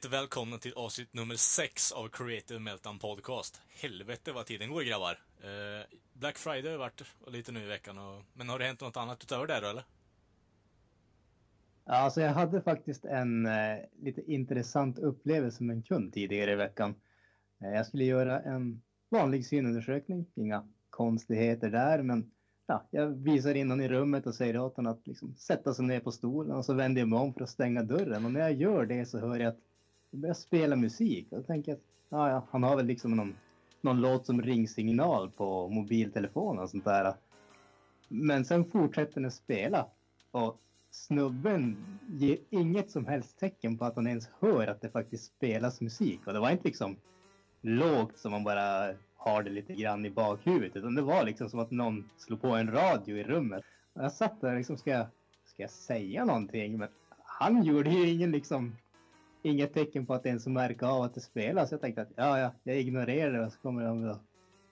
Hjärtligt välkomna till avsnitt nummer 6 av Creative Meltdown Podcast. Helvete vad tiden går grabbar. Eh, Black Friday har varit lite nu i veckan, och, men har det hänt något annat utöver det då eller? Ja, alltså jag hade faktiskt en eh, lite intressant upplevelse med en kund tidigare i veckan. Eh, jag skulle göra en vanlig synundersökning, inga konstigheter där, men ja, jag visar in honom i rummet och säger åt honom att liksom sätta sig ner på stolen och så vänder jag mig om för att stänga dörren. Och när jag gör det så hör jag att det börjar spela musik och då tänker jag att ja, ja, han har väl liksom någon, någon låt som ringsignal på mobiltelefonen och sånt där. Men sen fortsätter den spela och snubben ger inget som helst tecken på att han ens hör att det faktiskt spelas musik. Och det var inte liksom lågt som man bara har det lite grann i bakhuvudet. Utan det var liksom som att någon slog på en radio i rummet. Och jag satt där liksom, ska jag, ska jag säga någonting? Men han gjorde ju ingen liksom, inget tecken på att ens märka av att det spelas. Jag tänkte att ja, ja, jag ignorerar det och så kommer de att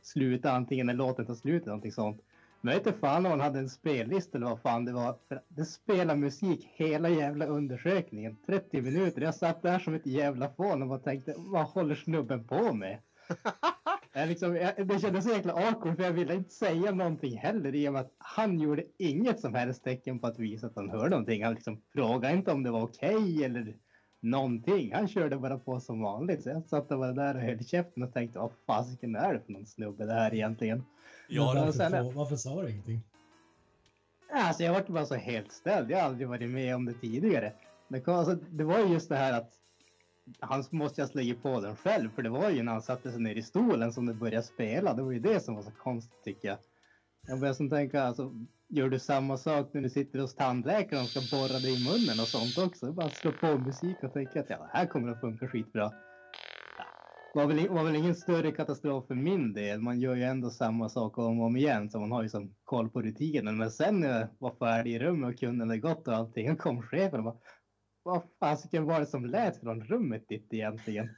sluta antingen när låten tar slut eller någonting sånt. Men jag vet inte fan om han hade en spellista eller vad fan det var. För det spelar musik hela jävla undersökningen. 30 minuter. Jag satt där som ett jävla fån och bara tänkte, vad håller snubben på med? jag liksom, jag, det kändes så jäkla awkward för jag ville inte säga någonting heller i och med att han gjorde inget som helst tecken på att visa att han hörde någonting. Han liksom frågade inte om det var okej okay eller någonting. Han körde bara på som vanligt. Så jag satt bara där och höll käften och tänkte vad fasiken är det för någon snubbe det här egentligen? Ja, varför, sen, varför sa du ingenting? Alltså jag var bara så helt ställd. Jag har aldrig varit med om det tidigare. Det, alltså, det var just det här att han måste jag slå på den själv för det var ju när han satte sig ner i stolen som det började spela. Det var ju det som var så konstigt tycker jag. Jag började som tänka, alltså, gör du samma sak när du sitter hos tandläkaren och ska borra dig i munnen och sånt också? Bara slå på musik och tänka att ja, det här kommer att funka skitbra. Det var väl, var väl ingen större katastrof för min del. Man gör ju ändå samma sak om och om igen så man har ju som koll på rutinen. Men sen när jag var färdig i rummet och kunden hade gått och allting, kom chefen och bara vad fasiken var det som lät från rummet ditt egentligen?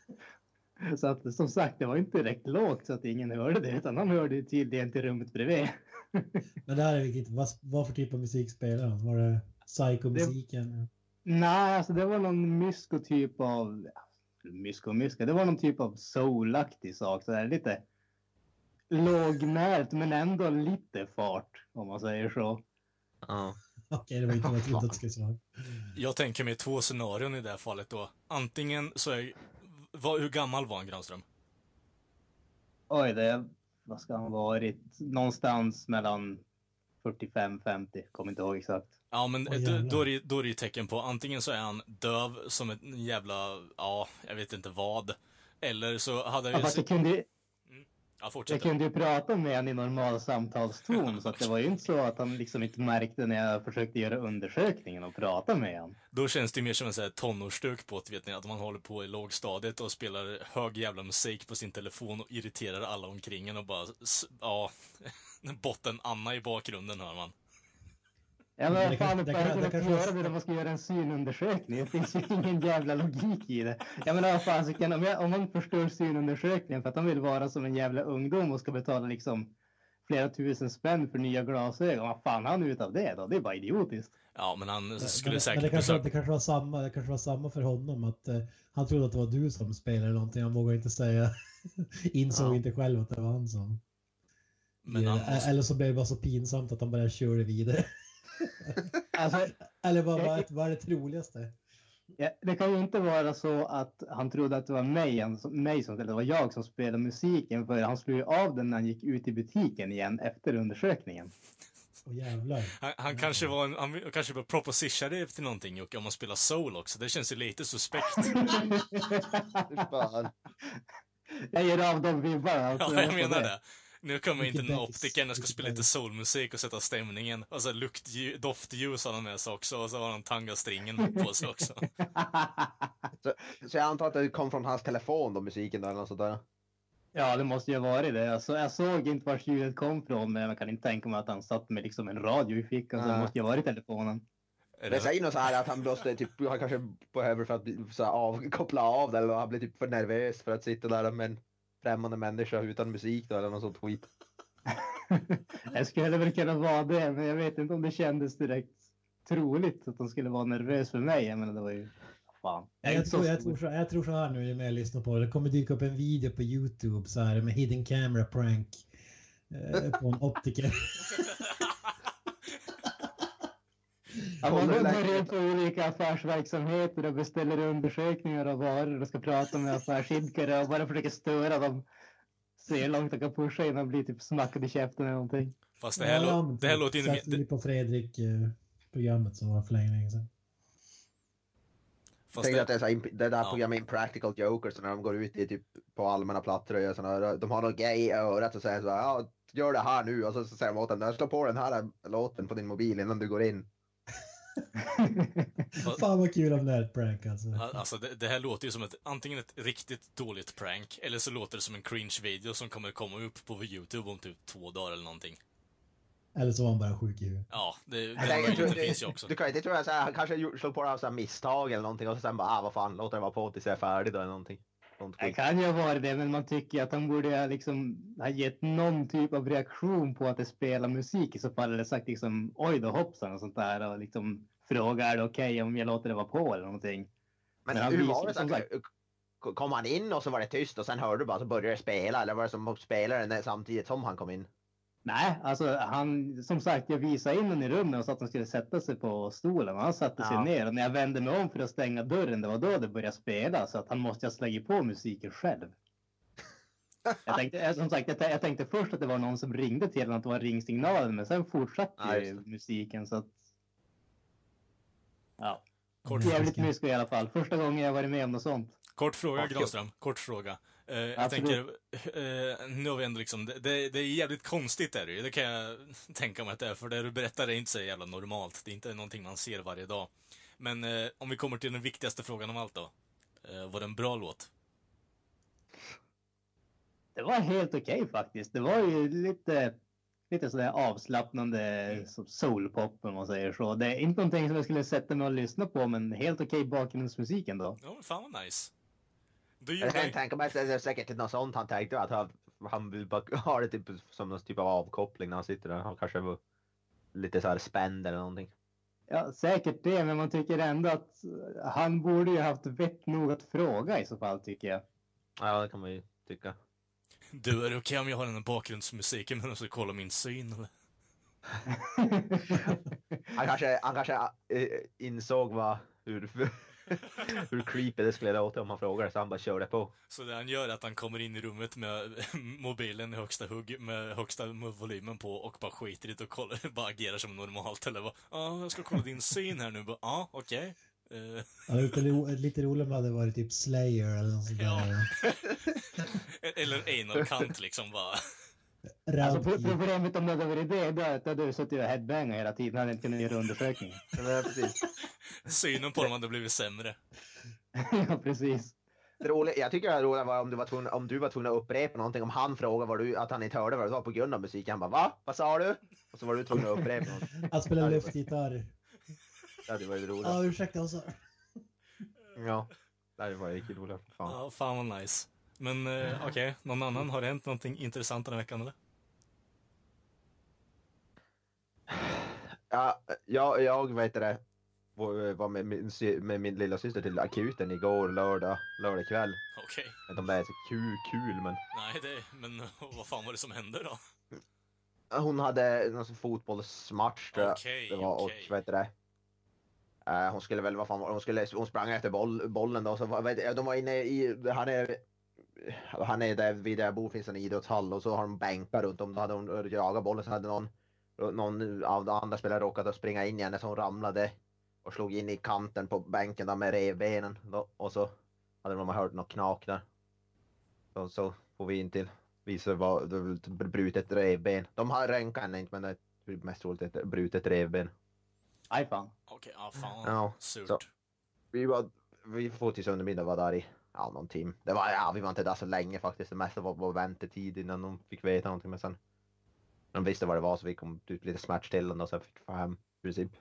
Så att som sagt, det var inte direkt lågt så att ingen hörde det, utan han hörde tydligen till rummet bredvid. Men det här är viktigt. Vad, vad för typ av musik spelar han? Var det psycho-musiken? Nej, alltså det var någon mysko typ av... Mysko mysko, det var någon typ av soulaktig sak. Så där, lite lågmält men ändå lite fart, om man säger så. Ja. Okej, det var inte något litet svar. Jag tänker mig två scenarion i det här fallet då. Antingen så är... Vad, hur gammal var han, Granström? Oj, det... Vad ska han varit? Någonstans mellan 45-50, kommer inte ihåg exakt. Ja, men oh, då, då, är det, då är det ju tecken på antingen så är han döv som en jävla, ja, jag vet inte vad. Eller så hade ja, fast det kunde, Ja. Jag kunde ju prata med honom i normal samtalston så att det var ju inte så att han liksom inte märkte när jag försökte göra undersökningen och prata med honom. Då känns det mer som en sån här tonårsstuk på vet ni, att man håller på i lågstadiet och spelar hög jävla musik på sin telefon och irriterar alla omkring en och bara, ja, botten Anna i bakgrunden hör man. Ja men vad fan, det, det, det, det kan göra det när man ska göra en synundersökning. Det finns ju ingen jävla logik i det. Jag menar vad fan, om, jag, om man förstör synundersökningen för att han vill vara som en jävla ungdom och ska betala liksom flera tusen spänn för nya glasögon. Vad fan han ut av det då? Det är bara idiotiskt. Ja, men han skulle men, säkert men det, kanske, det, kanske var samma, det kanske var samma för honom att uh, han trodde att det var du som spelade någonting. Han vågade inte säga, insåg ja. inte själv att det var han som. Men han måste... Eller så blev det bara så pinsamt att han bara körde vidare. Alltså, Eller vad, vad, vad är det troligaste? Ja, det kan ju inte vara så att han trodde att det var mig, mig som, eller det var jag som spelade musiken för han slog ju av den när han gick ut i butiken igen efter undersökningen. Oh, jävlar. Han, han kanske var en, han kanske var propositione till någonting Jocke, om man spelar soul också. Det känns ju lite suspekt. jag ger av de vibbarna. Alltså, ja, jag menar det. Nu kommer inte den bass, optikern och ska spela lite bass. soulmusik och sätta stämningen. Och så luktljus, doftljus har han med sig också och så har han tangastringen på sig också. Så, så jag antar att det kom från hans telefon då, musiken där eller något sådär. Ja, det måste ju ha varit det. Alltså, jag såg inte vart ljudet kom från, men jag kan inte tänka mig att han satt med liksom en radio i fickan. Så det måste ju ha varit telefonen. Det säger nog så här att han måste typ, han kanske behöver för att så här, av, koppla av det eller han blir typ för nervös för att sitta där med en främmande människa utan musik då eller något sånt skit. Jag skulle väl kunna vara det, men jag vet inte om det kändes direkt troligt att de skulle vara nervös för mig. Jag menar, det var ju... Fan. Jag, tror, jag, tror så, jag tror så här nu när jag lyssnar på det. Det kommer dyka upp en video på Youtube så här med hidden camera prank. Eh, på en optiker. Ja, man går in på olika affärsverksamheter och beställer undersökningar av varor och ska prata med affärsidkare och bara försöker störa dem. Se hur långt de kan pusha innan de blir typ smackade i käften eller någonting. fast det här, Ja, det här låter ju Det, vi på Fredrik eh, som var för länge länge sedan. Fast tänkte att det, det, är så här, det där Ja. programmet Impractical Jokers när de går ut i typ på allmänna platser och gör såna, de har något gay i örat och säger så här, ja gör det här nu och så, så säger de åt den, slå på den här låten på din mobil innan du går in. Fan vad kul om det är ett prank alltså. alltså det, det här låter ju som ett, antingen ett riktigt dåligt prank, eller så låter det som en cringe-video som kommer komma upp på YouTube om typ två dagar eller någonting. Eller så var han bara sjuk i huvudet. Ja, det, den Jag jag tror- möjligheten finns ju också. Du kan inte tro att så här, han kanske slog på det av så här misstag eller någonting och sen bara, ah vad fan, låt det vara på tills jag är färdig då eller någonting. Det kan ju vara det, men man tycker att han borde ha liksom ha gett någon typ av reaktion på att det spelar musik i så fall. Eller sagt liksom oj då hoppsan och sånt där och liksom fråga är det okej om jag låter det vara på eller någonting. Men, Men hur var det? Som här, kom han in och så var det tyst och sen hörde du bara så började det spela eller var det som spelade den samtidigt som han kom in? Nej, alltså han som sagt, jag visade in honom i rummet och sa att han skulle sätta sig på stolen och han satte sig Ja. ner och när jag vände mig om för att stänga dörren, det var då det började spela så att han måste ha slagit på musiken själv. Jag tänkte, eh, som sagt, jag, jag tänkte först att det var någon som ringde till honom, att det var ringsignalen, men sen fortsatte Ja, musiken så att. Ja, Kort, jävligt mysko i alla fall. Första gången jag varit med om något sånt. kort fråga, kul. Granström. Kort fråga. Eh, jag tänker, eh, nu har vi ändå liksom, det, det, det är jävligt konstigt är det ju. Det kan jag tänka mig att det är, för det du berättar är inte så jävla normalt. Det är inte någonting man ser varje dag. Men eh, om vi kommer till den viktigaste frågan av allt då. Var det en bra låt? Det var helt okej faktiskt. Det var ju lite, lite sådär avslappnande som soulpop om man säger så. Det är inte någonting som jag skulle sätta mig och lyssna på, men helt okej bakgrundsmusik ändå. Ja, men fan vad nice. Du Jag kan tänka mig att det är säkert något sånt han tänkte att han, han vill bara ha det typ som någon typ av avkoppling när han sitter där. Han kanske var lite så här spänd eller någonting. Ja, säkert det, men man tycker ändå att han borde ju haft vett nog att fråga i så fall tycker jag. Ja, det kan man ju tycka. Du, är det okej om jag har den här bakgrundsmusiken men så kolla min syn eller? Han kanske, han kanske äh, insåg vad, hur, hur creepy det skulle låta om han frågade så han bara körde på. Så det han gör är att han kommer in i rummet med mobilen i högsta hugg, med högsta volymen på och bara skiter i det och kollar, bara agerar som normalt eller bara Ja, jag ska kolla din syn här nu. Ja, okej. Eh, Ja, lite, ro, lite roligt om det hade varit typ Slayer eller något sånt Ja. eller anal kant liksom bara. Alltså problemet om det hade varit det, då hade du suttit och headbangat hela tiden, hade inte kunnat göra undersökningen. Ja, precis. Synen på dem hade blivit sämre. ja, precis. Det roliga, jag tycker det roliga var om du var tvungen, om du var tvungen att upprepa någonting, om han frågade vad du, att han inte hörde vad det var på grund av musiken. Han bara va? Vad sa du? Och så var du tvungen att upprepa något. Att spela luftgitarr. Det hade varit roligt. Ja, ursäkta, du? Ja. Det varit riktigt roligt. Fan. Ja, fan vad nice. Men eh, okej, någon annan? Har det hänt någonting intressant den här veckan eller? Ja, jag, jag vet det, var med min, med min lilla syster till akuten igår lördag, lördag kväll. Okej. Jag vet inte om det är så kul, kul men Nej, det, men vad fan var det som hände då? hon hade någon fotbollsmatch tror jag Okej, det var okej. och vet du det. Eh, hon skulle väl, vad fan hon skulle, hon sprang efter boll, bollen då, så var- vet, de var inne i, han är, han är där vid där jag bor finns en idrottshall och så har de bänkar runt om, då hade hon jagat bollen så hade någon, någon av de andra spelarna råkat att springa in i henne så hon ramlade och slog in i kanten på bänken där med revbenen då, och så hade de hört något knak där. Så, så får vi in till det var ett brutet revben. De har röntgat henne inte men det är mest troligt ett brutet revben. Aj fan. Okej, ja fan Ja, surt. så. Vi var, vi får till söndag var där i, ja någon timme. Det var, ja vi var inte där så länge faktiskt. Det mesta var bara väntetid innan de fick veta någonting men sen. De visste vad det var så fick de ut lite smärtstillande och sen fick få hem i princip.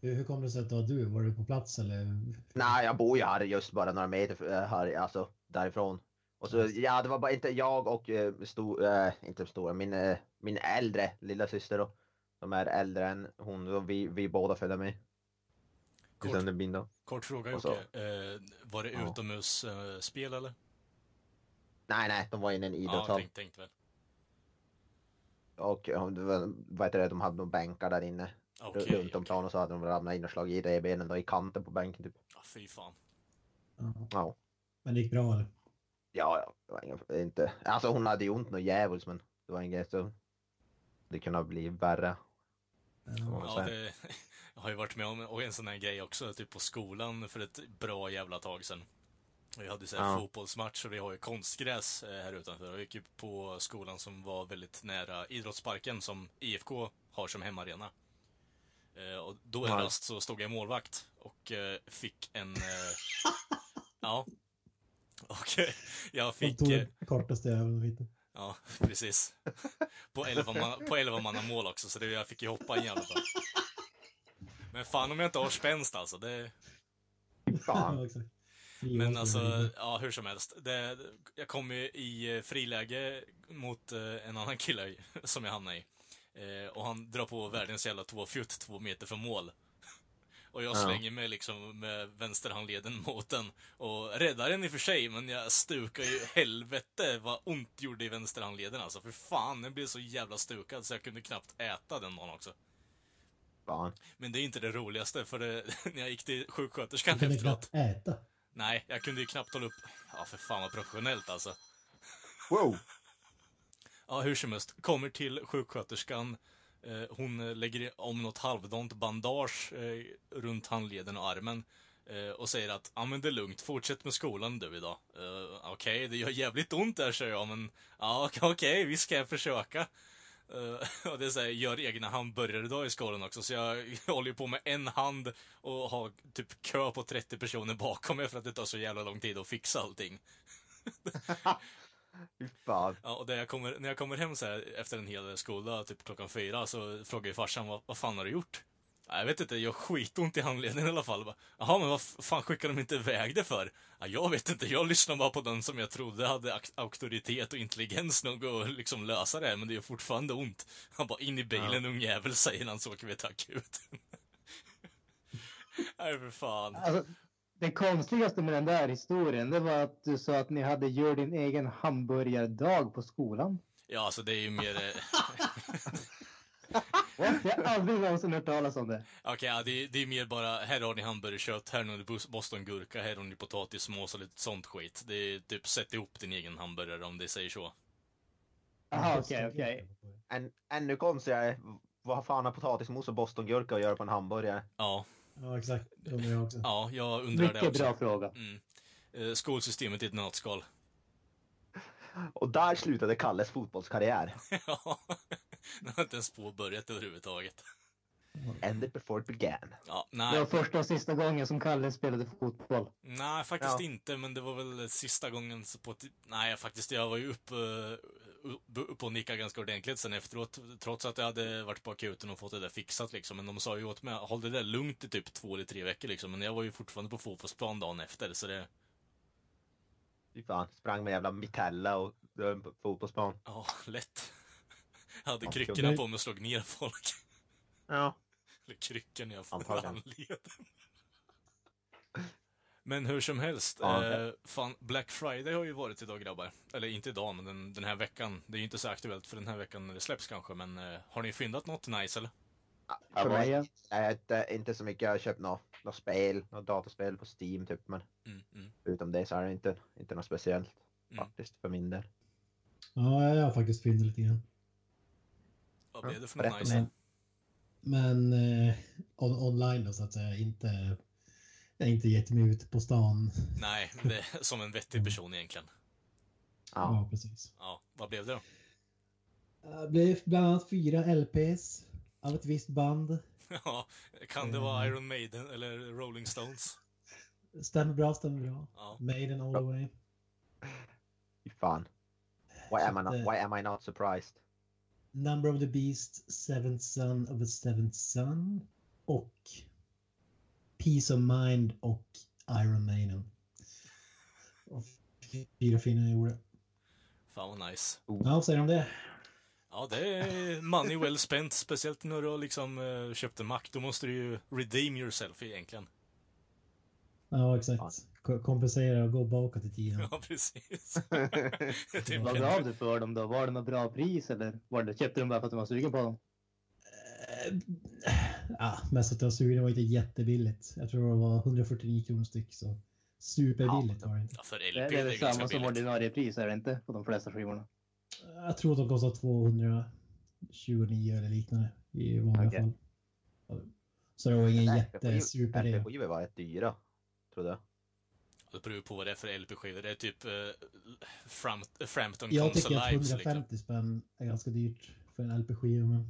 Hur, hur kom det sig att det var du? Var du på plats eller? Nej, jag bor ju här just bara några meter eh, här, alltså därifrån. Och så, ja, det var bara inte jag och eh, stor, eh, inte stora, min, eh, min äldre lilla syster då. Som är äldre än hon, och vi, vi båda följde med. Kort, Sunderbyn då. kort fråga Jocke. Eh, var det Ja. utomhusspel eller? Nej, nej, de var inne i en Ja, idrottshall. tänkte, tänkte väl. och vad heter det, de hade några bänkar där inne Okej, runt om okej. planen och så hade de ramlat in och slagit i revbenen då i kanten på bänken typ. Ja, fy fan. Ja. Ja, Men det gick bra eller? ja, ja det var inga, inte, alltså hon hade ju ont något djävulskt men det var inget så. Det kunde bli värre. Ja. Ja. Ja, det, har ju varit med om en sån här grej också, typ på skolan för ett bra jävla tag sedan. Vi hade så här Ja. fotbollsmatch och vi har ju konstgräs eh, här utanför. Jag gick ju på skolan som var väldigt nära idrottsparken som IFK har som hemmaarena. Eh, Och då Ja. endast så stod jag målvakt och eh, fick en... Ja. Och jag De fick... tog eh, den kortaste jäveln. Ja, precis. På 11 man, på 11 manna mål också, så det, jag fick ju hoppa en jävla bra. Men fan om jag inte har spänst alltså. Det, Fan. Men alltså, ja hur som helst. Det, jag kom ju i eh, friläge mot eh, en annan kille som jag hamnade i. Eh, och han drar på världens jävla tåfjutt två meter från mål. Och jag Ja. slänger mig liksom med vänsterhandleden mot den. Och räddar den i och för sig, men jag stukar ju helvete vad ont gjorde i vänsterhandleden alltså. För fan, den blev så jävla stukad så jag kunde knappt äta den dagen också. Fan. Men det är inte det roligaste, för det, när jag gick till sjuksköterskan Du kunde efteråt. knappt äta. Nej, jag kunde ju knappt hålla upp... Ja, för fan vad professionellt alltså. Wow! Ja, hur som helst. Kommer till sjuksköterskan. Eh, hon lägger om något halvdant bandage eh, runt handleden och armen. Eh, och säger att, ja men det är lugnt, fortsätt med skolan du idag. Eh, okej, det gör jävligt ont där, säger jag, men ja okej, okej, visst ska jag försöka. Eh, och det är så här, gör egna hamburgare idag i skolan också, så jag, jag håller ju på med en hand och har typ kö på 30 personer bakom mig för att det tar så jävla lång tid att fixa allting. Fan. Ja, och när jag kommer, när jag kommer hem så här efter en hel skoldag, typ klockan fyra, så frågar ju farsan vad, vad fan har du gjort? Ja, jag vet inte, jag har skitont i handleden i alla fall. Bara, Jaha, men vad fan skickar de inte iväg det för? Ja, jag vet inte, jag lyssnar bara på den som jag trodde hade auktoritet och intelligens nog att liksom lösa det här, men det gör fortfarande ont. Han bara, in i bilen ung jävel, säger han, så åker vi till akuten. Nej, för fan. Alltså, det konstigaste med den där historien, det var att du sa att ni hade gör din egen hamburgardag på skolan. Ja, alltså det är ju mer... Jag har aldrig någonsin hört talas om det. Okej, ja, det, är- det är mer bara, här har ni hamburgerkött, här har ni bos- bostongurka, här har ni potatismos och lite sånt skit. Det är typ, sätt ihop din egen hamburgare om det säger så. Jaha, okej, okej. Ännu konstigare, vad fan har potatismos och bostongurka att göra på en hamburgare? Ja, Ja, exakt. Det undrar jag också. ja, jag undrar det Mycket också. bra fråga. Mm. Eh, skolsystemet i ett nötskal. Och där slutade Kalles fotbollskarriär. Ja, det har inte ens påbörjat överhuvudtaget. Ended before it began. Ja, Det nej, var första och sista gången som Kalle spelade fotboll. nej, faktiskt Ja. inte, men det var väl sista gången på ett- Nej, faktiskt, jag var ju uppe upp, upp och nickade ganska ordentligt sen efteråt, trots att jag hade varit på akuten och fått det där fixat liksom. Men de sa ju åt mig, håll det där lugnt i typ två eller tre veckor liksom. Men jag var ju fortfarande på fotbollsplan dagen efter, så det... Fy fan, sprang med jävla mitella och eh, på fotbollsplan. Ja, lätt. Jag hade Ja, kryckorna på mig och slog ner folk. Ja. Eller kryckor ner för Antagligen. handleden. Men hur som helst, Ja. eh, fan, Black Friday har ju varit idag grabbar. Eller inte idag, men den, den här veckan. Det är ju inte så aktuellt för den här veckan när det släpps kanske, men eh, har ni fyndat något nice eller? Jag För mig, ja. nej, inte, inte så mycket. Jag har köpt något, något spel, något dataspel på Steam typ. Men Mm, mm, förutom det så är det inte, inte något speciellt Mm. faktiskt för min del. Ja, jag har faktiskt fyndat lite grann. Vad blev det för något nice? Men eh, on, online då så att säga. Inte, jag har inte gett mig ut på stan. Nej, det är som en vettig person egentligen. Ja. Ja, precis. Ja, vad blev det då? Det blev bland annat fyra LPs av ett visst band. Ja, kan det vara Mm. Iron Maiden eller Rolling Stones? Stämmer bra, stämmer bra. Ja. Maiden all the way. Fy fan. Why am, I not, eh, why am I not surprised? Number of the Beast, Seventh Son of a Seventh Son och Peace of Mind och Iron Maiden. Och fyra fina jag gjorde. Fan vad nice. Ja, vad säger du om det? Ja, det är money well spent. Speciellt när du har liksom uh, köpt en Mac. Då måste du ju redeem yourself egentligen. Ja, exakt. Ko- Kompensera och gå bakåt i tiden. Ja, precis. Det typ Vad gav du för dem då? Var det något bra pris eller var det, köpte du dem bara för att du var sugen på dem? Eh, Ja, mest att jag var sugen. Det var inte jättebilligt. Jag tror det var 149 kronor styck. Så superbilligt var det inte. Ja, för Det LP det det är väl är ganska samma som billigt. ordinarie pris är det inte på de flesta skivorna? Jag tror att de kostar 229 eller liknande i vanliga Okej. fall. Så det var ingen jättesuper det. LP-skivor var rätt dyra. Trodde jag. Det beror ju på vad det är för LP-skivor. Det är typ uh, Fram Frampton Jag tycker Console att Lives liksom. 150 spänn är ganska dyrt för en LP-skiva. Men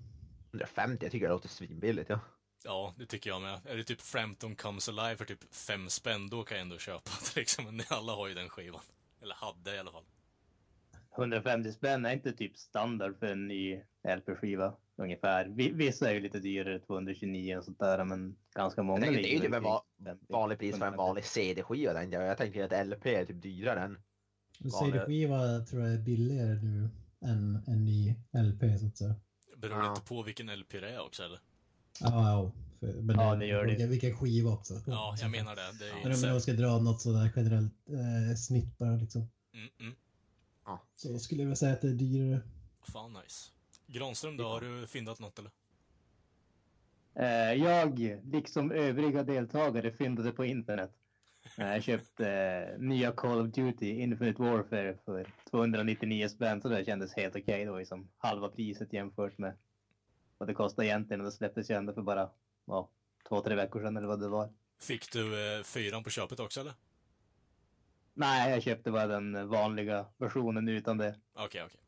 150, jag tycker det låter svinbilligt. Ja. Ja, det tycker jag med. Är det typ Frampton Comes Alive för typ fem spänn, då kan jag ändå köpa det liksom. Men alla har ju den skivan. Eller hade i alla fall. 150 spänn är inte typ standard för en ny LP-skiva ungefär. Vi- Vissa är ju lite dyrare, 229 och sånt där, men ganska många det är ju typ en kring va- 50. vanlig pris för en vanlig CD-skiva. tänkte Jag tänker att LP är typ dyrare än... CD-skiva tror jag är billigare nu än en ny LP så att säga. Beror Ja. inte på vilken LP det är också, eller? Ja, ja. För, men Ja, det gör det. Vilken, skiva också. Ja, jag menar det. Det är Men om jag ska dra något sådär generellt eh, snitt bara liksom. Mm, mm. Så skulle jag väl säga att det är dyrare. Fan nice. Granström då, har du fyndat något eller? Eh, Jag, liksom övriga deltagare, fyndade på internet. Jag köpte eh, nya Call of Duty Infinite Warfare för 299 spänn, så det kändes helt okej då, liksom halva priset jämfört med vad det kostade egentligen. Och det släpptes ju ändå för bara ja, två, tre veckor sedan eller vad det var. Fick du eh, fyran på köpet också eller? Nej, jag köpte bara den vanliga versionen utan det. Okej, okej.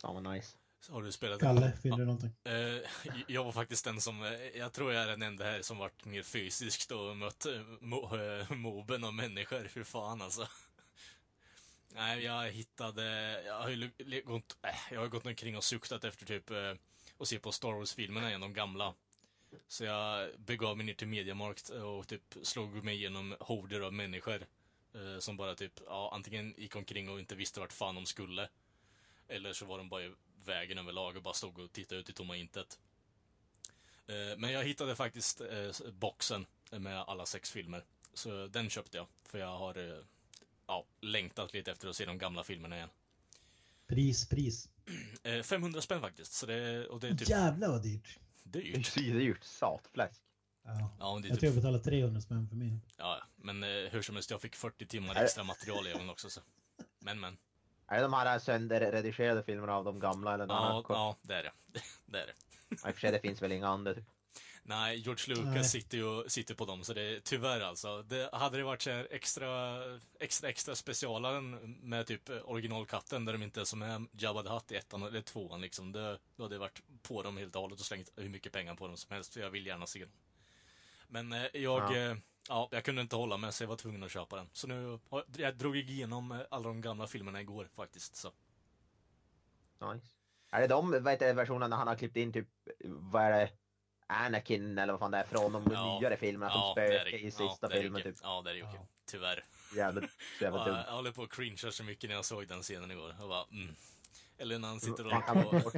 Fan vad nice. Så Har du spelat Kalle, finner du någonting? Eh, jag var faktiskt den som, eh, jag tror jag är den enda här som varit mer fysiskt och mött eh, mo, eh, moben av människor. Fy fan alltså. Nej, jag hittade, jag har ju gått, äh, jag har gått omkring och suktat efter typ eh, att se på Star Wars-filmerna igen, de gamla. Så jag begav mig ner till Mediamarkt och typ slog mig igenom horder av människor. Eh, som bara typ, ja, antingen gick omkring och inte visste vart fan de skulle. Eller så var de bara i vägen överlag och bara stod och tittade ut i tomma intet. Eh, Men jag hittade faktiskt eh, boxen med alla sex filmer. Så den köpte jag. För jag har eh, ja, längtat lite efter att se de gamla filmerna igen. Pris, pris. Eh, 500 spänn faktiskt. Så det, och det är typ Jävlar vad dyrt. Det är dyrt. ju dyrt. Satfläsk. Ja. Ja, men det är Jag typ, tror jag betalade 300 spänn för min. ja, men eh, hur som helst, jag fick 40 timmar extra material i gången också. Så. Men, men. Är det de här sönderredigerade filmerna av de gamla eller? de här Ja, kort- ja, det är det. det är det. I och för sig, det finns väl inga andra. Typ. Nej, George Lucas Nej. sitter ju sitter på dem, så det är tyvärr alltså. Det, hade det varit så extra, extra, extra specialaren med typ originalkatten där de inte är som är Jabba the Hutt i ettan eller tvåan liksom. Det, då hade det varit på dem helt och hållet och slängt hur mycket pengar på dem som helst, för jag vill gärna se dem. Men eh, jag, Ja. ja. ja, jag kunde inte hålla mig så jag var tvungen att köpa den. Så nu, har- jag drog igenom eh, alla de gamla filmerna igår faktiskt. Så. Nice. Är det de vad heter, det, versionerna han har klippt in typ, vad är det, Anakin eller vad fan det är från de Ja. nyare filmerna som spökar det. i sista ja, filmen okej. typ. Ja, det är okej. Ja. Tyvärr. Jävligt, jävligt Ja, dumt. jag håller på att cringea så mycket när jag såg den scenen igår. Jag bara, mm. Eller när han sitter och Man kan, bort,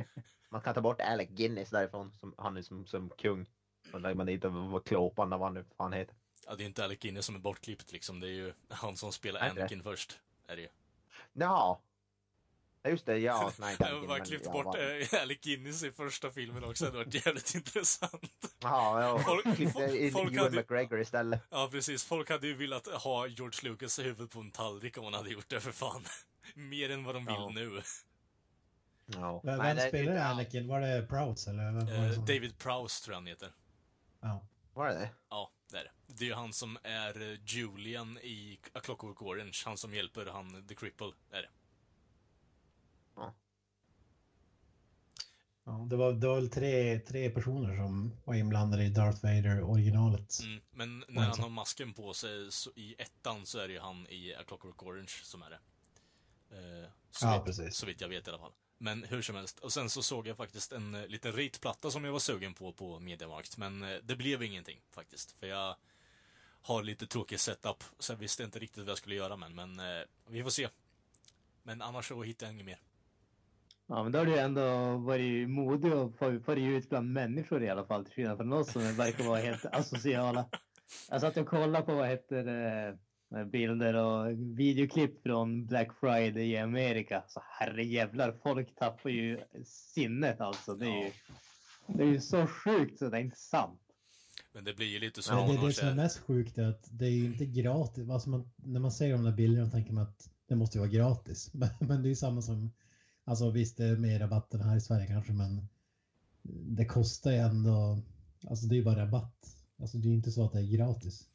man kan ta bort Alec Guinness därifrån, som, han är som, som kung. Och lägger man dit och var klåpan eller vad han nu fan heter. Ja, det är inte Alec Guinness som är bortklippt liksom. Det är ju han som spelar? Anakin först. Är det ju. Jaha. Ja, just det, ja. Nej, inte Jag har bara klippt ja, bort äh, Alec Guinness i första filmen också. Det hade varit jävligt intressant. Jaha, ja. Folk- Klippte in folk Ewan hade- McGregor istället. Ja, precis. Folk hade ju velat ha George Lucas huvud på en tallrik om han hade gjort det för fan. Mer än vad de vill Ja. nu. Ja. Vem, Nej, det- spelar det- Anakin? Var det Prowse eller? Vem var det Eh, som- David Prowse tror jag han heter. Ja. Var det det? Ja, det är det. Det är ju han som är eh, Julian i A Clockwork Orange. Han som hjälper han The Cripple, är det. Ja, det, var, det var väl tre, tre personer som var inblandade i Darth Vader-originalet. Mm, men när han har masken på sig så, i ettan så är det ju han i A Clockwork Orange som är det. Eh, så, Ja, vitt, precis. så vitt jag vet i alla fall. Men hur som helst. Och sen så såg jag faktiskt en eh, liten ritplatta som jag var sugen på på Mediamarkt. Men eh, det blev ingenting faktiskt. För jag har lite tråkig setup. Så jag visste inte riktigt vad jag skulle göra men, men eh, vi får se. Men annars så hittar jag inget mer. Ja, men då har du ändå varit modig och fa- farit ut bland människor i alla fall, till skillnad från oss som verkar vara helt asociala. Jag satt och kollade på vad heter det, bilder och videoklipp från Black Friday i Amerika. Så herrejävlar, folk tappar ju sinnet alltså. Det är ju, det är ju så sjukt så det är inte sant. Men det blir ju lite så Ja, det, har det som är mest sjukt är att det är ju inte gratis. Alltså man, när man ser de där bilderna tänker man att det måste ju vara gratis. Men, men det är ju samma som, alltså visst det är mer rabatten här i Sverige kanske men det kostar ju ändå, alltså det är ju bara rabatt. Alltså det är ju inte så att det är gratis.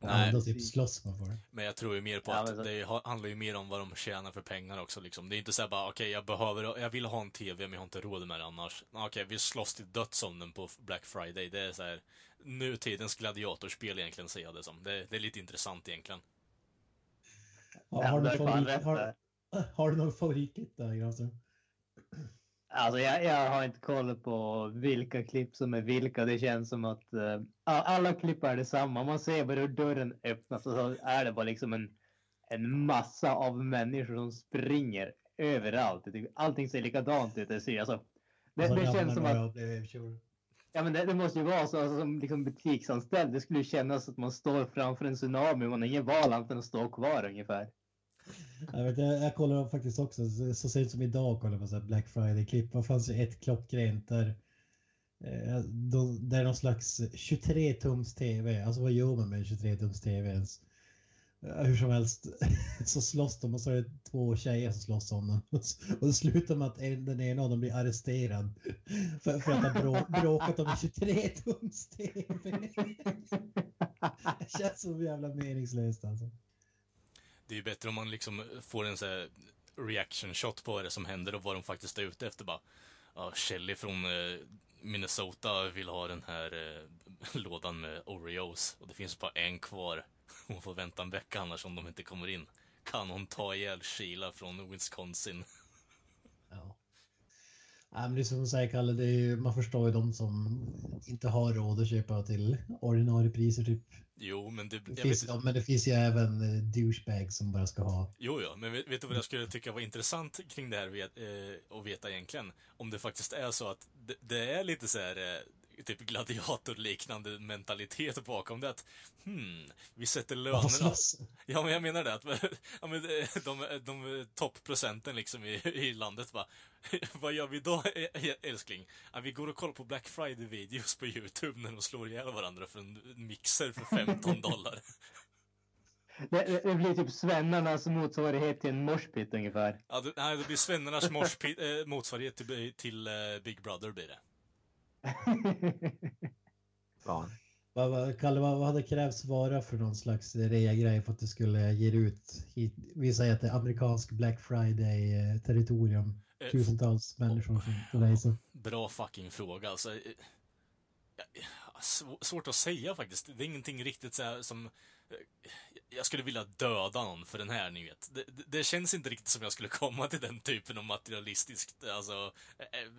Nej. ändå typ slåss man för det. Men jag tror ju mer på Ja, att så- det ha- handlar ju mer om vad de tjänar för pengar också liksom. Det är inte så här bara, okej jag behöver, jag vill ha en TV men jag har inte råd med det annars. Okej, vi slåss till döds om den på Black Friday. Det är så här nutidens gladiatorspel egentligen, ser jag det som. Det, det är lite intressant egentligen. Ja, har, du rätt har. har du någon favoritklipp där Granström? Alltså jag, jag har inte koll på vilka klipp som är vilka. Det känns som att eh, alla klipp är detsamma. Man ser bara hur dörren öppnas och så är det bara liksom en, en massa av människor som springer överallt. Typ- Allting ser likadant ut. Det, ser, alltså, det, Och så det känns som att ja, men det, det måste ju vara så alltså, som liksom butiksanställd. Det skulle ju kännas att man står framför en tsunami och man har ingen val annat än att stå kvar ungefär. Jag, vet, jag, jag kollar faktiskt också, så, så sent som idag kollar jag på så Black Friday-klipp. Det fanns ju ett klockrent där eh, det är någon slags 23-tums TV. Alltså vad gör man med en 23-tums TV ens? Hur som helst så slåss de och så är det två tjejer som slåss om den. Och det slutar med att en, den ena av dem blir arresterad för, för att ha brå, bråkat om en 23-tums TV. Det känns så jävla meningslöst alltså. Det är ju bättre om man liksom får en sån här reaction shot på vad det som händer och vad de faktiskt är ute efter bara. Ja, Shelly från eh, Minnesota vill ha den här eh, lådan med Oreos och det finns bara en kvar. Hon får vänta en vecka annars om de inte kommer in. Kan hon ta ihjäl Sheila från Wisconsin? Ja. Ja, men det är som du säger Kalle, det är ju, man förstår ju de som inte har råd att köpa till ordinarie priser typ. Jo, men det... Det finns, vet, ja, men det finns ju även eh, douchebags som bara ska ha. jo, ja, men vet, vet du vad jag skulle tycka var intressant kring det här vet, eh, att veta egentligen? Om det faktiskt är så att det, det är lite så här eh, typ gladiatorliknande mentalitet bakom det. Att, hmm, vi sätter lönerna... Ja, men jag menar det. Att, ja, men de, de, de toppprocenten liksom i, i landet bara, vad gör vi då älskling? Ja, vi går och kollar på Black Friday-videos på YouTube när de slår ihjäl varandra för en mixer för 15 dollar. Det, det, blir typ svennarnas motsvarighet till en morspit ungefär. Ja, det, nej, det blir svennarnas morspit, eh, motsvarighet till, till eh, Big Brother blir det. Ja. Vad, vad, Kalle, vad, vad hade krävts vara för någon slags rea-grej för att du skulle ge ut hit? Vi säger att det är amerikansk Black Friday-territorium. Eh, Tusentals människor som racer. Bra fucking fråga. Alltså, eh, svårt att säga faktiskt. Det är ingenting riktigt så här som... eh, Jag skulle vilja döda någon för den här, ni vet. Det, det, känns inte riktigt som jag skulle komma till den typen av materialistiskt, alltså,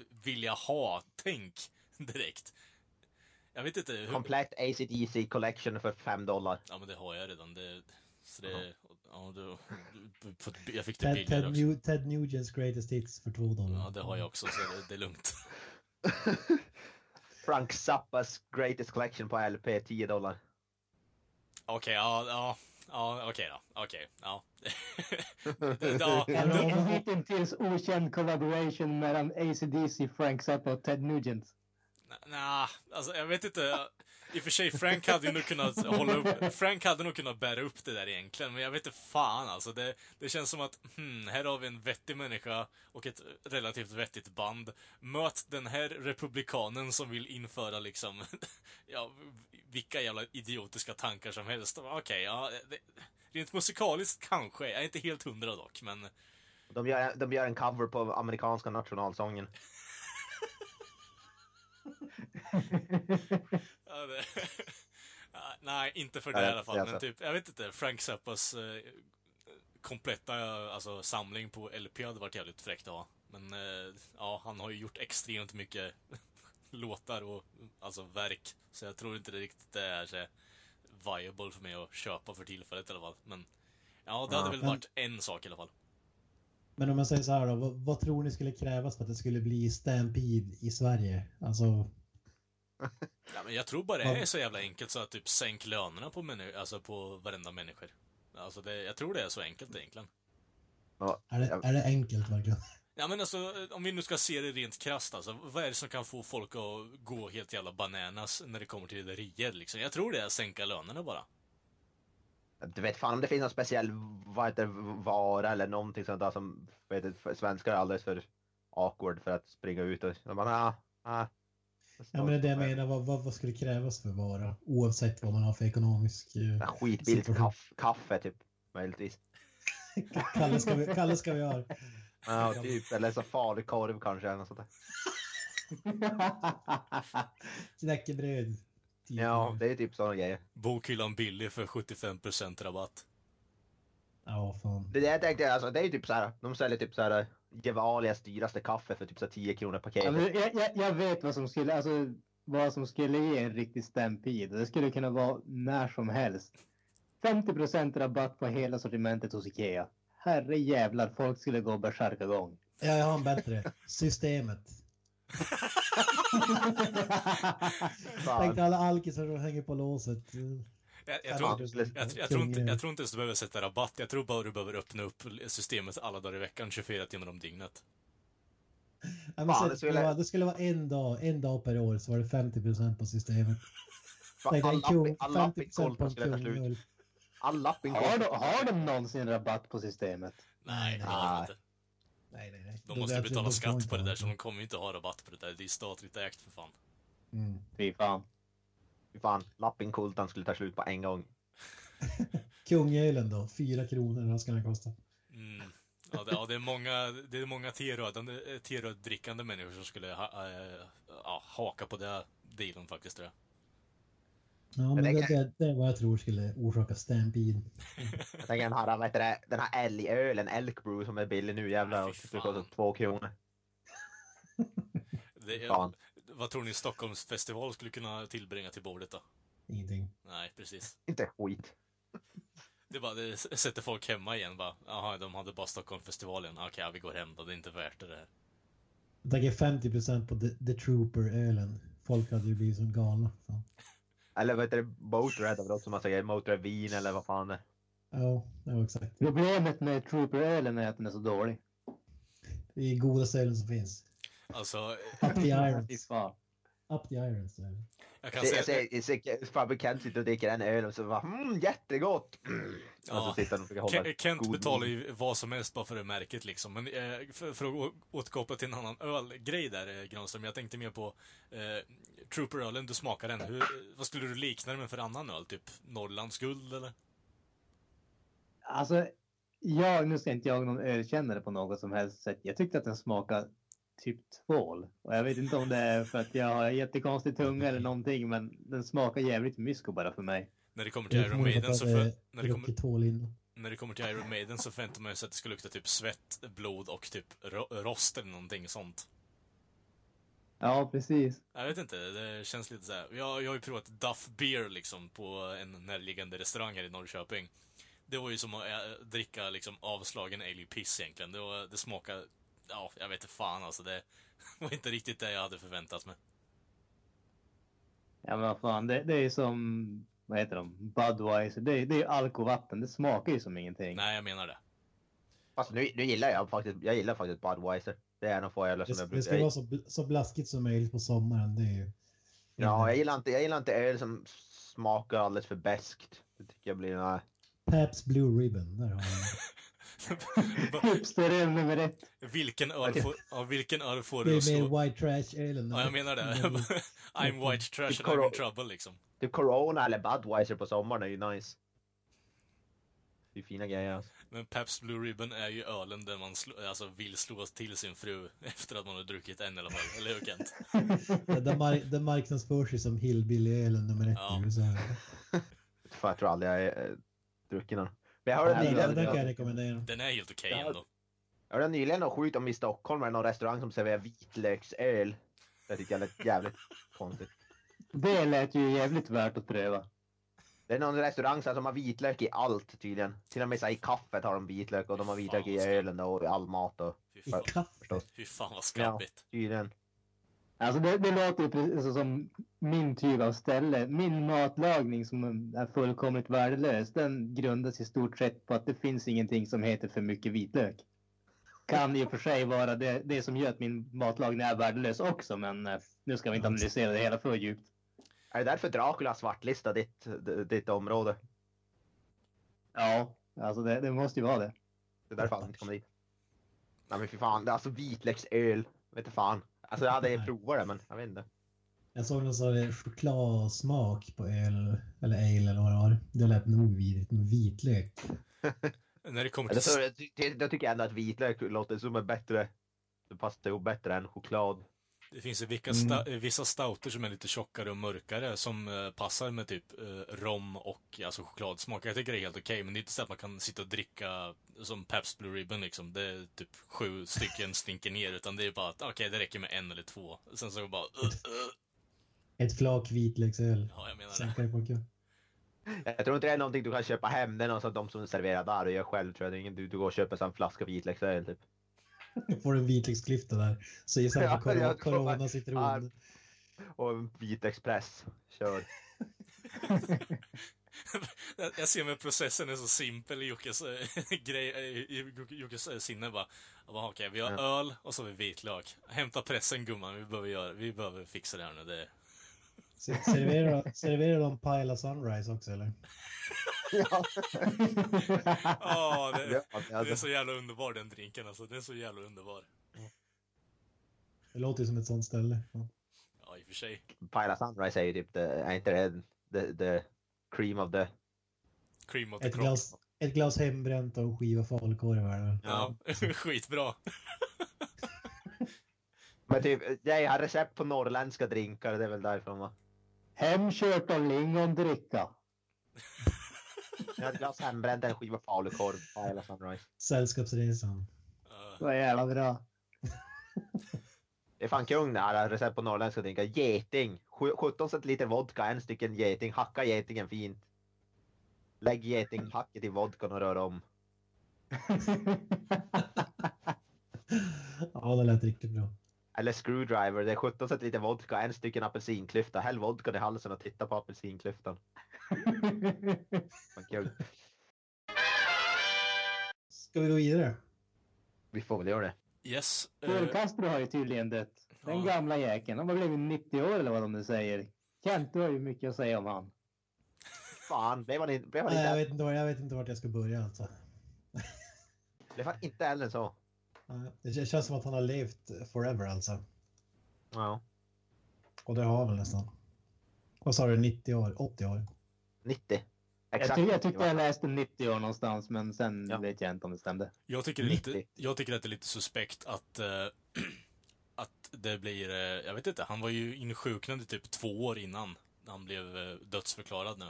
vilja ha-tänk direkt. Jag vet inte. Hur... Komplett ACDC collection för 5 dollar. Ja, men det har jag redan. Det, så det, ja, det, det, jag fick det Ted, billigare Ted, också. New, Ted Nugents Greatest Hits för två dollar. Ja, det har jag också, så det, det är lugnt. Frank Zappas Greatest Collection på LP 10 dollar. Okej, ja, ja, ja, okej då. Okej, ja. en hittills okänd collaboration mellan ACDC, Frank Zappa och Ted Nugent. nej, alltså jag vet inte. I och för sig, Frank hade ju nog kunnat hålla upp, Frank hade nog kunnat bära upp det där egentligen, men jag vet inte fan alltså. Det, det känns som att, hmm, här har vi en vettig människa och ett relativt vettigt band. Möt den här republikanen som vill införa liksom, ja, vilka jävla idiotiska tankar som helst. Okej, okay, ja, det, rent musikaliskt kanske, jag är inte helt hundra dock, men... De gör, de gör en cover på amerikanska nationalsången. ja, det... Nej, inte för det i alla fall. Men typ, jag vet inte, Frank Zappas eh, kompletta alltså, samling på LP hade varit jävligt fräckt att ha. Men eh, ja, han har ju gjort extremt mycket låtar och alltså verk. Så jag tror inte det riktigt är så viable för mig att köpa för tillfället i alla fall. Men ja, det hade ja, väl men... varit en sak i alla fall. Men om jag säger så här då, vad, vad, tror ni skulle krävas för att det skulle bli Stampede i Sverige? Alltså... ja, men jag tror bara det är så jävla enkelt så att typ sänk lönerna på, menu, alltså på varenda människor. Alltså det, jag tror det är så enkelt egentligen. Ja, är, det, är det enkelt verkligen? Ja men alltså, om vi nu ska se det rent krasst alltså. Vad är det som kan få folk att gå helt jävla bananas när det kommer till rederier liksom? Jag tror det är att sänka lönerna bara. Du vet fan om det finns någon speciell vad heter, vara eller någonting sånt där som vet, svenskar är alldeles för awkward för att springa ut och man, ah, ah. Ja men det är det jag menar, vad, vad, vad skulle krävas för vara? Oavsett vad man har för ekonomisk uh, Skitbilligt kaff, kaffe typ, möjligtvis. Kalle ska vi, Kalle ska vi ha. Ja, typ. Eller så farlig korv kanske. Eller något sånt där. Knäckebröd. Ja, det är typ sådana grejer. Bokhyllan billig för 75% rabatt. Ja, fan. Det jag tänkte, alltså, det är typ så här. De säljer typ så här Gevalias dyraste kaffe för typ så 10 kronor paketet. Ja, jag, jag, jag, vet vad som skulle, alltså vad som skulle ge en riktig stampede. Det skulle kunna vara när som helst. 50% rabatt på hela sortimentet hos Ikea. Herre jävlar, folk skulle gå bärsärka gång. Ja, jag har en bättre. Systemet. Tänk alla alkisar som hänger på låset. Jag, jag, tror, jag, jag, tror inte, jag tror inte ens du behöver sätta rabatt. Jag tror bara du behöver öppna upp systemet alla dagar i veckan, 24 timmar om dygnet. Ja, men Fan, det, skulle vara, det skulle vara en dag, en dag per år så var det 50% på systemet. Tänk dig en all 50 på en kung All har, de, har de någonsin rabatt på systemet? Nej, det har de inte. Nej, nej, nej. De måste ju betala skatt på det där, så de kommer ju inte ha rabatt på det där. Det är statligt ägt för fan. Mm. Fy fan. Fan, lappinkultan skulle ta slut på en gång. Kungölen då, fyra kronor, vad ska den kosta? Mm. Ja, det, ja, det är många, det är många T-röd-drickande människor som skulle ha, äh, ja, haka på det dealen faktiskt, tror jag. Ja, men det, det, det är vad jag tror skulle orsaka stampede. jag tänker den här, heter det, den här älgölen, Elk Brew som är billig nu jävlar. Ja, det kostar två kronor. Det är, vad tror ni Stockholms festival skulle kunna tillbringa till bordet då? Ingenting. Nej, precis. Inte skit. Det, bara, det sätter folk hemma igen bara. Jaha, de hade bara Stockholmsfestivalen. Okej, okay, ja, vi går hem då. Det är inte värt det här. Jag tänker 50% på The, The Trooper-ölen. Folk hade ju blivit som galna. Fan. Eller vad heter det? Motörhead har väl också massa grejer. Motörhead vin eller vad fan det är. Ja, ja exakt. Problemet med Trooper-ölen är att den är så dålig. Det är godaste ölen som finns. Alltså... Up the irons. Up the irons. Jag kan säga... Jag ser farbror Kent sitter och dricker en öl och så bara mm, jättegott! Mm. Ja. Kent, Kent betalar ju vad som helst bara för det märket liksom. Men eh, för, för, att återkoppla till en annan ölgrej där, eh, Granström. Jag tänkte mer på eh, Trooper-ölen, du smakar den. Hur, vad skulle du likna den med för annan öl? Typ Norrlands guld eller? Alltså, jag, nu ska inte jag någon ölkännare på något som helst sätt. Jag tyckte att den smakade typ tvål. Och jag vet inte om det är för att jag har jättekonstig tunga eller någonting, men den smakar jävligt mysko bara för mig. När det kommer till Iron Maiden så... För, när, det kommer, när det kommer till Iron Maiden så förväntar man sig att det ska lukta typ svett, blod och typ rost eller någonting sånt. Ja, precis. Jag vet inte, det känns lite så här. Jag, jag har ju provat Duff Beer liksom på en närliggande restaurang här i Norrköping. Det var ju som att äh, dricka liksom avslagen älgpiss egentligen. Det, var, det smakade, ja, jag vet inte fan alltså. Det var inte riktigt det jag hade förväntat mig. Ja men vad fan, det, det är som, vad heter de, Budweiser. Det, det är alkovatten, det smakar ju som ingenting. Nej, jag menar det. Fast nu, nu gillar jag faktiskt, jag gillar faktiskt Budweiser. Det är en av få öl som det, jag brukar... Det ska vara så, så blaskigt som möjligt på sommaren. Det är ju Ja, jag gillar inte, jag gillar inte öl som smakar alldeles för beskt. Det tycker jag blir... Nej. Pabst Blue Ribbon, där har vi Hipster-öl nummer ett. vilken öl får, ja, vilken öl får Det du att är slå? med White Trash-ölen. Ja, jag menar det. I'm white trash and I'm in trouble liksom. Typ Corona eller Budweiser på sommaren är ju nice. Det är fina grejer alltså. Men Pabst Blue Ribbon är ju ölen där man slå, alltså vill slå till sin fru efter att man har druckit en i alla fall. Eller hur Kent? Den, mar- den marknadsförs ju som Hillbilly-ölen nummer ett Ja. i USA. Fan, jag tror aldrig jag har äh, druckit någon. Jag hörde Ja, nyligen, den kan jag rekommendera. Den är helt okej Ja. ändå. jag hörde nyligen något sjukt om i Stockholm, det någon restaurang som serverar vitlöksöl. Det tycker jag lät jävligt konstigt. Det lät ju jävligt värt att pröva. Det är någon restaurang som har vitlök i allt tydligen. Till och med så här, i kaffet har de vitlök och de har vitlök i ölen och i all mat och Fy I fan, fy fan vad skabbigt. Tydligen. Alltså det, det låter ju precis som min typ av ställe. Min matlagning som är fullkomligt värdelös, den grundas i stort sett på att det finns ingenting som heter för mycket vitlök. Kan i och för sig vara det, det som gör att min matlagning är värdelös också, men eh, nu ska vi inte analysera det hela för djupt. Är det därför Dracula svartlistar ditt, ditt område? Ja, alltså det, det måste ju vara det. Det är därför han inte kommer dit. Nej men fy fan, det är alltså vitlöksöl. Vet inte fan. Alltså jag hade provat det men jag vet inte. Jag såg någon sån chokladsmak på öl, eller ale eller vad det var. Det lät nog vidrigt med vitlök. När det kommer till... då tycker jag ändå att vitlök låter som en bättre. Det passar ihop bättre än choklad. Det finns ju vilka Mm. sta, eh, vissa stouter som är lite tjockare och mörkare som eh, passar med typ eh, rom och alltså chokladsmak. Jag tycker det är helt okej, men det är inte så att man kan sitta och dricka som Pabst Blue Ribbon liksom. Det är typ sju stycken slinker ner, utan det är bara att okej, det räcker med en eller två. Sen så bara... Uh, uh. Ett flak vitlöksöl. Ja, jag menar det. Sänka. Jag tror inte det är någonting du kan köpa hem. Det är något som de som serverar där och gör själv tror jag. Det är ingen du, du går och köper en flaska vitlöksöl typ. Får en vitlöksklyfta där. Så gissar jag på Ja, corona, jag citron. Och en vitexpress. Kör. Jag- Jag ser med processen är så simpel i Jockes äh, grej, i Jockes äh, sinne bara. Jag bara, Okej, vi har öl och så har vi vitlök. Hämta pressen gumman, vi behöver, göra, vi behöver fixa det här nu. Det... Se- Serverar, serverar de Pila Sunrise också eller? ja. Åh, det, det är så jävla underbar den drinken alltså. Den är så jävla underbar. Det låter ju som ett sånt ställe. Ja. I och för sig. Pila Sunrise är ju typ, det, är inte det the, the cream of the... Cream of the Ett, crop. glas, ett glas hembränt och en skiva falukorvar. Ja, skitbra. Men typ, jag har recept på norrländska drinkar, det är väl därifrån va? Hemkört av lingondricka. Jag har ett glas hembränt, en skiva falukorv, Sunrise. Sällskapsresan. Uh, Så jävla bra. Det är fan kung det här, recept på norrländska drinkar. Geting! Sju- 17 centiliter vodka, en stycken geting. Hacka getingen fint. Lägg getinghacket i vodkan och rör om. Ja, det lät riktigt bra. Eller screwdriver, det är 17 centiliter vodka, en stycken apelsinklyfta. Häll vodkan i halsen och titta på apelsinklyftan. Fan kul. Ska vi gå vidare? Vi får väl göra det. yes. Uh, Castro har ju tydligen dött. Den Ja. gamla jäkeln. Han har blivit 90 år eller vad de nu säger. Kent, du har ju mycket att säga om han. Fan, blev han, in, blev han Nej, jag, inte, vet inte, jag vet inte vart jag ska börja alltså. blev han inte äldre så? Det känns som att han har levt forever alltså. Ja. Och det har han väl nästan. Vad sa du, 90 år? 80 år? 90. Jag, Exakt. ty- jag tyckte jag läste 90 år någonstans, men sen Ja. vet jag inte om det stämde. jag, tycker det är lite, 90. jag tycker att det är lite suspekt att, eh, att det blir, eh, jag vet inte, han var ju insjuknad i typ två år innan han blev eh, dödsförklarad nu.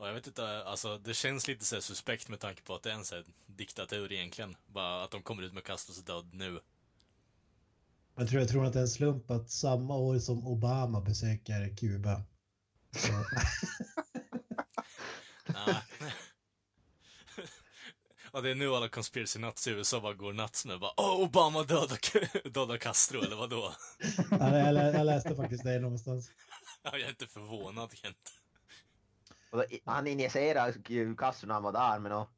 Och jag vet inte, alltså det känns lite så suspekt med tanke på att det är en så diktatur egentligen. Bara att de kommer ut med Castros död nu. Jag tror, jag tror att det är en slump att samma år som Obama besöker Kuba. Så. Ja, det är nu alla conspiracy nuts i USA bara går nuts med bara Åh, Obama dödar, dödar Castro, eller vadå? Ja, jag, lä- jag läste faktiskt det någonstans. Ja, jag är inte förvånad, Kent. Och Han injicerade Castro när han var där med något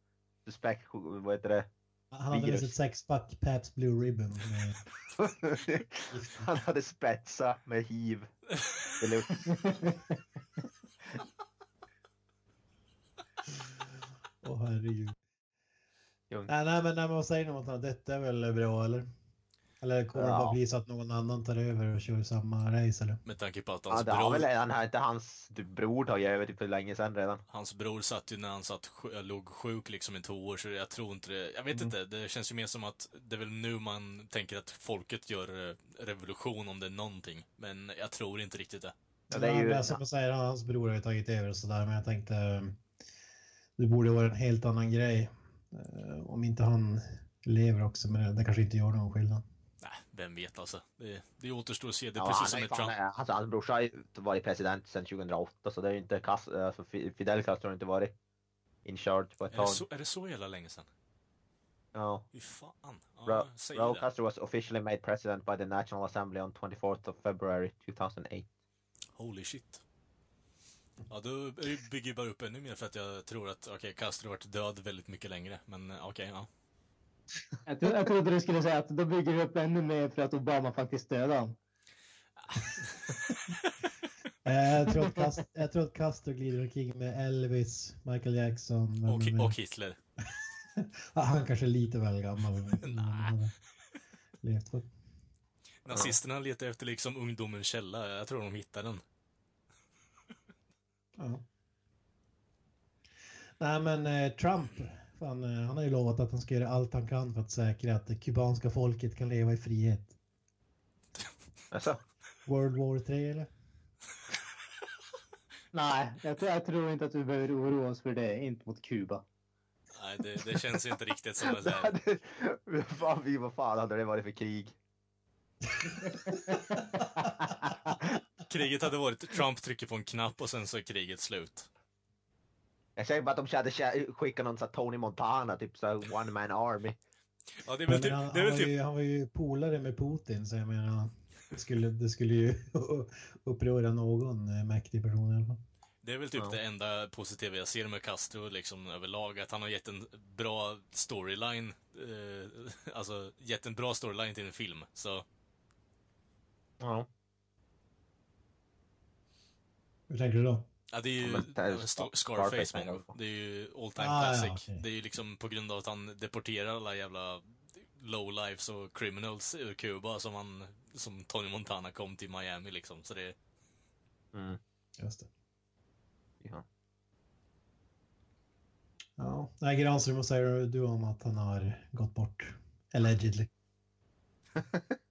suspekt, vad heter det, Han hade sig ett sexpack Pabst Blue Ribbon. Han hade spetsa med hiv. Åh herregud. Lugnt. Nej, nej, men, men vad säger ni om att han har dött? Det är väl bra eller? Eller kommer det Ja. bara bli så att någon annan tar över och kör samma race eller? Med tanke på att ja, hans det har bror, väl redan här, inte hans typ, bror tagit över typ för länge sedan redan. hans bror satt ju när han satt, låg sjuk liksom i två år, så jag tror inte det, jag vet Mm. inte, det känns ju mer som att det är väl nu man tänker att folket gör eh, revolution om det är någonting. Men jag tror inte riktigt det. Ja, det är ju- Ja, som jag säger, hans bror har ju tagit över och sådär, men jag tänkte eh, det borde vara en helt annan grej. Eh, Om inte han lever också, men det kanske inte gör någon skillnad. Vem vet alltså. Det, det återstår att se. Det är Ja, precis som med Trump. alltså, hans brorsa har varit president sedan 2008 så det är ju inte alltså, Fi- Fidel Castro har inte varit in charge på ett Är det, tag. så, är det så jävla länge sedan? Ja. Fy fan. Ja, Ra- säg Raul det. Castro was officially made president by the National Assembly on 24th of February 2008. Holy shit. Ja, då bygger jag bara upp ännu mer för att jag tror att, okej, Castro har varit död väldigt mycket längre. Men okej, ja. Jag, tro, jag trodde du skulle säga att då bygger vi upp ännu mer för att Obama faktiskt dödade honom. Eh, Jag tror att, Cast- jag tror att Castro glider omkring med Elvis, Michael Jackson. Och, och Hitler. Han kanske är lite väl gammal. Levt för. Nazisterna letar efter liksom ungdomens källa. Jag tror de hittar den. Ja. Nej men eh, Trump, fan, eh, han har ju lovat att han ska göra allt han kan för att säkra att det kubanska folket kan leva i frihet. Alltså, World War 3 eller? Nej, jag, tror- jag tror inte att vi behöver oroa oss för det. Inte mot Kuba. Nej, det, det känns inte riktigt som det det där. hade, fan, vi, vad fan hade det varit för krig? Kriget hade varit Trump trycker på en knapp och sen så är kriget slut. Jag säger bara att de hade skickat någon här Tony Montana, typ så one man army. Ja, det är väl typ, han, det är han, väl var typ ju, han var ju polare med Putin så jag menar det skulle, det skulle ju uppröra någon eh, mäktig person i alla fall. Det är väl typ Ja. det enda positiva jag ser med Castro liksom överlag, att han har gett en bra storyline, eh, alltså gett en bra storyline till en film. Så Ja. Hur tänker du då? Ja, det är ju Ja, men det är ja, Star- Scar- Scarface man. Det är ju all time Ah, ja, classic. okej. Det är ju liksom på grund av att han deporterar alla jävla lowlifes och criminals ur Kuba som han, som Tony Montana kom till Miami liksom. Så det, Mm. Just det. Ja. Ja, nej Granström, vad säger du om att han har gått bort? Allegedly.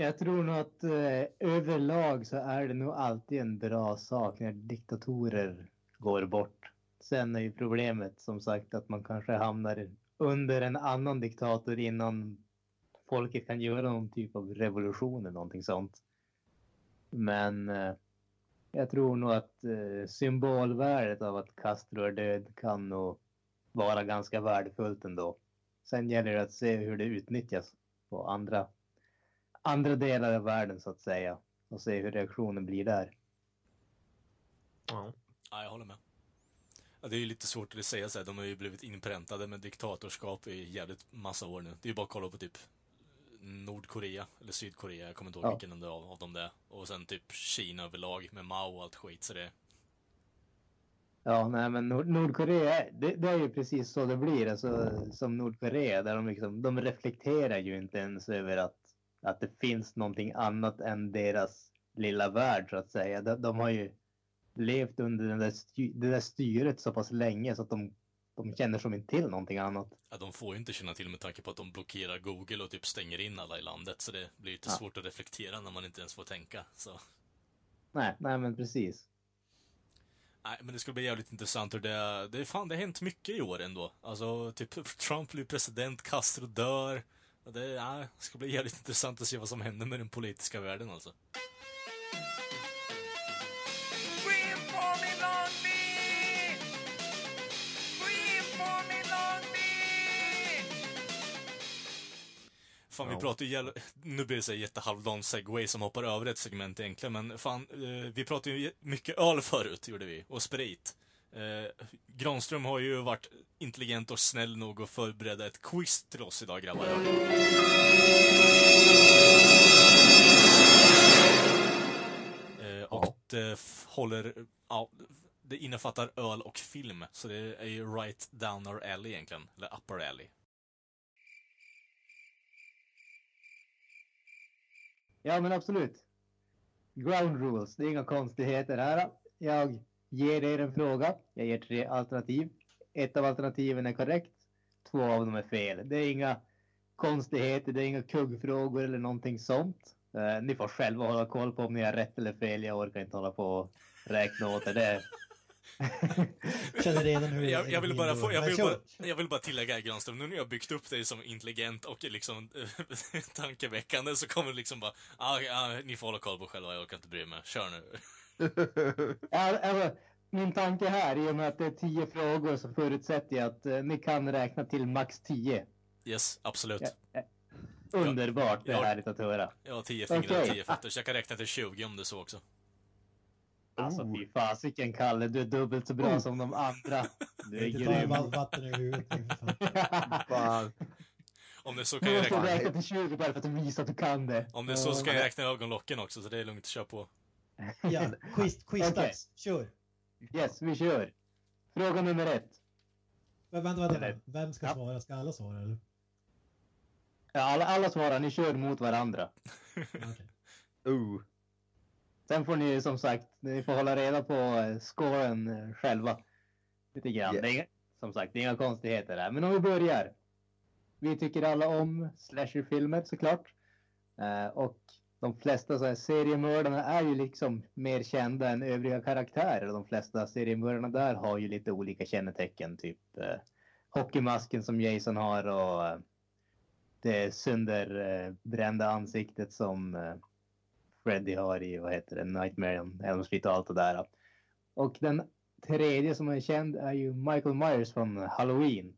Jag tror nog att eh, överlag så är det nog alltid en bra sak när diktatorer går bort. Sen är ju problemet som sagt att man kanske hamnar under en annan diktator innan folket kan göra någon typ av revolution eller någonting sånt. Men eh, jag tror nog att eh, symbolvärdet av att Castro är död kan nog vara ganska värdefullt ändå. Sen gäller det att se hur det utnyttjas på andra andra delar av världen så att säga och se hur reaktionen blir där. Ja. ja, jag håller med. Ja, det är ju lite svårt att säga så här. de har ju blivit inpräntade med diktatorskap i jävligt massa år nu. Det är ju bara att kolla på typ Nordkorea eller Sydkorea, jag kommer inte ihåg Ja. vilken av, av dem det är. Och sen typ Kina överlag med Mao och allt skit, så det... Ja, nej, men Nord- Nordkorea, det, det är ju precis så det blir. Alltså, som Nordkorea, där de, liksom, de reflekterar ju inte ens över att, att det finns någonting annat än deras lilla värld, så att säga. De, de har ju levt under den där sty, det där styret så pass länge så att de, de känner som inte till någonting annat. Ja, de får ju inte känna till med tanke på att de blockerar Google och typ stänger in alla i landet, så det blir lite Ja. svårt att reflektera när man inte ens får tänka. Så. Nej, nej men precis. Nej, men det ska bli jävligt intressant hur det... Det fan, det har hänt mycket i år ändå. Alltså, typ Trump blir president, Castro dör. Det, ja, ska bli jävligt intressant att se vad som händer med den politiska världen alltså. Fan, vi Ja. pratar ju jävla... Nu blir det så jättehalvdan segway som hoppar över ett segment egentligen, men fan, eh, vi pratade ju mycket öl förut, gjorde vi, och sprit. Eh, Granström har ju varit intelligent och snäll nog att förbereda ett quiz till oss idag, grabbar. Eh, och det håller, ja, det innefattar öl och film, så det är ju right down our alley egentligen, eller upper alley. Ja, men absolut. Ground rules, det är inga konstigheter här. Jag ger er en fråga. Jag ger tre alternativ. Ett av alternativen är korrekt. Två av dem är fel. Det är inga konstigheter, det är inga kuggfrågor eller någonting sånt. Eh, ni får själva hålla koll på om ni har rätt eller fel. Jag orkar inte hålla på och räkna åt er. Det. Känner redan hur det Jag, jag, vill bara få, jag, Men vill kör. bara, jag vill bara tillägga här, Granström, nu när jag byggt upp dig som intelligent och liksom tankeväckande så kommer det liksom bara, ah, ah, ni får hålla koll på själva, jag orkar inte bry mig. Kör nu. Alltså, min tanke här, i och med att det är tio frågor så förutsätter jag att eh, ni kan räkna till max tio. Yes, absolut. Ja. Underbart, det är härligt att höra. Jag har tio fingrar och tio fötter, så jag kan räkna till 20 om det så också. Alltså Oh. fy fasiken Kalle, du är dubbelt så bra som de andra. Du är grym. va- vatten över huvudet. Om det så kan Du jag måste räkna, räkna till 20 bara för att du visar att du kan det. om det är så kan jag räkna ögonlocken också, så det är lugnt, kör på. Ja, quiz, quizdags. Kör. Yes, vi kör. Fråga nummer ett. Men vänta, vänta. Vänta. Vem ska Ja. svara? Ska alla svara eller? Ja, alla, alla svarar, ni kör mot varandra. Okej. Uh. Sen får ni som sagt, ni får hålla reda på eh, scoren eh, själva. Lite grann. Yeah. Det är, som sagt, det är inga konstigheter där. Men om vi börjar. Vi tycker alla om slasherfilmer såklart. Eh, och de flesta så här, seriemördarna är ju liksom mer kända än övriga karaktärer. De flesta seriemördarna där har ju lite olika kännetecken. Typ eh, hockeymasken som Jason har och eh, det sönderbrända eh, ansiktet som eh, Freddy har i, vad heter det, Nightmare on Elm Street och allt det där. Och den tredje som är känd är ju Michael Myers från Halloween.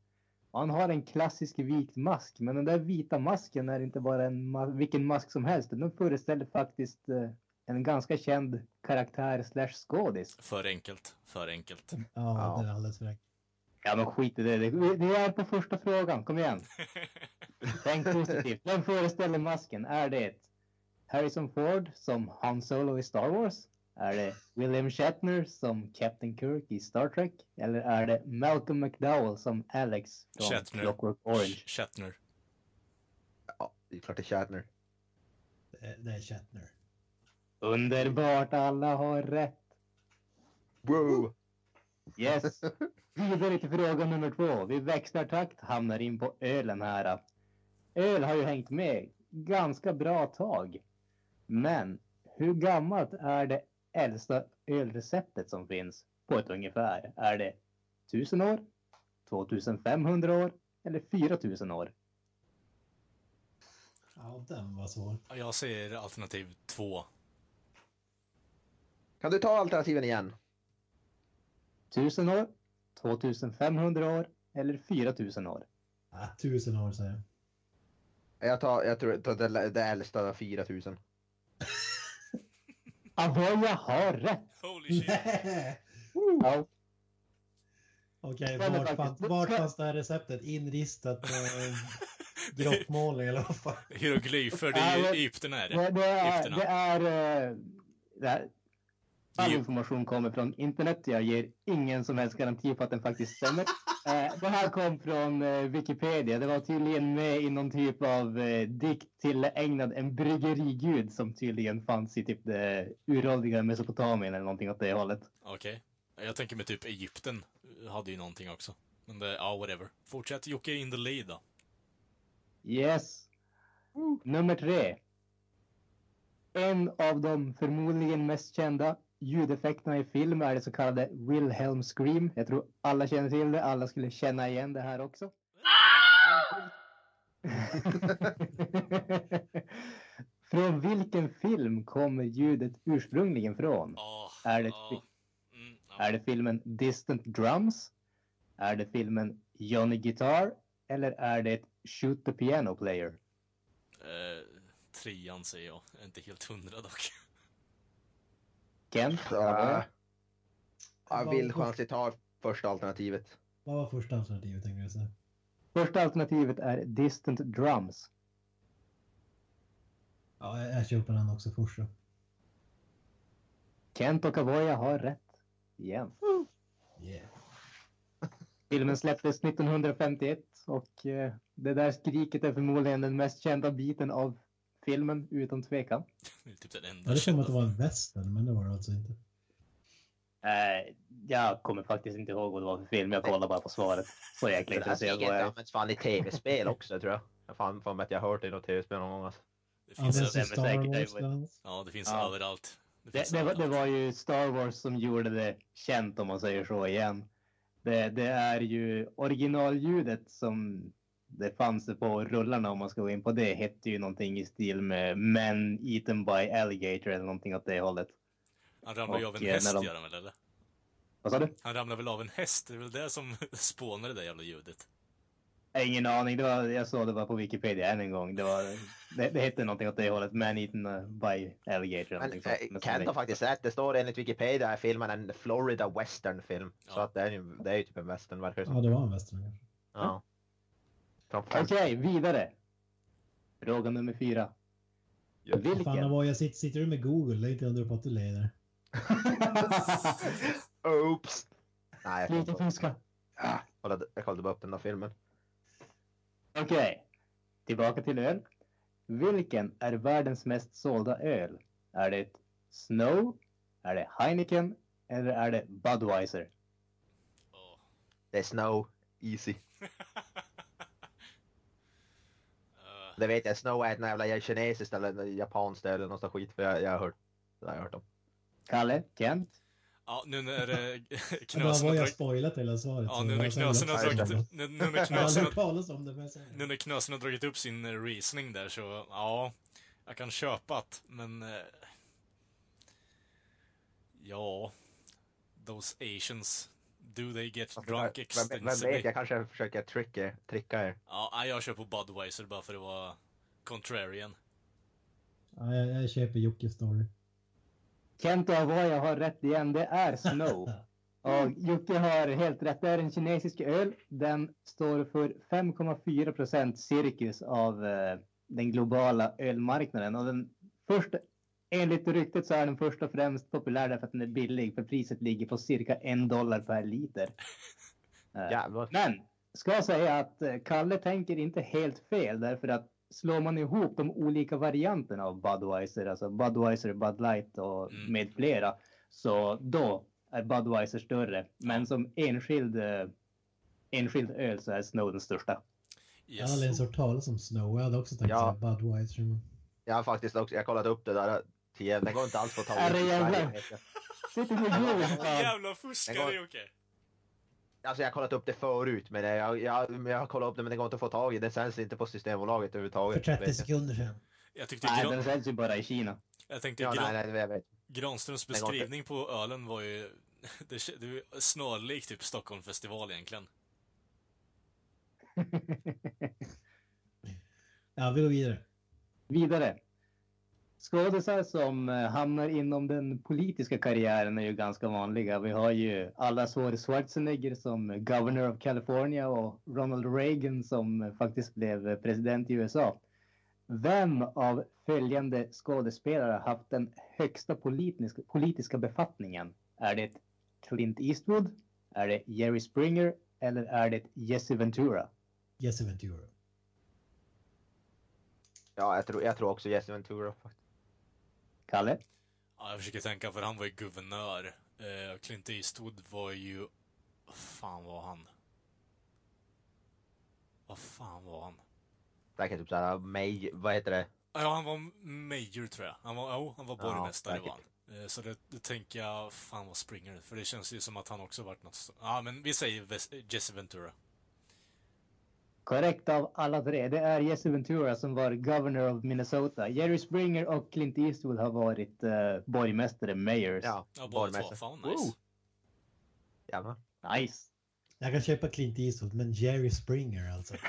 Han har en klassisk vit mask, men den där vita masken är inte bara en ma- vilken mask som helst. Den föreställer faktiskt eh, en ganska känd karaktär slash skådis. För enkelt, för enkelt. Ja, Ja. det är alldeles för enkelt. Ja men skit i det. Det är på första frågan, kom igen. Tänk positivt. Vem föreställer masken? Är det Harrison Ford som Han Solo i Star Wars? Är det William Shatner som Captain Kirk i Star Trek? Eller är det Malcolm McDowell som Alex från Shatner. Clockwork Orange? Shatner. Ja, det är klart det är Shatner. Det är, det är Shatner. Underbart, alla har rätt. Wow. Yes. Vidare till fråga nummer två. Vi växlar takt, hamnar in på ölen här. Öl har ju hängt med ganska bra tag. Men hur gammalt är det äldsta ölreceptet som finns på ett ungefär? Är det 1000 år, 2500 år eller 4000 år? Ja, den var svår. Jag säger alternativ två. Kan du ta alternativen igen? 1000 år, 2500 år eller 4000 år? Ah, tusen år säger jag. Jag tar, jag tror det äldsta 4000. Avoya har rätt! Holy shit. Ja, Okej, det vart, fanns, vart fanns det här receptet? Inristat på en grottmålning eller vad fan? Hieroglyfer, det är Egypten är Det, det. det är... Det är, eh, det här, all information kommer från internet. Jag ger ingen som helst garanti på att den faktiskt stämmer. Eh, det här kom från eh, Wikipedia. Det var tydligen med i någon typ av eh, dikt tillägnad en bryggerigud som tydligen fanns i typ det uråldriga Mesopotamien eller någonting åt det hållet. Okej. Jag tänker med typ Egypten hade ju någonting också. Men det, ja, whatever. Fortsätt Jocke in the lead då. Yes. Nummer tre. En av de förmodligen mest kända ljudeffekterna i film är det så kallade Wilhelm Scream. Jag tror alla känner till det. Alla skulle känna igen det här också. från vilken film kommer ljudet ursprungligen från? Ja, Är det- ja. Mm. Är det filmen Distant Drums? Är det filmen Johnny Guitar? Eller är det Shoot the Piano Player? Eh, trean säger jag. Jag är inte helt hundra dock. Kent? Ja, jag vill chansigt ta första alternativet. Vad var första alternativet tänkte jag säga? Första alternativet är Distant Drums. Ja, jag, jag köper den också först så. Kent och Avoya har rätt. Igen. Yeah. Filmen släpptes 1951 och eh, det där skriket är förmodligen den mest kända biten av filmen utan tvekan. Det är typ den Jag enda hade för mig kända. att det var en western, men det var det alltså inte. Eh, jag kommer faktiskt inte ihåg vad det var för film. Jag kollar bara på svaret. Så jäkla Det här intresserad var jag. används fan i tv-spel också tror jag. Jag fan för mig att jag har hört det i något tv-spel någon gång. Alltså. Det finns, Används det i är Star säkert- det Wars var- ja, det finns Ja. överallt. Det, Det, finns det, var, det överallt. var ju Star Wars som gjorde det känt om man säger så igen. Det, det är ju originalljudet som det fanns på rullarna om man ska gå in på det hette ju någonting i stil med Men eaten by alligator eller någonting åt det hållet. Han ramlar ju av en eh, häst, de- gör han väl eller? Vad sa du? Han ramlar väl av en häst? Det är väl det som spånar det där jävla ljudet. Ingen aning. Det var, jag såg det bara på Wikipedia än en gång. Det, var, det, det hette någonting åt det hållet. Man eaten by alligator. Men sånt. eh, Kent har så- faktiskt rätt. Det står enligt Wikipedia är filmen en Florida western film. Så Ja. att det är ju det är ju typ en western verkar det som. Ja, det var en western. Ja. Okej, vidare. Fråga nummer fyra. Fan, Vilken? vad jag sitter, sitter du med Google? Det är inte undra på att du leder. Oops! Nej, jag, Sluta fuska. kollade, jag kollade bara upp den där filmen. Okej, tillbaka till öl. Vilken är världens mest sålda öl? Är det Snow? Är det Heineken? Eller är det Budweiser? Det är Snow, easy. Det vet jag, Snow är ett jävla kinesiskt eller japanskt eller något sånt skit för jag, jag har hört. Det har jag hört om. Kalle? Kent? ja, nu när knösen har jag dragit... spoilat hela svaret? Ja, nu jag när knösen har dragit... Nu, nu när knösen har... om det, men Nu när knösen har dragit upp sin eh, reasoning där så, ja, jag kan köpa att, men... Eh, ja, those asians, do they get drunk vem, vem extensively? vet, jag kanske försöker tricka, tricka er. Ja, jag kör på Budweiser bara för att vara contrarian. Ja, jag, jag köper Jockes story. Kent och Avoya har rätt igen. Det är Snow. Och Jocke har helt rätt. Det är en kinesisk öl. Den står för 5,4 procent cirkus av eh, den globala ölmarknaden. Och den första, enligt ryktet så är den först och främst populär därför att den är billig. För priset ligger på cirka en dollar per liter. Jävlar. Men ska säga att eh, Kalle tänker inte helt fel därför att slår man ihop de olika varianterna av Budweiser, alltså Budweiser, Bud Light och Mm. med flera, så då är Budweiser större. Men som enskild, eh, enskild öl så är Snow den största. Jag har aldrig ens Yes. hört talas om Snow. Jag hade också tänkt Ja. säga Budweiser. Men... Jag har faktiskt också, jag kollat upp det där. Tio, den går inte alls att ta Är det jag. Sitter med fan. Jävla fuskare går- Jocke! Alltså jag har kollat upp det förut men jag, jag, jag har kollat upp det men det går inte att få tag i. Det säljs inte på Systembolaget För överhuvudtaget. 30 vet jag. sekunder sedan. Jag tyckte Nej, Gran... den säljs ju bara i Kina. Jag tänkte Ja, Gran... nej, nej, jag vet. Granströms beskrivning på ölen var ju... Det, det var snarlikt typ Stockholmsfestival egentligen. Ja, vi går vidare. Vidare. Skådisar som eh, hamnar inom den politiska karriären är ju ganska vanliga. Vi har ju allas vår Schwarzenegger som Governor of California och Ronald Reagan som faktiskt blev president i USA. Vem av följande skådespelare har haft den högsta politiska, politiska befattningen? Är det Clint Eastwood? Är det Jerry Springer? Eller är det Jesse Ventura? Jesse Ventura. Ja, jag tror, jag tror också Jesse Ventura. faktiskt. Kalle? Ja, jag försöker tänka för han var ju guvernör. Eh, Clint Eastwood var ju... Vad fan var han? Vad fan var han? Säkert typ såhär, May, vad heter det? Ja, han var major tror jag. Han var, jo, han var Ja, borgmästare säkert. var han. Eh, Så det, det tänker jag, fan vad Springer. För det känns ju som att han också varit något... Ja, men vi säger Jesse Ventura. Korrekt av alla tre. Det är Jesse Ventura som var governor of Minnesota. Jerry Springer och Clint Eastwood har varit uh, borgmästare, mayors. Ja, Ja, båda två. Fan nice. Woo! Jävlar. Nice. Jag kan köpa Clint Eastwood, men Jerry Springer alltså.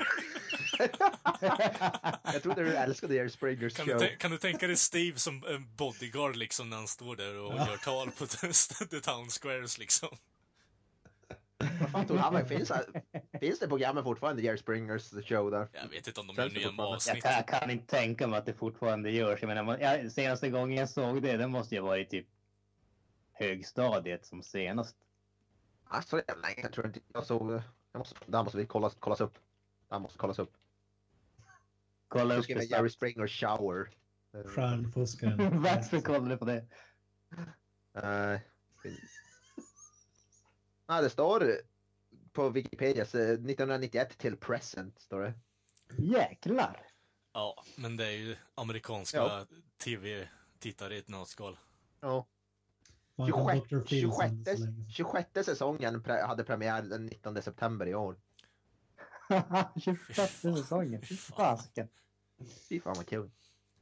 jag trodde du älskade Jerry Springers Kan du, show. tän- kan du tänka dig Steve som en bodyguard liksom när han står där och Ja. gör tal på the town squares liksom? Vad fan tog han? Finns, finns det programmet fortfarande, Jerry Springers show där? Jag vet inte om de Känns gör nya? Jag avsnitt. kan, jag kan inte tänka mig att det fortfarande görs. Jag menar, man- jag, senaste gången jag såg det, det måste ju ha varit typ högstadiet som senast. Alltså, det är länge. Jag tror inte jag såg det. Jag måste, det här måste vi kollas, kollas upp. Det här måste kollas upp. Kolla upp det Jerry. Springer shower. Stjärnfuskaren. Varför kollar du på det? Uh, ah, det står på Wikipedia så 1991 till present står det. Jäklar! Ja, men det är ju amerikanska Ja. tv-tittare i ett nötskal. Ja. Man kan 26, Dr. Phil 26, sen så länge. 26 säsongen pre, hade premiär den 19 september i år. 26 säsongen. Fy fasiken. Fy fan vad kul.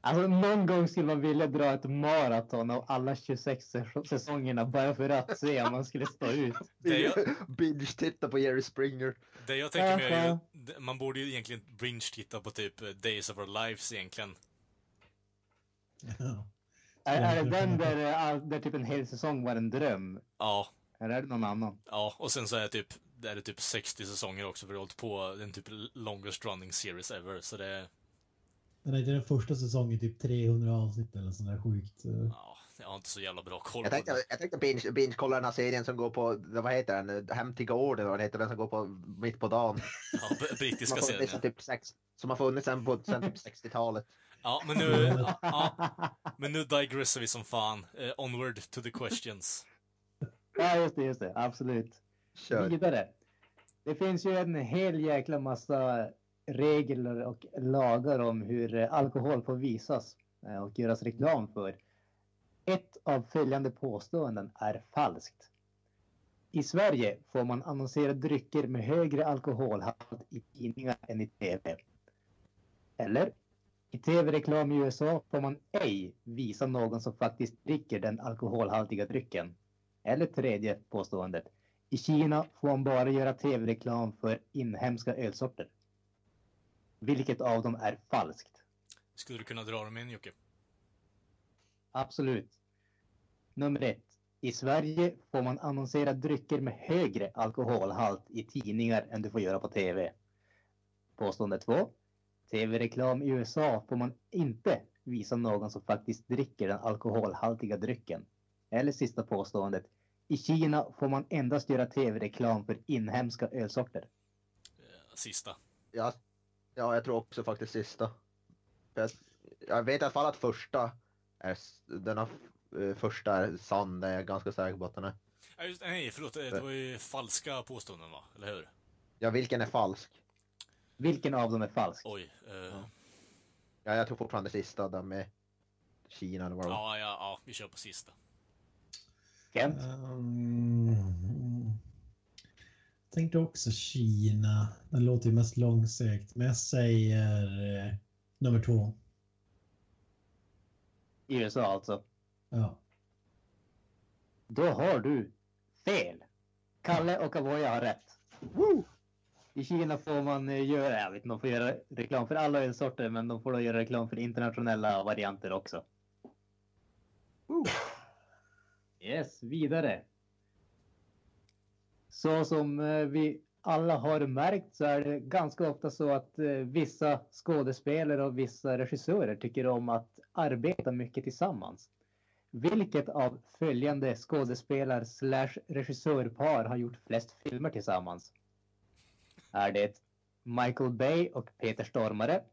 Alltså någon gång skulle man vilja dra ett maraton av alla 26 säs- säsongerna bara för att se om man skulle stå ut. Det är ju- Binge-titta på Jerry Springer. Det jag tänker mig är ju, man borde ju egentligen binge-titta på typ Days of Our Lives egentligen. Ja. Är, är det den där, eh, där typ en hel säsong var en dröm? Ja, Eller är det någon annan? ja, och sen så är det typ, det är det typ 60 säsonger också för det har hållit på, den typ longest running series ever, så det är, Den är inte den första säsongen typ 300 avsnitt eller sånt där sjukt. eh. ja, jag har inte så jävla bra koll Jag på tänkte, det. jag tänkte binge, binge kolla den här serien som går på, vad heter den, Hem till gården, vad heter, den som går på mitt på dagen. Ja, Som brittiska serien. sen typ sex, som har funnits sen, på, sen typ 60-talet. Ja, men nu, ja, ja, men nu digressar vi som fan. Eh, onward to the questions. Ja, just det, just det. Absolut. Kör. Vidare. Det finns ju en hel jäkla massa regler och lagar om hur eh, alkohol får visas eh, och göras reklam för. Ett av följande påståenden är falskt. I Sverige får man annonsera drycker med högre alkoholhalt i tidningar än i TV. Eller? I tv-reklam i USA får man ej visa någon som faktiskt dricker den alkoholhaltiga drycken. Eller tredje påståendet. I Kina får man bara göra tv-reklam för inhemska ölsorter. Vilket av dem är falskt? Skulle du kunna dra dem in Jocke? Absolut. Nummer ett. I Sverige får man annonsera drycker med högre alkoholhalt i tidningar än du får göra på tv. Påstående två. Tv-reklam i USA får man inte visa någon som faktiskt dricker den alkoholhaltiga drycken. Eller sista påståendet. I Kina får man endast göra tv-reklam för inhemska ölsorter. Eh, Sista. Ja, ja, jag tror också faktiskt sista. För Jag, jag vet i alla fall att första är, den har, eh, första är sann, det är jag ganska säker på att den är. Ja, just, nej, förlåt. Det var ju falska påståenden va? Eller hur? Ja, vilken är falsk? Vilken av dem är falsk? Oj. Eh, ja. Ja, jag tror fortfarande sista, där med Kina eller vad det var. Ja, ja, vi kör på sista. Kent? Um, tänkte också Kina. Den låter ju mest långsökt. Men jag säger eh, nummer två. USA alltså. Ja. Då har du fel. Kalle och Avoya har rätt. Woo! I Kina får man eh, göra, jag vet inte, de får göra reklam för alla ölsorter men de får då göra reklam för internationella varianter också. Woo! Yes, vidare. Så som eh, vi alla har märkt så är det ganska ofta så att eh, vissa skådespelare och vissa regissörer tycker om att arbeta mycket tillsammans. Vilket av följande skådespelar slash regissörpar har gjort flest filmer tillsammans? Är det Michael Bay och Peter Stormare?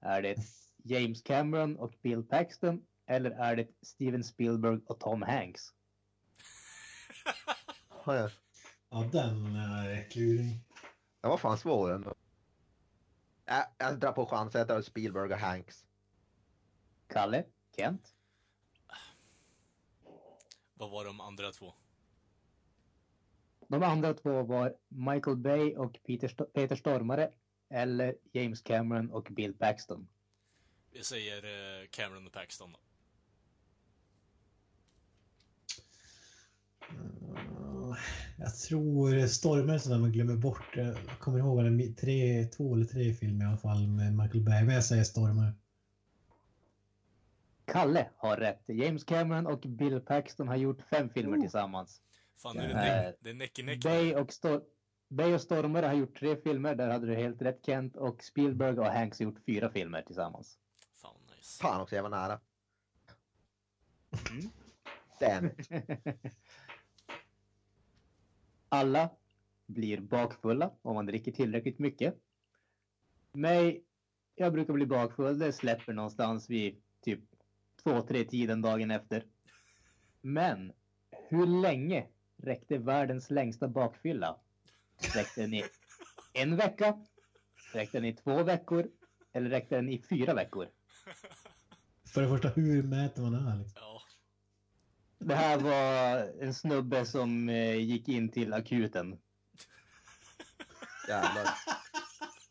Är det James Cameron och Bill Paxton? Eller är det Steven Spielberg och Tom Hanks? Har jag Ja, den är klurig. Den var fan svår ändå. Jag, jag drar på chansen, jag tar Spielberg och Hanks. Kalle? Kent? Vad var de andra två? De andra två var Michael Bay och Peter, Sto- Peter Stormare eller James Cameron och Bill Paxton. Vi säger eh, Cameron och Paxton då. Jag tror Stormare sådär man glömmer bort. Jag kommer ihåg är tre, två eller tre filmer i alla fall med Michael Bay. Men jag säger Stormare. Kalle har rätt. James Cameron och Bill Paxton har gjort fem filmer tillsammans. Fan, nu är det, det är neck i neck. Bay och, Stor- Bay och Stormare har gjort tre filmer, där hade du helt rätt Kent. Och Spielberg och Hanks har gjort fyra filmer tillsammans. Fan nice. Fan också, jag var nära. Mm. Damn. Alla blir bakfulla om man dricker tillräckligt mycket. Mig, jag brukar bli bakfull, det släpper någonstans vid typ två, tre tiden dagen efter. Men hur länge räckte världens längsta bakfylla? Räckte den i en vecka? Räckte den i två veckor? Eller räckte den i fyra veckor? För det första, hur mäter man det här? Liksom? Det här var en snubbe som eh, gick in till akuten. Jävlar.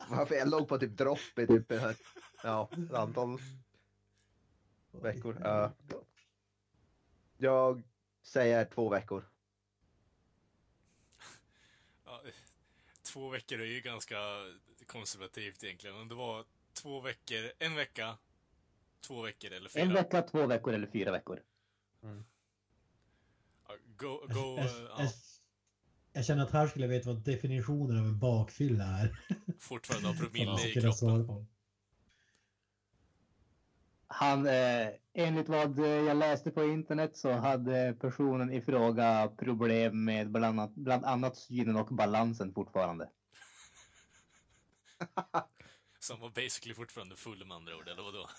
Varför jag låg på typ dropp i typ ett ja, ett antal veckor. Ja. jag säger två veckor. Ja, två veckor är ju ganska konservativt egentligen. Om det var två veckor, en vecka, två veckor eller fyra. En vecka, två veckor eller fyra veckor. Ja, Go, go, Jag, eh, jag, ja, jag känner att här skulle jag veta vad definitionen av en bakfylla är. fortfarande ha För promille i kroppen. Han, eh, enligt vad jag läste på internet så hade personen i fråga problem med bland annat, bland annat synen och balansen fortfarande. Som var basically fortfarande full med andra ord, eller vadå?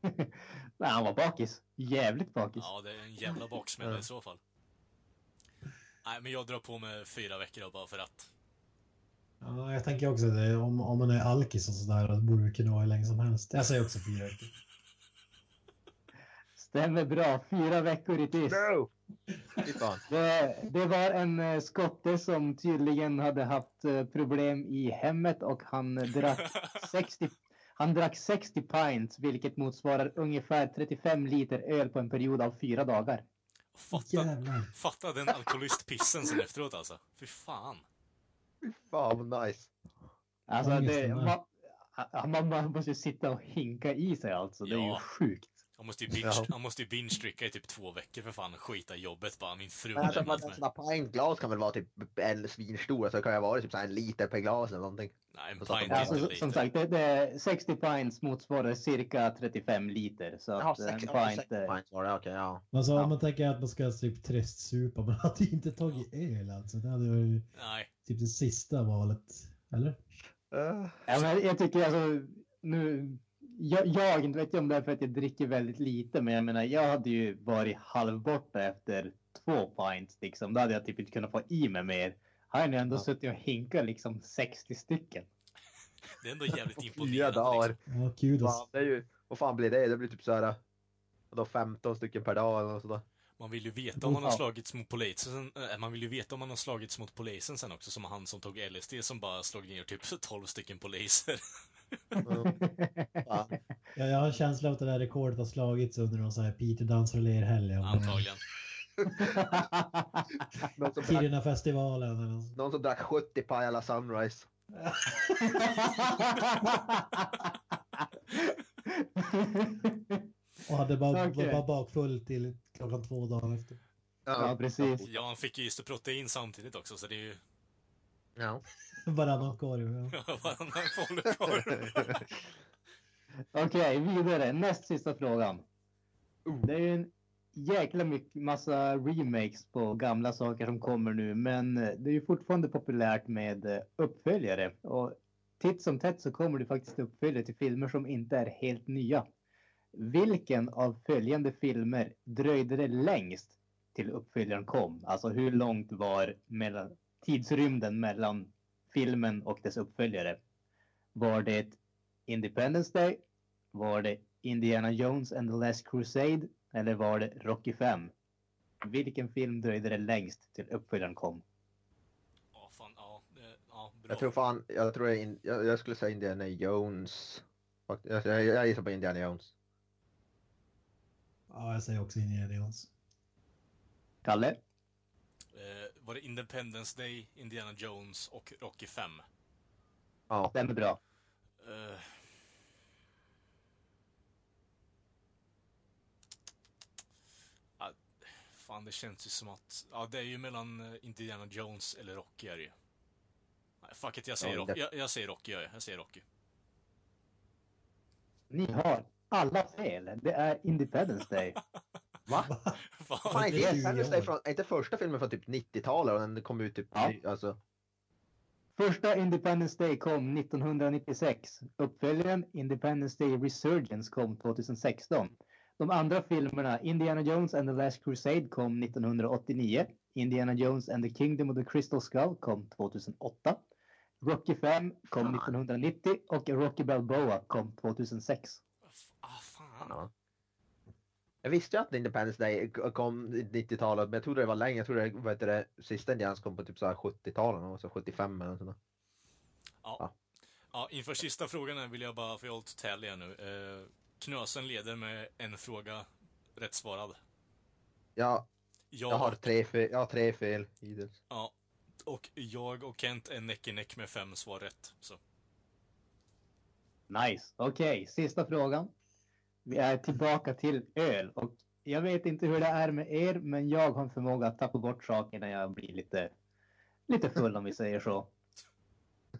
Nej, han var bakis. Jävligt bakis. Ja, det är en jävla baksmälla i så fall. Nej, men jag drar på med fyra veckor bara för att. Ja, jag tänker också det. Om, om man är alkis och sådär, då borde det kunna vara hur länge som helst. Jag säger också fyra veckor. Stämmer bra. Fyra veckor i tyst. No! Det, det var en eh, skotte som tydligen hade haft eh, problem i hemmet och han drack 60, han drack 60 pints, vilket motsvarar ungefär 35 liter öl på en period av fyra dagar. Fatta, fatta den alkoholistpissen sen efteråt alltså. Fy fan. Fy fan vad nice. Alltså, det, man, man, man måste ju sitta och hinka i sig alltså. Det är ju sjukt. Han måste ju binge, Ja. han måste ju binge-dricka i typ två veckor för fan. Skita i jobbet bara. Min fru har alltså, lämnat mig. sådana pintglas kan väl vara typ en svinstor, så det kan ju vara typ så här en liter per glas eller någonting. Nej, en pint är Alltså, inte som sagt, det, det, 60 pints motsvarar cirka 35 liter. Så Jaha, att en sex, pint... sex eh, pints var det, okej ja. Alltså Ja. om man tänker att man ska typ tröstsupa, man hade ju inte tagit öl alltså. Det hade ju Nej. typ det sista valet. Eller? Uh, Ja, men jag tycker alltså, nu, jag, jag inte vet jag om det är för att jag dricker väldigt lite, men jag menar, jag hade ju varit halvborta efter två pints liksom. Då hade jag typ inte kunnat få i mig mer. Här har ni ändå Ja. suttit och hinkat liksom 60 stycken. Det är ändå jävligt Fyra imponerande. dagar. Liksom. Ja, kudos. Fan, det är ju, vad fan blir det? Det blir typ så här. Vadå 15 stycken per dag eller sådär. Man vill ju veta om man har slagits mot polisen. Äh, man vill ju veta om man har slagits mot polisen sen också, som han som tog LSD som bara slog ner typ 12 stycken poliser. Fan. Ja, jag har en känsla av att det där rekordet har slagits under någon sån här Peter dansar och ler helg. Antagligen. Någon som drack, Kiruna-festivalen eller något. någon som drack 70 Pajala Sunrise. Och hade bara, var bara bakfull till klockan två dagar efter. Ja, precis. Ja, han fick ju just protein samtidigt också, så det är ju... Ja. Varannan korv. Ja. Varannan falukorv. Okej, vidare. Näst sista frågan. Det är ju en jäkla mycket, massa remakes på gamla saker som kommer nu, men eh, det är ju fortfarande populärt med eh, uppföljare. Och titt som tätt så kommer det faktiskt uppföljare till filmer som inte är helt nya. Vilken av följande filmer dröjde det längst till uppföljaren kom? Alltså hur långt var mellan, tidsrymden mellan filmen och dess uppföljare? Var det Independence Day? Var det Indiana Jones and the Last Crusade? Eller var det Rocky 5? Vilken film dröjde det längst till uppföljaren kom? Ja, fan, ja. Ja, bra. Jag tror fan, jag tror jag, in, jag, jag skulle säga Indiana Jones. Jag, jag, jag gissar på Indiana Jones. ja, jag säger också Indiana Jones. Kalle? Var det Independence Day, Indiana Jones och Rocky 5? Ja. Stämmer bra. Eh. Ja, fan, det känns ju som att... Ja, det är ju mellan eh, Indiana Jones eller Rocky är det ju. Fuck it, jag säger Ja, Rocky. Jag, jag säger Rocky, jag, jag säger Rocky. Ni har alla fel. Det är Independence Day. Va? Fan. Fan, är det är år. Day från, är inte första filmen från typ 90-talet och den kom ut typ... Ja. Alltså, Första Independence Day kom 1996. Uppföljaren Independence Day Resurgence kom 2016. De andra filmerna Indiana Jones and the Last Crusade kom 1989. Indiana Jones and the Kingdom of the Crystal Skull kom 2008. Rocky 5 kom Fan. 1990 och Rocky Balboa kom 2006. Ah, fan. Ja. Jag visste ju att Independence Day kom i 90-talet, men jag trodde det var längre. Jag trodde det, vad heter det sista Indians kom på typ så här 70-talet, alltså 75 eller något sånt. där. Ja. ja, inför sista frågan vill jag bara, för jag har tally här nu. Eh, Knösen leder med en fråga rätt svarad. Ja, Jag, jag har tre fel, jag har tre fel hittills. Ja. Och jag och Kent är näck i näck med fem svar rätt. Så. Nice. Okej, sista frågan. Vi är tillbaka till öl och jag vet inte hur det är med er, men jag har en förmåga att tappa bort saker när jag blir lite, lite full om vi säger så.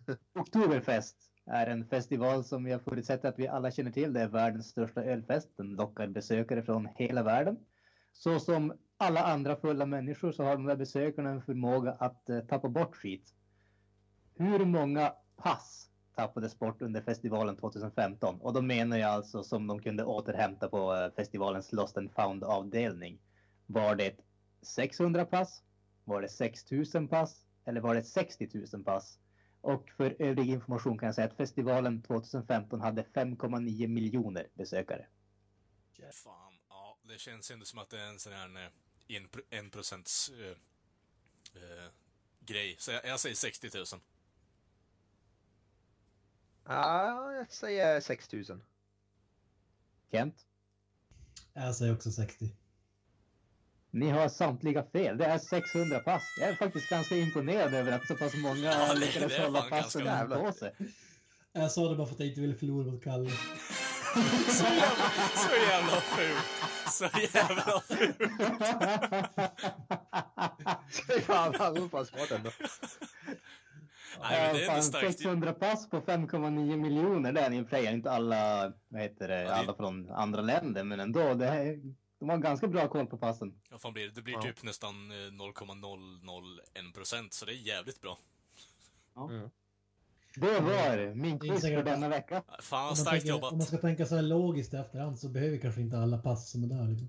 Oktoberfest är en festival som jag förutsätter att vi alla känner till. Det är världens största ölfest. Den lockar besökare från hela världen. Så som alla andra fulla människor så har de där besökarna en förmåga att eh, tappa bort skit. Hur många pass tappades bort under festivalen 2015? Och då menar jag alltså som de kunde återhämta på eh, festivalens Lost and found avdelning. Var det 600 pass? Var det 6000 pass? Eller var det 60 000 pass? Och för övrig information kan jag säga att festivalen 2015 hade 5,9 miljoner besökare. Fan, ja, det känns ändå som att det är en sån här eh, en, en procents uh, uh, grej. Så jag, jag säger 60 000. Ja, jag säger 6000. Kent? Jag säger också 60. Ni har samtliga fel. Det är 600 pass. Jag är faktiskt ganska imponerad över att så pass många Ja, det- lyckades hålla passen jävla- på sig. Jag sa det bara för att jag inte ville förlora mot Kalle. Så jävla, så jävla fult! Så jävla fult! Fan smart ändå. Nej, men det är Fan, ändå starkt. 600 pass på 5,9 miljoner. Det är i och för sig inte alla, vad heter det, Ja, alla från andra länder, men ändå. Det är, de har ganska bra koll på passen. Vad fan blir det? Det blir Ja. typ nästan eh, 0,001 procent, så det är jävligt bra. Det var min quiz för denna vecka. Fan, starkt tänker, jobbat. om man ska tänka så här logiskt i efterhand så behöver kanske inte alla pass som är där. Liksom.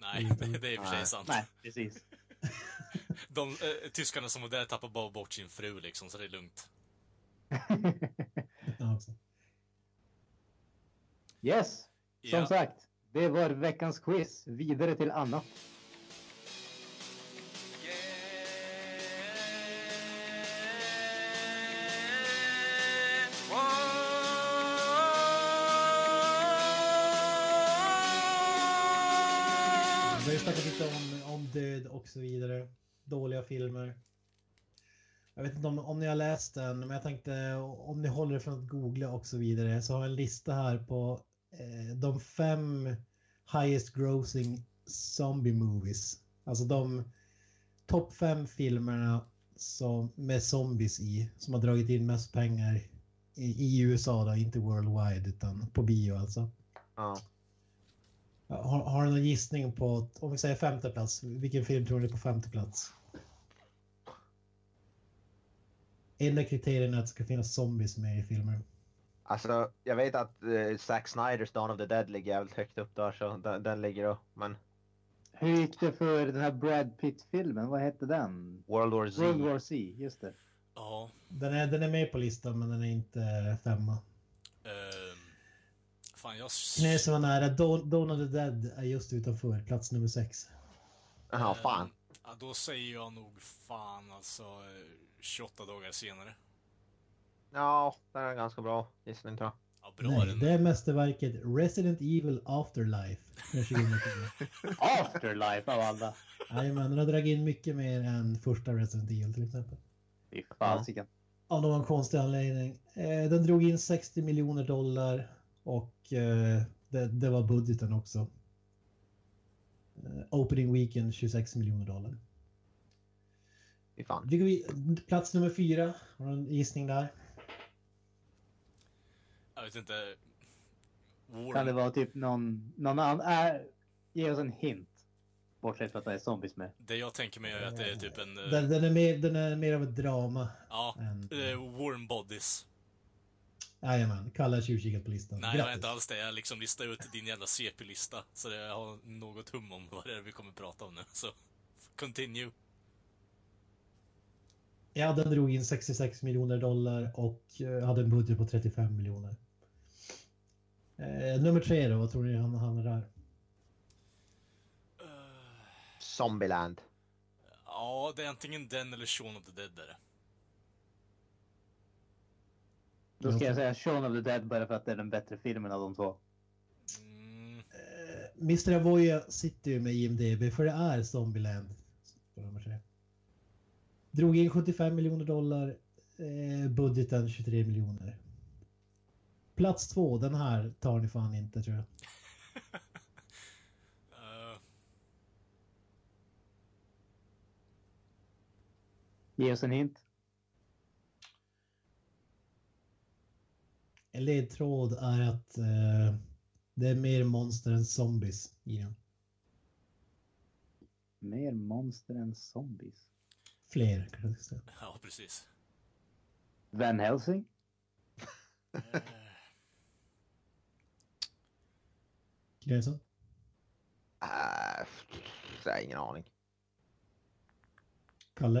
Nej, det, är i och för sig Nej. sant. Nej, precis. De eh, tyskarna som var där tappade bara bort sin fru liksom, så det är lugnt. Yes, som Ja. sagt. Det var veckans quiz. Vidare till annat. Vi har snackat lite om, om död och så vidare. Dåliga filmer. Jag vet inte om, om ni har läst den, men jag tänkte om ni håller er från att googla och så vidare så har jag en lista här på eh, de fem highest grossing zombie movies. Alltså de topp fem filmerna som, med zombies i som har dragit in mest pengar i, i USA då, inte worldwide utan på bio alltså. Ja. Har, har du någon gissning på, om vi säger femte plats, vilken film tror ni är på femte plats? Enda kriterierna är att det ska finnas zombies med i filmer. Alltså, jag vet att uh, Zack Snyders Dawn of the Dead ligger jävligt högt upp där, så den, den ligger då. Men Hur gick det för den här Brad Pitt-filmen? Vad hette den? World War Z. World War Z, just det. Ja. Den är, den är med på listan men den är inte femma. Fan, jag... Knäsen var nära. Dawn, Dawn of the Dead är just utanför, plats nummer sex. Jaha, fan. Ja, då säger jag nog fan alltså eh, 28 dagar senare. Ja, den är ganska bra gissning tror jag. Ja, bra Nej, den. det är mästerverket Resident Evil Afterlife från 2010. Afterlife av alla. Jajamän, den har dragit in mycket mer än första Resident Evil till exempel. Fy fasiken. Av någon konstig anledning. Eh, den drog in 60 miljoner dollar och eh, det, det var budgeten också. Eh, opening weekend 26 miljoner dollar. Fan. Vi går vid, plats nummer fyra. Har du en gissning där? Jag vet inte. Warren, Kan det vara typ någon, någon annan? Äh, ge oss en hint. Bortsett från att det är zombies med. Det jag tänker mig är att det är typ en... Den, den, är mer, den är mer av ett drama. Ja, än- eh, Warm Bodies. Jajamän, Kalle har tjuvkikat på listan. Nej, jag är Grattis. inte alls det. Jag liksom listar ut din jävla CP-lista. Så jag har något hum om vad det är vi kommer prata om nu. Så, continue. Ja, den drog in 66 miljoner dollar och eh, hade en budget på 35 miljoner. Eh, nummer tre då, vad tror ni han hamnar där? Zombieland. Ja, det är antingen den eller Shaun of the Dead är det. Då ska jag säga Shaun of the Dead bara för att det är den bättre filmen av de två. Mm, Eh, Mr. Avoya sitter ju med IMDB för det är Zombieland. Drog in 75 miljoner dollar, eh, budgeten 23 miljoner. Plats två, den här tar ni fan inte tror jag. eh, Ge oss en hint. En ledtråd är att eh, det är mer monster än zombies i den. Mer monster än zombies. Fler kanske jag ska säga. ja, precis. Van Helsing? Eh, Grayson? Äh, jag har ingen aning. Kalle?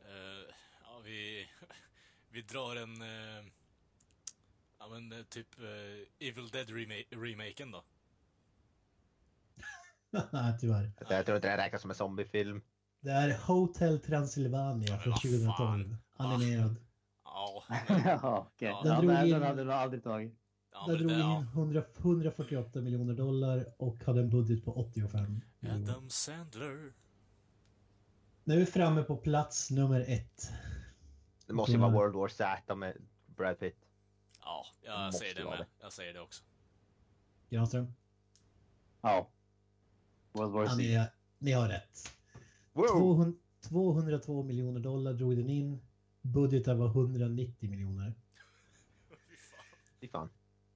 eh, ja, vi, vi drar en... eh, ja, men eh, typ eh, Evil Dead remake, remaken då. Nej, tyvärr. Jag tror inte det räknas som en zombiefilm. Det är Hotel Transylvania från vad 2012. fan. Animerad. Ja, okej. Ja, Ja, den drog nej, in- den hade du aldrig tagit. ja Där men drog det, in ja. 100, 148 miljoner dollar och hade en budget på 85 miljoner. Adam Sandler. Nu är vi framme på plats nummer ett. Det måste ju vara World War Z med Brad Pitt. Ja, Det jag måste säger det med. det. Jag säger det också. Granström? Ja. War Ja, Z. ni, har rätt. Wow! 200, 202 miljoner dollar drog den in. Budgeten var 190 miljoner. Fy fan.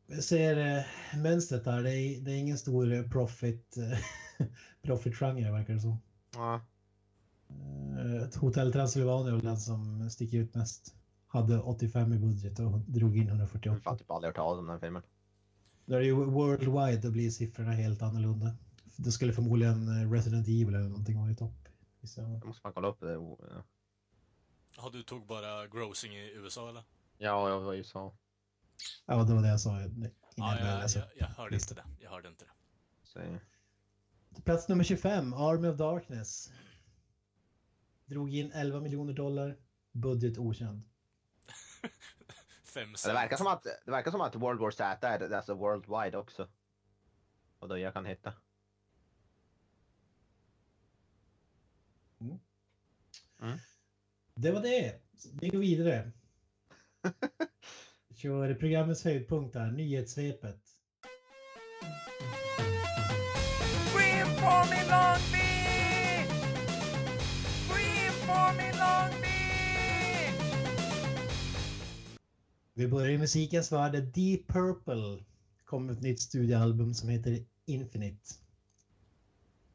Jag ser eh, mönstret där. Det är, det är ingen stor eh, profit eh, profit-genre verkar det som. Ja. Eh, Hotel Transylvania är väl den som sticker ut mest. Hade 85 i budget och drog in Jag har 148. typ aldrig hört talas om den filmen. Då är det ju worldwide, då blir siffrorna helt annorlunda. Det skulle förmodligen eh, Resident Evil eller någonting vara i topp. Jag. Måste fan kolla upp det. Ja, Ja, du tog bara grossing i USA eller? Ja, jag var ju så. Ja, det var det jag sa innan Ja, jag jag, jag, jag hörde inte det. Jag hörde inte det. så. Plats nummer 25, Army of Darkness. Drog in 11 miljoner dollar. Budget okänd. Fem cent. Det verkar som att, det verkar som att World War Z är alltså worldwide också. Och då jag kan hitta. Det var det. Vi går vidare. Kör programmets höjdpunkt där, nyhetssvepet. Vi börjar i musikens värld. Deep Purple kom ett nytt studioalbum som heter Infinite.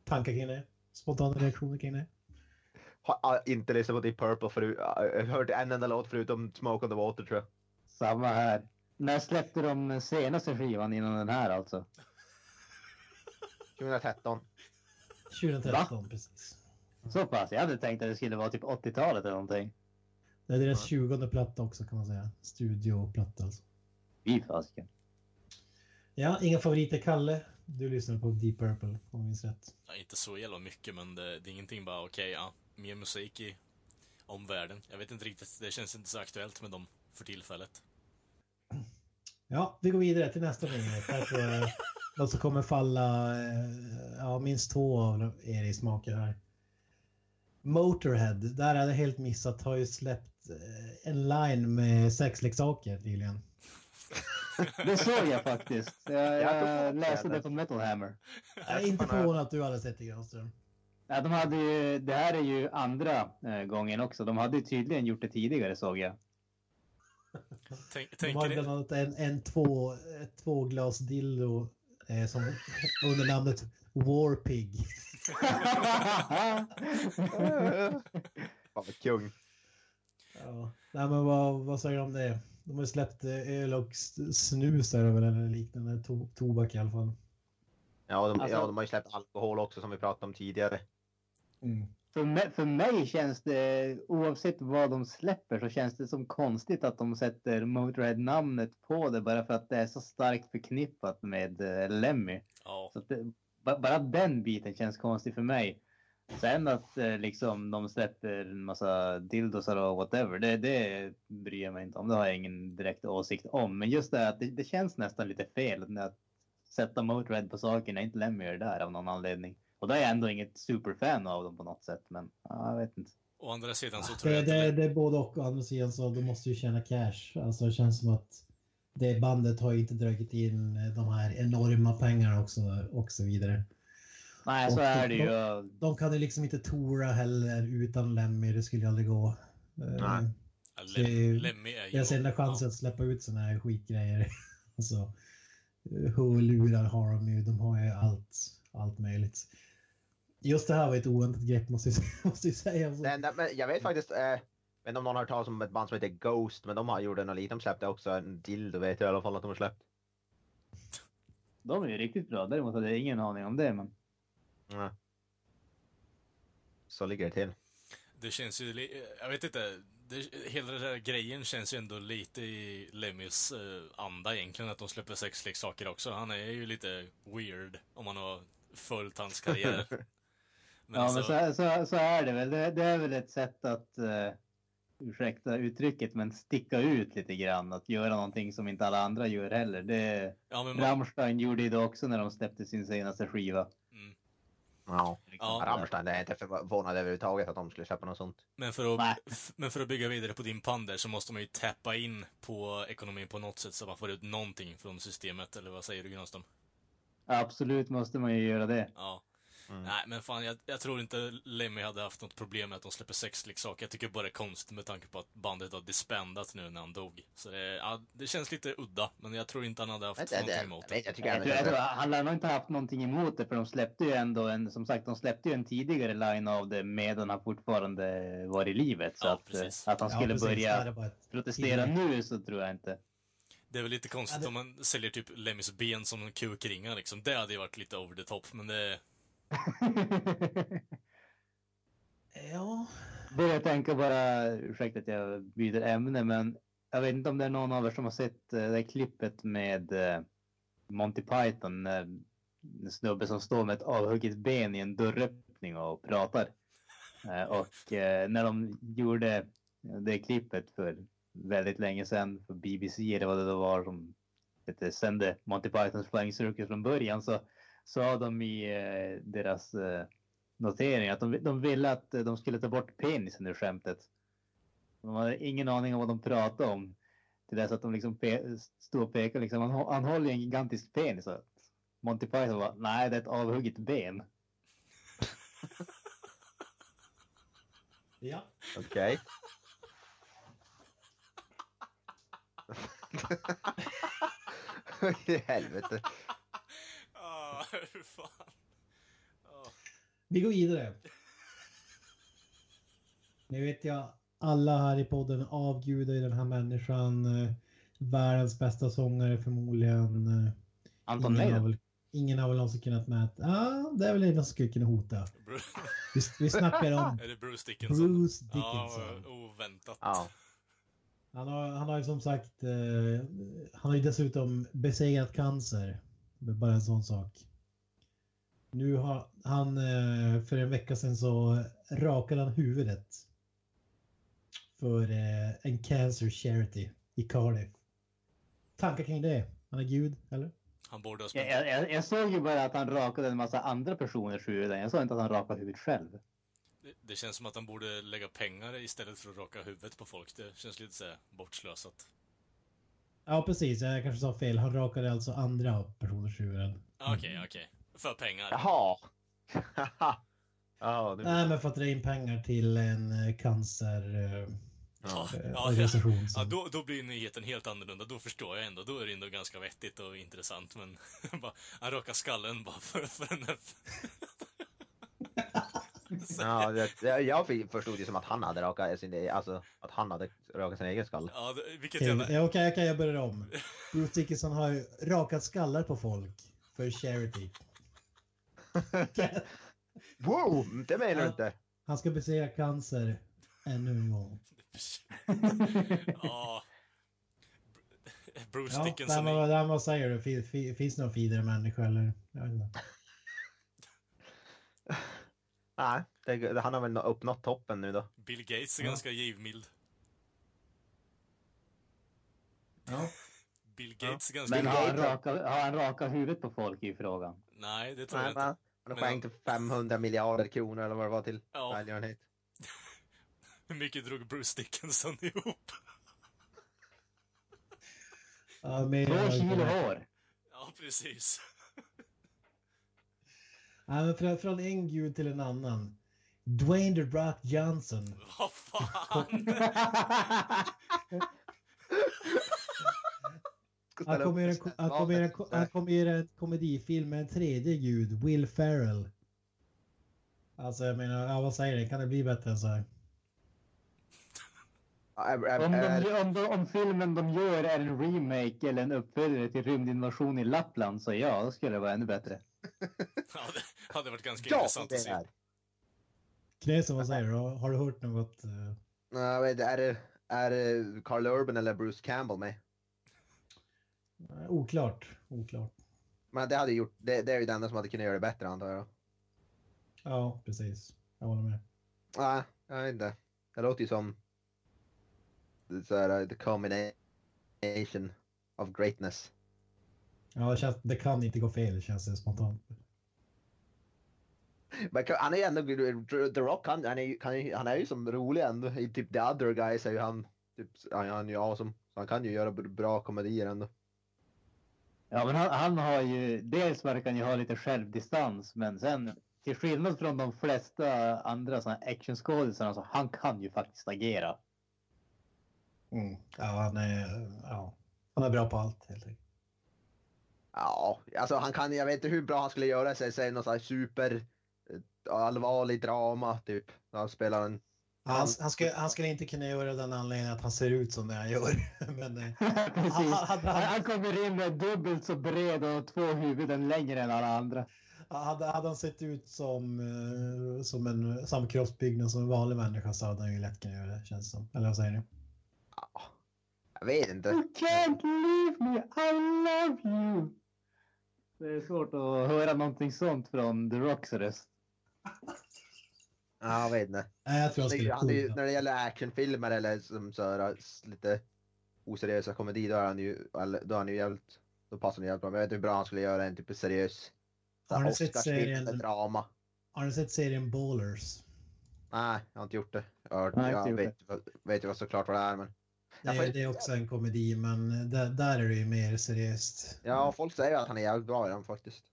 Tankar kring det? Spontana reaktioner kring det? Har ah, inte lyssnat på Deep Purple förut. Ah, Jag har hört en enda låt förutom Smoke on the Water tror jag. Samma här. När släppte de senaste skivan innan den här alltså? 2013. 2013 precis. Så pass? Jag hade tänkt att det skulle vara typ 80-talet eller någonting. Det är deras 20 platta också kan man säga. Studioplatta alltså. Fy fasiken. Ja, inga favoriter. Kalle, du lyssnar på Deep Purple om jag minns rätt. Ja, inte så jävla mycket, men det, det är ingenting bara okej, ja. Mer musik i omvärlden. Jag vet inte riktigt, det känns inte så aktuellt med dem för tillfället. Ja, vi går vidare till nästa nyhet. Här tror jag något som kommer falla, eh, ja minst två av er i smaker här. Motorhead, där hade jag helt missat, har ju släppt eh, en line med sexleksaker nyligen. Det såg jag faktiskt. Jag, Jag läste det. på Metal Hammer. Jag är inte förvånad att du aldrig sett det Granström. Ja, de hade ju, det här är ju andra eh, gången också. De hade ju tydligen gjort det tidigare såg jag. Tänk, De ni, bland annat en, en två, ett tvåglas dildo eh, som under namnet Warpig. Fan vad kung. Ja. Nej, men vad, vad säger du om det? De har ju släppt eh, öl och snus där väl, eller liknande. To, tobak i alla fall. Ja de, Alltså- ja, de har ju släppt alkohol också som vi pratade om tidigare. För, mig, för mig känns det, oavsett vad de släpper, så känns det som konstigt att de sätter Motörhead-namnet på det bara för att det är så starkt förknippat med eh, Lemmy. ja, Så att det, bara den biten känns konstig för mig. Sen att eh, liksom de släpper en massa dildosar och whatever, det, det bryr jag mig inte om. Det har jag ingen direkt åsikt om. Men just det här att det, det känns nästan lite fel när att sätta Motörhead på saker när inte Lemmy är där av någon anledning. Och då är jag ändå inget superfan av dem på något sätt. Men ja, jag vet inte. å andra sidan så tror Det, jag det, inte... det är både och. Å andra sidan så de måste ju tjäna cash. Alltså det känns som att det bandet har ju inte dragit in eh, de här enorma pengarna också och så vidare. Nej, så Och- är det ju. De kan ju liksom inte tora heller utan Lemmy. Det skulle ju aldrig gå. Eh, Nej. Lem, Lemmy är ju... Deras enda chans att släppa ut såna här skitgrejer. alltså, eh, hörlurar har de ju. De har ju allt, allt möjligt. Just det här var ett oväntat grepp måste jag, måste jag säga. Enda, men jag vet faktiskt, eh, inte om någon har hört talas om ett band som heter Ghost, men de har gjort något lite. De släppte också en dildo vet jag i alla fall att de har släppt. De är ju riktigt bra. Däremot hade jag ingen aning om det. Men... Ja. Så ligger det till. Det känns ju... Jag vet inte. Det, hela den där grejen känns ju ändå lite i Lemmys eh, anda egentligen, att de släpper sexleksaker också. Han är ju lite weird om man har följt hans karriär. Men ja, så, men så, så, så är det väl. Det, det är väl ett sätt att, uh, ursäkta uttrycket, men sticka ut lite grann. Att göra någonting som inte alla andra gör heller. Det, ja, men man, Rammstein gjorde det också när de släppte sin senaste skiva. mm. Ja. Ja. Rammstein, det är inte förvånad överhuvudtaget att de skulle släppa något sånt. Men för, att, men för att bygga vidare på din pander så måste man ju tappa in på ekonomin på något sätt så man får ut någonting från systemet, eller vad säger du Granström? Absolut måste man ju göra det. Ja. Mm. Nej, men fan, jag, jag tror inte Lemmy hade haft något problem med att de släpper sexleksaker. Jag tycker bara det är konstigt med tanke på att bandet har disbandat nu när han dog. Så det, ja, det känns lite udda, men jag tror inte han hade haft jag, någonting emot det. vet, jag tycker Jag jag tror, han har nog inte haft någonting emot det för de släppte ju ändå en, som sagt, de släppte ju en tidigare line av det medan han fortfarande var i livet. Så Ja, att, eh, att han Ja, skulle. Det börja protestera nu så tror jag inte. Det är väl lite konstigt Ja, det- om man säljer typ Lemmys ben som en kukringa liksom. Det hade ju varit lite over the top, men det... Ja, Börjar tänka bara, ursäkta att jag byter ämne, men jag vet inte om det är någon av er som har sett eh, det där klippet med eh, Monty Python när en snubbe som står med ett avhugget ben i en dörröppning och pratar. Eh, och när de gjorde det klippet för väldigt länge sedan för BBC eller vad det då var som sände Monty Pythons Flying Circus från början så sa de i eh, deras eh, notering att de, de ville att eh, de skulle ta bort penisen ur skämtet. De hade ingen aning om vad de pratade om. Till dess att de liksom pe- stod och pekade liksom, han, han håller ju en gigantisk penis. Så Monty Python var, nej det är ett avhugget ben. ja. Okej. I helvete. Ah, hur fan. Ah. Vi går vidare. Nu vet jag, alla här i podden avgudar ju den här människan. eh, Världens bästa sångare förmodligen. eh, Anton ingen, har Meyer. väl, ingen har väl någonsin kunnat mäta. Ja, det är väl en som skulle kunna hota. Vi, vi snackar om är det Bruce Dickinson? Bruce Ja, Dickinson. oväntat. Ja. Han har, han har ju som sagt, eh, han har ju dessutom besegrat cancer. Bara en sån sak. Nu har han, eh, för en vecka sedan så rakade han huvudet. För eh, en cancer charity i Cardiff. Tankar kring det? Han är gud, eller? Han borde ha Jag, spenderat... jag, jag såg ju bara att han rakade en massa andra personers huvuden. Jag såg inte att han rakade huvudet själv. Det, det känns som att han borde lägga pengar istället för att raka huvudet på folk. Det känns lite såhär bortslösat. Ja, precis. Jag kanske sa fel. Han rakade alltså andra personers huvuden. Okej, okej. För pengar. Jaha. Ja, det... Nej, men för att dra in pengar till en eh, cancerorganisation. Ja, Eh, ja, ja, då, då blir nyheten helt annorlunda. Då förstår jag ändå. Då är det ändå ganska vettigt och intressant. Men bara, han rakar skallen bara för, för den här... Ja, det, jag förstod det som att han hade rakat sin, alltså, att han hade rakat sin egen skalle. Ja, vilket Okej, jävla... okej, okej, jag börjar om. Bruce Dickinson har ju rakat skallar på folk för charity. Wow, det menar du Ja. inte? Han ska besegra cancer ännu en gång. ja. Bruce Ja, Dickinson men, är... vad- vad säger du? Fin- fin- Finns det någon finare människa eller? Jag vet inte. Nej, det, han har väl nå- uppnått toppen nu då. Bill Gates är Ja. ganska givmild. Ja. Bill Gates är ganska... Men har han, raka, har han raka huvudet på folk i frågan? Nej, det tror Nej, jag inte. Men han Men skänkt 500 miljarder kronor eller vad det var till Ja. välgörenhet. Hur mycket drog Bruce Dickinson ihop? Ja, mer, Två kilo hår. Ja, precis. Ja, men från, från en gud till en annan. Dwayne The Rock Johnson. Vad fan? Han kommer kommer göra en, komedifilm med en tredje gud, Will Ferrell. Alltså jag menar, ja, vad säger det? Kan det bli bättre än så här? Är- är- Om, de, om, de, om filmen de gör är en remake eller en uppföljare till rymdinvasion i Lappland så ja, då skulle det vara ännu bättre. Ja, det hade varit ganska Ja, intressant att se. är. Knesen, vad säger du? Har du hört något? eh, Nej, är det, är det Carl Urban eller Bruce Campbell med? Oklart. Oklart. Men det hade gjort, det, det är ju enda som hade kunnat göra det bättre antar jag. Ja, precis. Jag håller med. Nej, jag vet inte. Det låter ju som så här, the combination of greatness. Ja, det, känns, det kan inte gå fel, känns det spontant. Men han är ju ändå, The Rock, han, han, är, han är ju som rolig ändå. I typ The Other Guys är ju han, typ, han, han är ju awesome. Så han kan ju göra bra komedier ändå. Ja, men han, han har ju, dels verkar han ju ha lite självdistans, men sen till skillnad från de flesta andra såna actionskådisar, alltså, han kan ju faktiskt agera. Mm. Ja, han är, ja, han är bra på allt helt enkelt. Ja, alltså han kan, jag vet inte hur bra han skulle göra sig, säg någon sån här super eh, allvarlig drama typ. När han spelar en... Han, han, skulle, han skulle inte kunna göra den anledningen att han ser ut som det han gör. Men eh, Precis. Han- han- Han, kommer in med dubbelt så bred och två huvuden längre än alla andra. hade, hade han sett ut som, eh, som en samma kroppsbyggnad som en vanlig människa så hade han ju lätt kunnat göra det, känns det som. Eller vad säger ni? Jag vet inte. You can't leave me, I love you. Det är svårt att höra någonting sånt från The Rocks röst. Ja, jag vet inte. Nej, jag tror ju- skulle han är ju, när det gäller actionfilmer eller som så här, lite oseriösa komedi, då är han ju, eller, då är han ju jävligt, då passar han jävligt bra. Men jag vet inte hur bra han skulle göra en typ seriös Har ni sett serien- drama. Har ni sett serien Ballers? Nej, jag har inte gjort det. Jag, har, Nej, inte jag vet, vet, ju vad såklart vad det är, men Det Jag får- är, det är också en komedi, men där, där är det ju mer seriöst. ja, folk säger att han är jävligt bra i den faktiskt.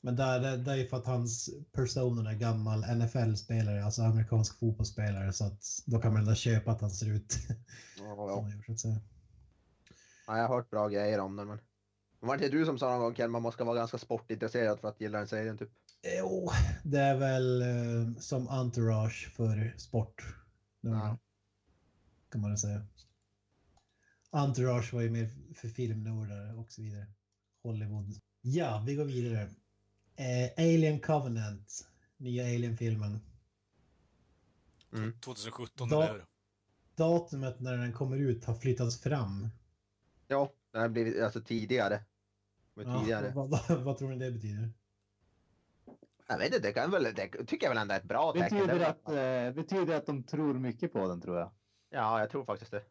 Men där, där, där är för att hans persona är gammal NFL-spelare, alltså amerikansk fotbollsspelare, så att då kan man ändå köpa att han ser ut Ja, som han gör, så att säga. Ja, jag har hört bra grejer om den, men var det inte du som sa någon gång Ken, man måste vara ganska sportintresserad för att gilla den serien typ? Jo, det är väl eh, som entourage för sport. Ja. Kan man väl säga. Entourage var ju mer för filmnördar och så vidare. Hollywood. Ja, vi går vidare. Eh, Alien Covenant. Nya Alien-filmen. 2017, Då- eller? Datumet när den kommer ut har flyttats fram. Ja, den har blivit alltså tidigare. Men Ja, tidigare. vad, vad, vad tror ni det betyder? Jag vet inte, det kan väl, det tycker jag väl ändå är ett bra tecken. Betyder Det- att, eh, betyder att de tror mycket på den tror jag. Ja, jag tror faktiskt det.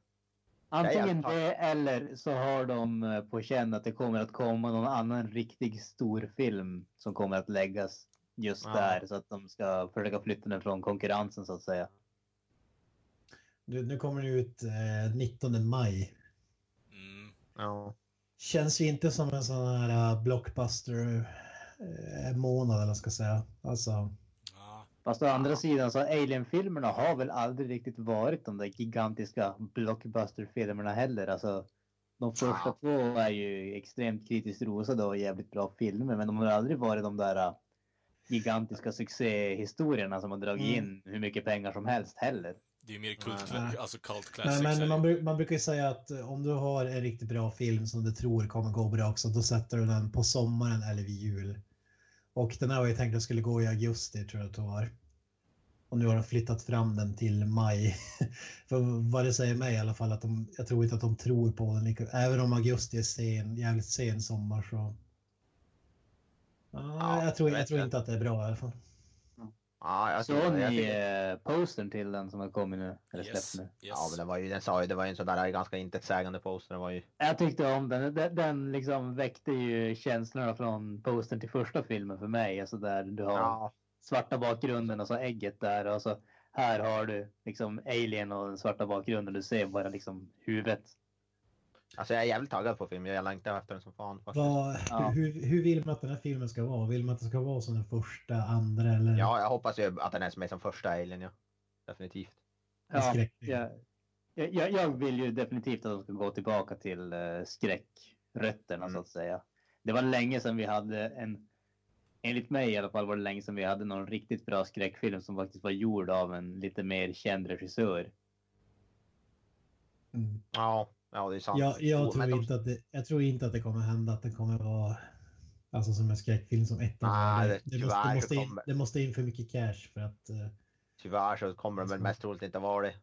Antingen det eller så har de eh, på känn att det kommer att komma någon annan riktig stor film som kommer att läggas just Ja. där så att de ska försöka flytta den från konkurrensen så att säga. Nu, nu kommer den ut eh, 19 maj. Mm. Ja. Känns ju inte som en sån här uh, blockbuster eh, månad eller vad ska jag säga. Alltså, Fast å andra sidan så Alien-filmerna har väl aldrig riktigt varit de där gigantiska blockbuster-filmerna heller. Alltså, de första två är ju extremt kritiskt rosade och jävligt bra filmer, men de har aldrig varit de där äh, gigantiska succéhistorierna som har dragit Mm. in hur mycket pengar som helst heller. Det är ju mer kult, Nej. alltså cult classics. men det man, man brukar ju säga att eh, om du har en riktigt bra film som du tror kommer gå bra också, då sätter du den på sommaren eller vid jul. Och den här var ju tänkt att skulle gå i augusti tror jag att det var. Och nu har de flyttat fram den till maj. För vad det säger mig i alla fall att de, jag tror inte att de tror på den. lika- Även om augusti är sen, jävligt sen sommar så. Ja, Ja, jag tror, jag tror inte att det är bra i alla fall. Ja, jag Såg ni eh, postern till den som har kommit nu? Eller släppt Yes, nu? yes. ja, men den var ju, den sa ju, det var ju en sån där ganska intetsägande poster. Den var ju, Jag tyckte om den. Den, den liksom väckte ju känslorna från postern till första filmen för mig. Alltså där du har ja, svarta bakgrunden och så ägget där och så här har du liksom alien och den svarta bakgrunden. Du ser bara liksom huvudet. Alltså jag är jävligt taggad på filmen. Jag längtar efter den som fan. Vad, Ja. hur, hur vill man att den här filmen ska vara? Vill man att det ska vara som den första, andra eller? Ja, jag hoppas ju att den är med som första Alien, ja. Definitivt. Ja, jag, jag, jag vill ju definitivt att de ska gå tillbaka till uh, skräckrötterna Mm. så att säga. Det var länge sedan vi hade en, enligt mig i alla fall var det länge sedan vi hade någon riktigt bra skräckfilm som faktiskt var gjord av en lite mer känd regissör. Mm. Ja, ja det är sant. Jag, jag, Jo, tror de- inte att det, jag tror inte att det kommer hända att den kommer vara alltså som en skräckfilm som ettan. Nej, det, det- det, måste, det, måste in, det måste in för mycket cash för att... eh, Tyvärr så kommer de väl mest troligt inte vara det.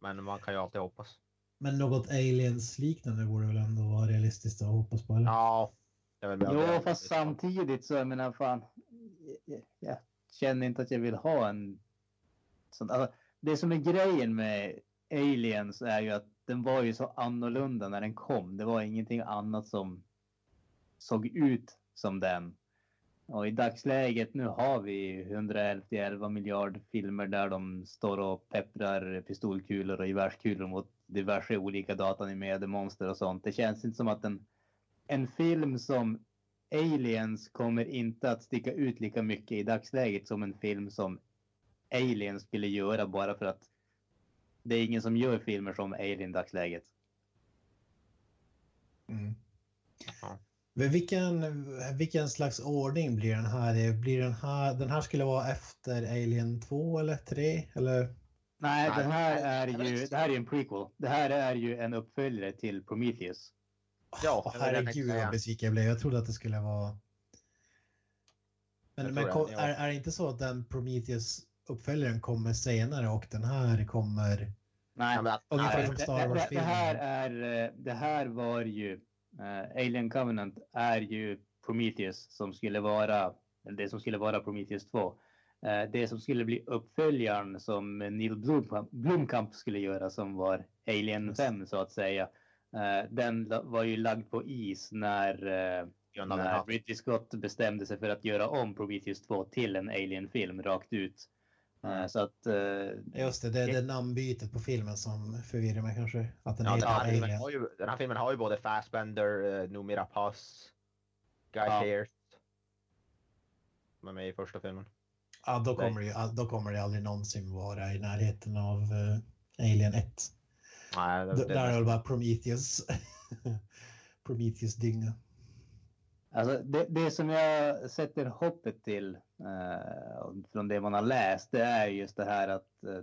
Men man kan ju alltid hoppas. men något aliens-liknande borde väl ändå vara realistiskt att hoppas på? Eller? Ja. Jag vill med Jo, fast samtidigt så jag menar fan. Jag, jag känner inte att jag vill ha en sån. Alltså, det som är grejen med Aliens är ju att den var ju så annorlunda när den kom. Det var ingenting annat som såg ut som den. Och i dagsläget nu har vi 111 miljarder filmer där de står och pepprar pistolkulor och gevärskulor mot diverse olika datanimerade monster och sånt. Det känns inte som att en, en film som Aliens kommer inte att sticka ut lika mycket i dagsläget som en film som Aliens skulle göra bara för att det är ingen som gör filmer som Alien i dagsläget. Mm. Men Vilken, vilken slags ordning blir den här? Blir den här? Den här skulle vara efter Alien 2 eller 3? Eller? Nej, Nej, det här är jag ju det här är ju en prequel. Det här är ju en uppföljare till Prometheus. Ja, jag tänkte herregud vad besviken jag blev. Jag trodde att det skulle vara... Men, Jag men tror kom, det, ja. är, är det inte så att den Prometheus-uppföljaren kommer senare och den här kommer... Nej, men Ungefär nej, som det, Star det, det, Wars-filmen. här är eh, det här var ju eh, Alien Covenant är ju Prometheus som skulle vara eller det som skulle vara Prometheus 2. Eh, det som skulle bli uppföljaren som Neil Blomkamp, Blomkamp skulle göra som var Alien Just. 5 så att säga. Eh, den var ju lagd på is när den när. Ridley Scott bestämde sig för att göra om Prometheus 2 till en Alien-film rakt ut. Eh. Så att eh, Just det, det är det namnbytet på filmen som förvirrar mig kanske. Att den Ja, den, här filmen har ju, den här filmen har ju både Fassbender, uh, Noomi Rapace, Guy Ja. Pearce. Som är med i första filmen. Ja, då kommer, det, då kommer det aldrig någonsin vara i närheten av eh, Alien 1. Nej, det, där är det bara Prometheus. Prometheus-dynga. Alltså det, det som jag sätter hoppet till eh, från det man har läst, det är just det här att eh,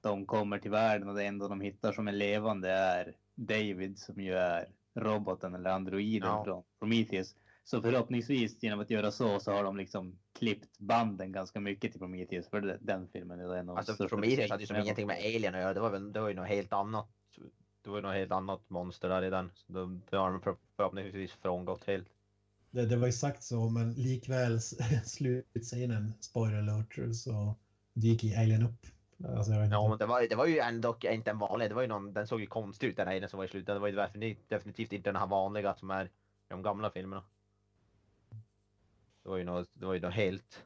de kommer till världen och det enda de hittar som är levande är David som ju är roboten eller androiden Ja. från Prometheus. Så förhoppningsvis genom att göra så så har de liksom klippt banden ganska mycket till Prometheus för det- den filmen är en av Alltså Prometheus hade ju som ingenting med Alien att göra. Det var, väl, det var ju något helt annat. Det var ju något helt annat monster där i den. Så då, det har de för- förhoppningsvis frångått helt. Det, det var ju sagt så, men likväl slutscenen, spoiler alert, så dyker Alien upp. Alltså, vet inte. Ja, men det var, det var ju ändå inte en vanlig. Det var ju någon, den såg ju konstig ut den Alien som var i slutet. Det var ju definitivt, inte den här vanliga som är i de gamla filmerna. Det var ju något, det var ju något helt.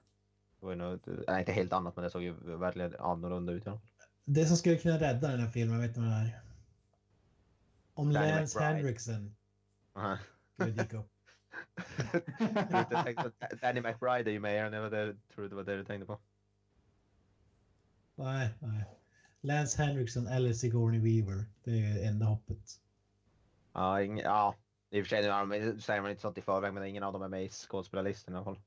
Det var ju något, nej, inte helt annat men det såg ju verkligen annorlunda ut. Ja. Det som skulle kunna rädda den här filmen, vet du vad det är? Om Danny Lance McBride. Henriksen Aha. skulle dyka upp. Jag Danny McBride är ju med i den. Tror du det var det du tänkte på? Nej, nej. Lance Henriksen eller Sigourney Weaver. Det är enda hoppet. Ja, ing, ja. i och för sig nu säger man inte sånt i förväg, men ingen av dem är med i skådespelarlistan i alla fall.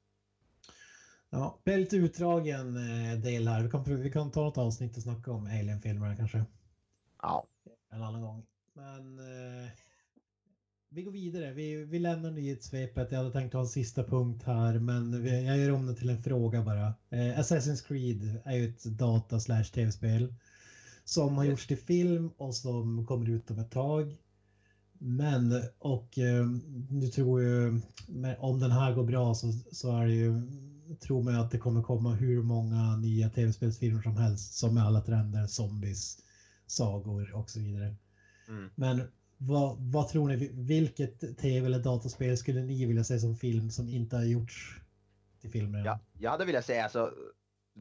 Ja, det är lite utdragen eh, del här. Vi kan, vi kan ta något avsnitt och snacka om Alien-filmerna kanske. Ja. En annan gång. Men eh, vi går vidare. Vi, vi lämnar nyhetssvepet. Jag hade tänkt ha en sista punkt här, men vi, jag gör om det till en fråga bara. Eh, Assassin's Creed är ju ett data slash tv-spel som har gjorts till film och som kommer ut om ett tag. Men, och eh, nu tror ju, om den här går bra så, så är det ju, tror man att det kommer komma hur många nya tv-spelsfilmer som helst som med alla trender, zombies, sagor och så vidare. Mm. Men vad, vad tror ni, vilket tv eller dataspel skulle ni vilja se som film som inte har gjorts till filmer? Ja, jag hade velat säga alltså,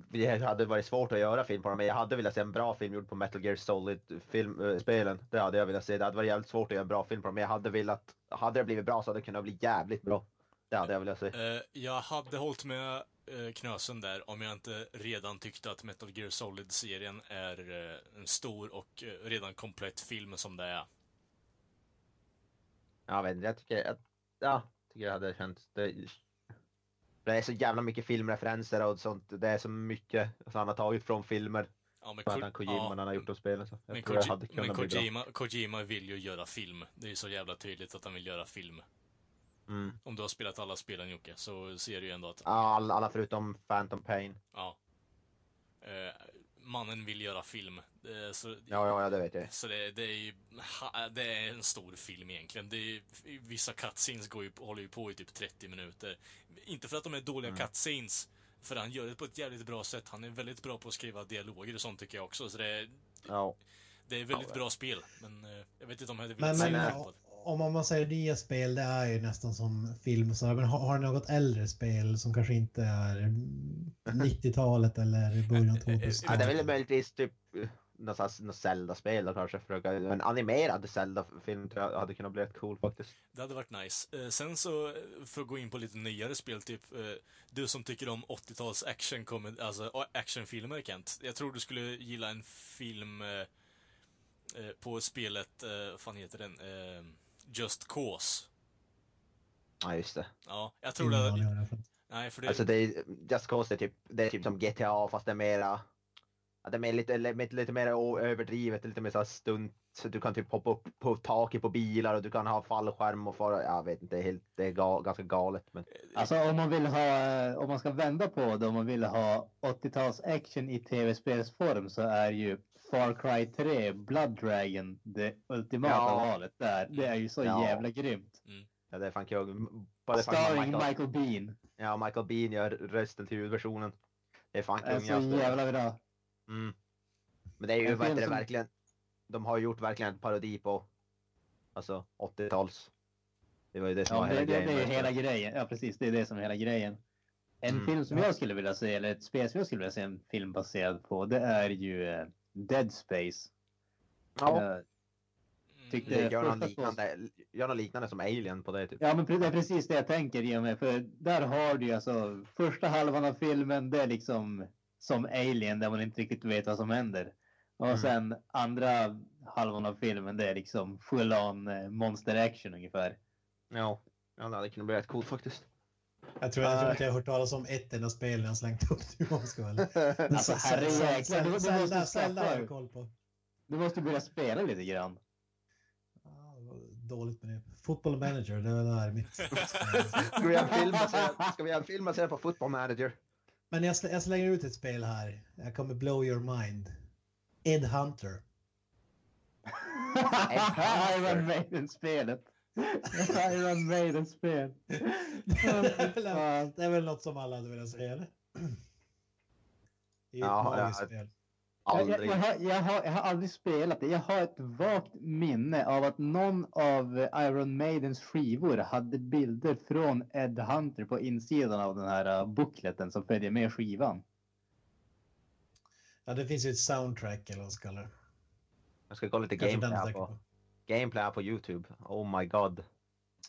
det hade varit svårt att göra film på dem, men jag hade velat se en bra film gjord på Metal Gear Solid-spelen. det hade jag velat se. Det hade varit jävligt svårt att göra en bra film på dem, men jag hade velat, hade det blivit bra så hade det kunnat bli jävligt bra. Det hade jag velat se. Uh, jag hade hållit med uh, Knösen där om jag inte redan tyckte att Metal Gear Solid-serien är en stor och redan komplett film som det är. Jag vet inte, jag tycker att, ja, tycker jag hade känts, det, det är så jävla mycket filmreferenser och sånt. Det är så mycket som han har tagit från filmer. Ja, men Ko Kojima ja. han har gjort de spelen. Så men, Koji men Kojima, Kojima vill ju göra film. Det är så jävla tydligt att han vill göra film. Mm. Om du har spelat alla spelen Jocke, så ser du ju ändå att... Ja, alla, alla förutom Phantom Pain. Ja. Uh, mannen vill göra film. Uh, så, ja, ja, det vet jag. Så det, det, är ju, det är en stor film egentligen. Det är, vissa cutscenes går ju, håller ju på i typ 30 minuter. Inte för att de är dåliga mm. cutscenes, för han gör det på ett jävligt bra sätt. Han är väldigt bra på att skriva dialoger och sånt tycker jag också. Så det är, ja. det är väldigt ja, bra spel. Men uh, jag vet inte om jag hade velat se men, om man säger nya spel, det är ju nästan som film. Så, men har, har ni något äldre spel som kanske inte är 90-talet eller början av 2000 Ja, det är väl möjligtvis typ något, något Zelda-spel då kanske. En animerad Zelda-film tror jag hade kunnat bli rätt cool faktiskt. Det hade varit nice. Eh, sen så, för att gå in på lite nyare spel, typ eh, du som tycker om 80-tals action, alltså actionfilmer Kent. Jag tror du skulle gilla en film eh, på spelet, vad fan heter den? Eh, Just Cause. Ja, just det. Ja, jag tror det. Nej, för det... Alltså det är, Just Cause är typ, det är typ som GTA fast det är mera det är mer lite, lite, lite mer överdrivet, lite mer så stunt. Så du kan typ hoppa upp på taket på bilar och du kan ha fallskärm och fara, jag vet inte, helt, det är gal, ganska galet. Men... Alltså om man vill ha, om man ska vända på det, om man vill ha 80-tals action i tv-spelsform så är ju Far Cry 3, Blood Dragon, det ultimata ja. valet där. Det är ju så ja. jävla grymt. Mm. Ja, det är fan kul. Starring Michael... Michael Bean. Ja, Michael Bean gör rösten till huvudversionen. Det är fan kung. Det är så jävla bra. Mm. Men det är ju vad som... verkligen. De har gjort verkligen en parodi på alltså 80-tals. Det var ju det som ja, var hela det, grejen. Det är hela grejen. Ja, precis. Det är det som är hela grejen. En mm. film som jag skulle vilja se, eller ett spel som jag skulle vilja se en film baserad på, det är ju uh, Dead Space. Ja. Jag tyckte mm. gör, någon liknande, gör något liknande som Alien på det. Typ. Ja, men det är precis det jag tänker i och med. För där har du ju alltså första halvan av filmen, det är liksom som Alien där man inte riktigt vet vad som händer. Och mm. sen andra halvan av filmen det är liksom full on eh, monster action ungefär. Ja, ja det kunnat bli rätt coolt faktiskt. Jag tror, jag tror att jag har hört talas om ett enda spel jag slängt upp ska väl. Alltså herrejäklar, du, du måste koll på. Du måste börja spela lite grann. dåligt med det. Football manager, det är mitt. ska vi göra en film baserad på football manager? Men jag, sl jag slänger ut ett spel här. Jag kommer blow your mind. Ed Hunter. Iron Maiden-spelet. Iron Maiden-spel. det är väl något som alla hade velat säga, eller? Det är ja, ett spel. Jag, jag, jag, har, jag, har, jag har aldrig spelat det. Jag har ett vagt minne av att någon av Iron Maidens skivor hade bilder från Ed Hunter på insidan av den här uh, bookleten som följer med skivan. Ja, det finns ju ett soundtrack eller vad ska det Jag ska kolla lite gameplay på, gameplay på Youtube. Oh my god.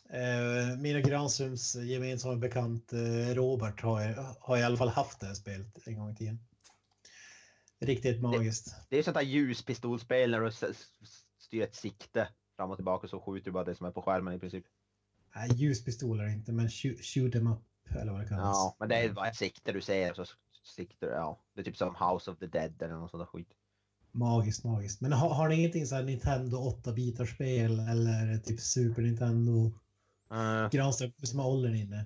Eh, Mina Granströms gemensamma bekant eh, Robert har, har i alla fall haft det här spelet en gång i tiden. Riktigt magiskt. Det är sånt där ljuspistolspel när du styr ett sikte fram och tillbaka så skjuter du bara det som är på skärmen i princip. Nej, ljuspistoler inte, men shoot, shoot em up eller vad det kallas. Ja, men det är bara ett sikte du ser så sikter ja. Det är typ som House of the Dead eller något sånt där skit. Magiskt, magiskt. Men har, har ni ingenting så här Nintendo 8-bitarspel eller typ Super Nintendo? Uh, Granström som har åldern inne.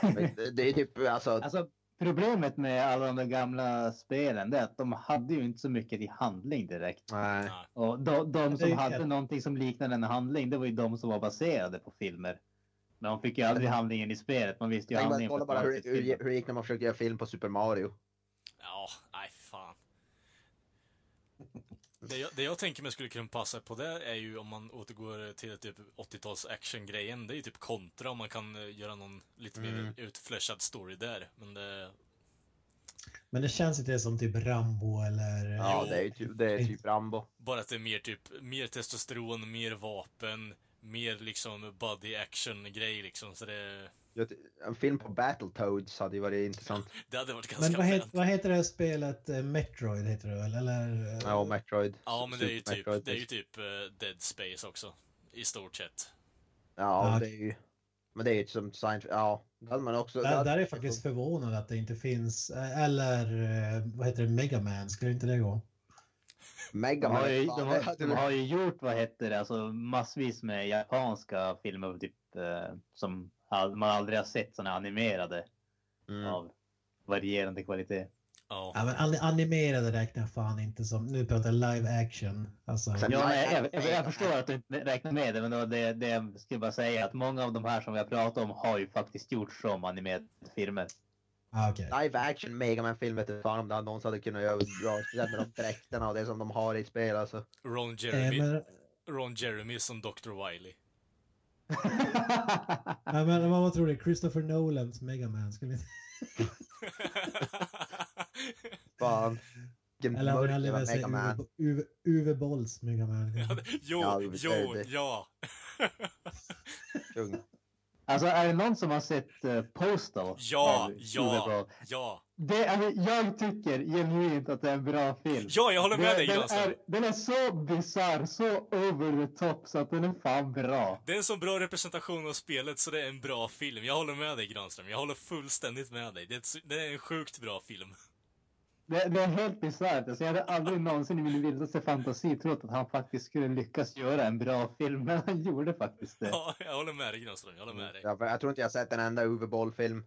Det, det är typ alltså, Alltså, problemet med alla de där gamla spelen är att de hade ju inte så mycket i handling direkt. nej. Och de, de som hade helt- någonting som liknade en handling, det var ju de som var baserade på filmer. Men de fick ju aldrig handlingen i spelet. Man visste ju Tänk handlingen kolla bara hur, hur, hur det gick när man försökte göra film på Super Mario. Ja, nej. Det jag, det jag tänker mig skulle kunna passa på det är ju om man återgår till typ 80-tals actiongrejen. Det är ju typ kontra om man kan eh, göra någon lite mer Mm. story där. Men det... Men det känns inte som typ Rambo eller... Ja, Jo. det är typ, det är typ Rambo. Bara att det är mer typ, mer testosteron, mer vapen, mer liksom body action-grej liksom. Så det, En film på Battletoads hade ju varit intressant. det hade varit ganska Men vad, het, vad heter det här spelet? Eh, Metroid heter det väl? Eller? Ja, Metroid. Ja, men det är ju typ, Metroid. det är ju typ eh, Dead Space också. I stort sett. Ja, Ja. det är ju... Men det är ju som science... Ja, det hade man också... Där, där är jag faktiskt förvånad att det inte finns. eh, Eller vad heter det? Mega Man, skulle inte det gå? Mega De har, ju, Man. de, har, de har ju gjort, vad heter det, alltså massvis med japanska filmer typ, eh, som man aldrig har sett såna animerade Mm. av varierande kvalitet. Ja. Ja, men an- animerade räknar jag fan inte som. Nu pratar jag live action. Alltså, Ja, jag, jag, jag förstår att du inte räknar med det, men det, det, jag skulle bara säga att många av de här som vi har pratat om har ju faktiskt gjorts som animerade filmer. ah, okej. Live action Mega Man film vet inte fan om det någonsin hade kunnat göra bra. Speciellt med de dräkterna och det som de har i spel alltså. Ron Eh, Jeremy, men, Ron Jeremy som Dr. Wily. Ja, men vad tror du? Christopher Nolans Mega Man? Skulle inte... Fan. Vilken Eller hade mörk jävla velat se Mega Man. Uwe, Uwe, Bolls Mega Man? Ja, det- jo, Ja, jo, ja. Kung. Alltså är det någon som har sett uh, Postal? Ja, ja, ja. Det, alltså, jag tycker genuint att det är en bra film. Ja, jag håller med den, dig den, Granström. är, den är så bisarr, så over the top så att den är fan bra. Det är en så bra representation av spelet så det är en bra film. Jag håller med dig Granström. Jag håller fullständigt med dig. Det är, det är en sjukt bra film. Det, det är helt bisarrt. Alltså, jag hade aldrig någonsin i min vildaste fantasi trott att han faktiskt skulle lyckas göra en bra film, men han gjorde faktiskt det. Ja, jag håller med dig Granström. Jag håller med dig. Jag, jag tror inte jag har sett en enda Uwe Boll-film.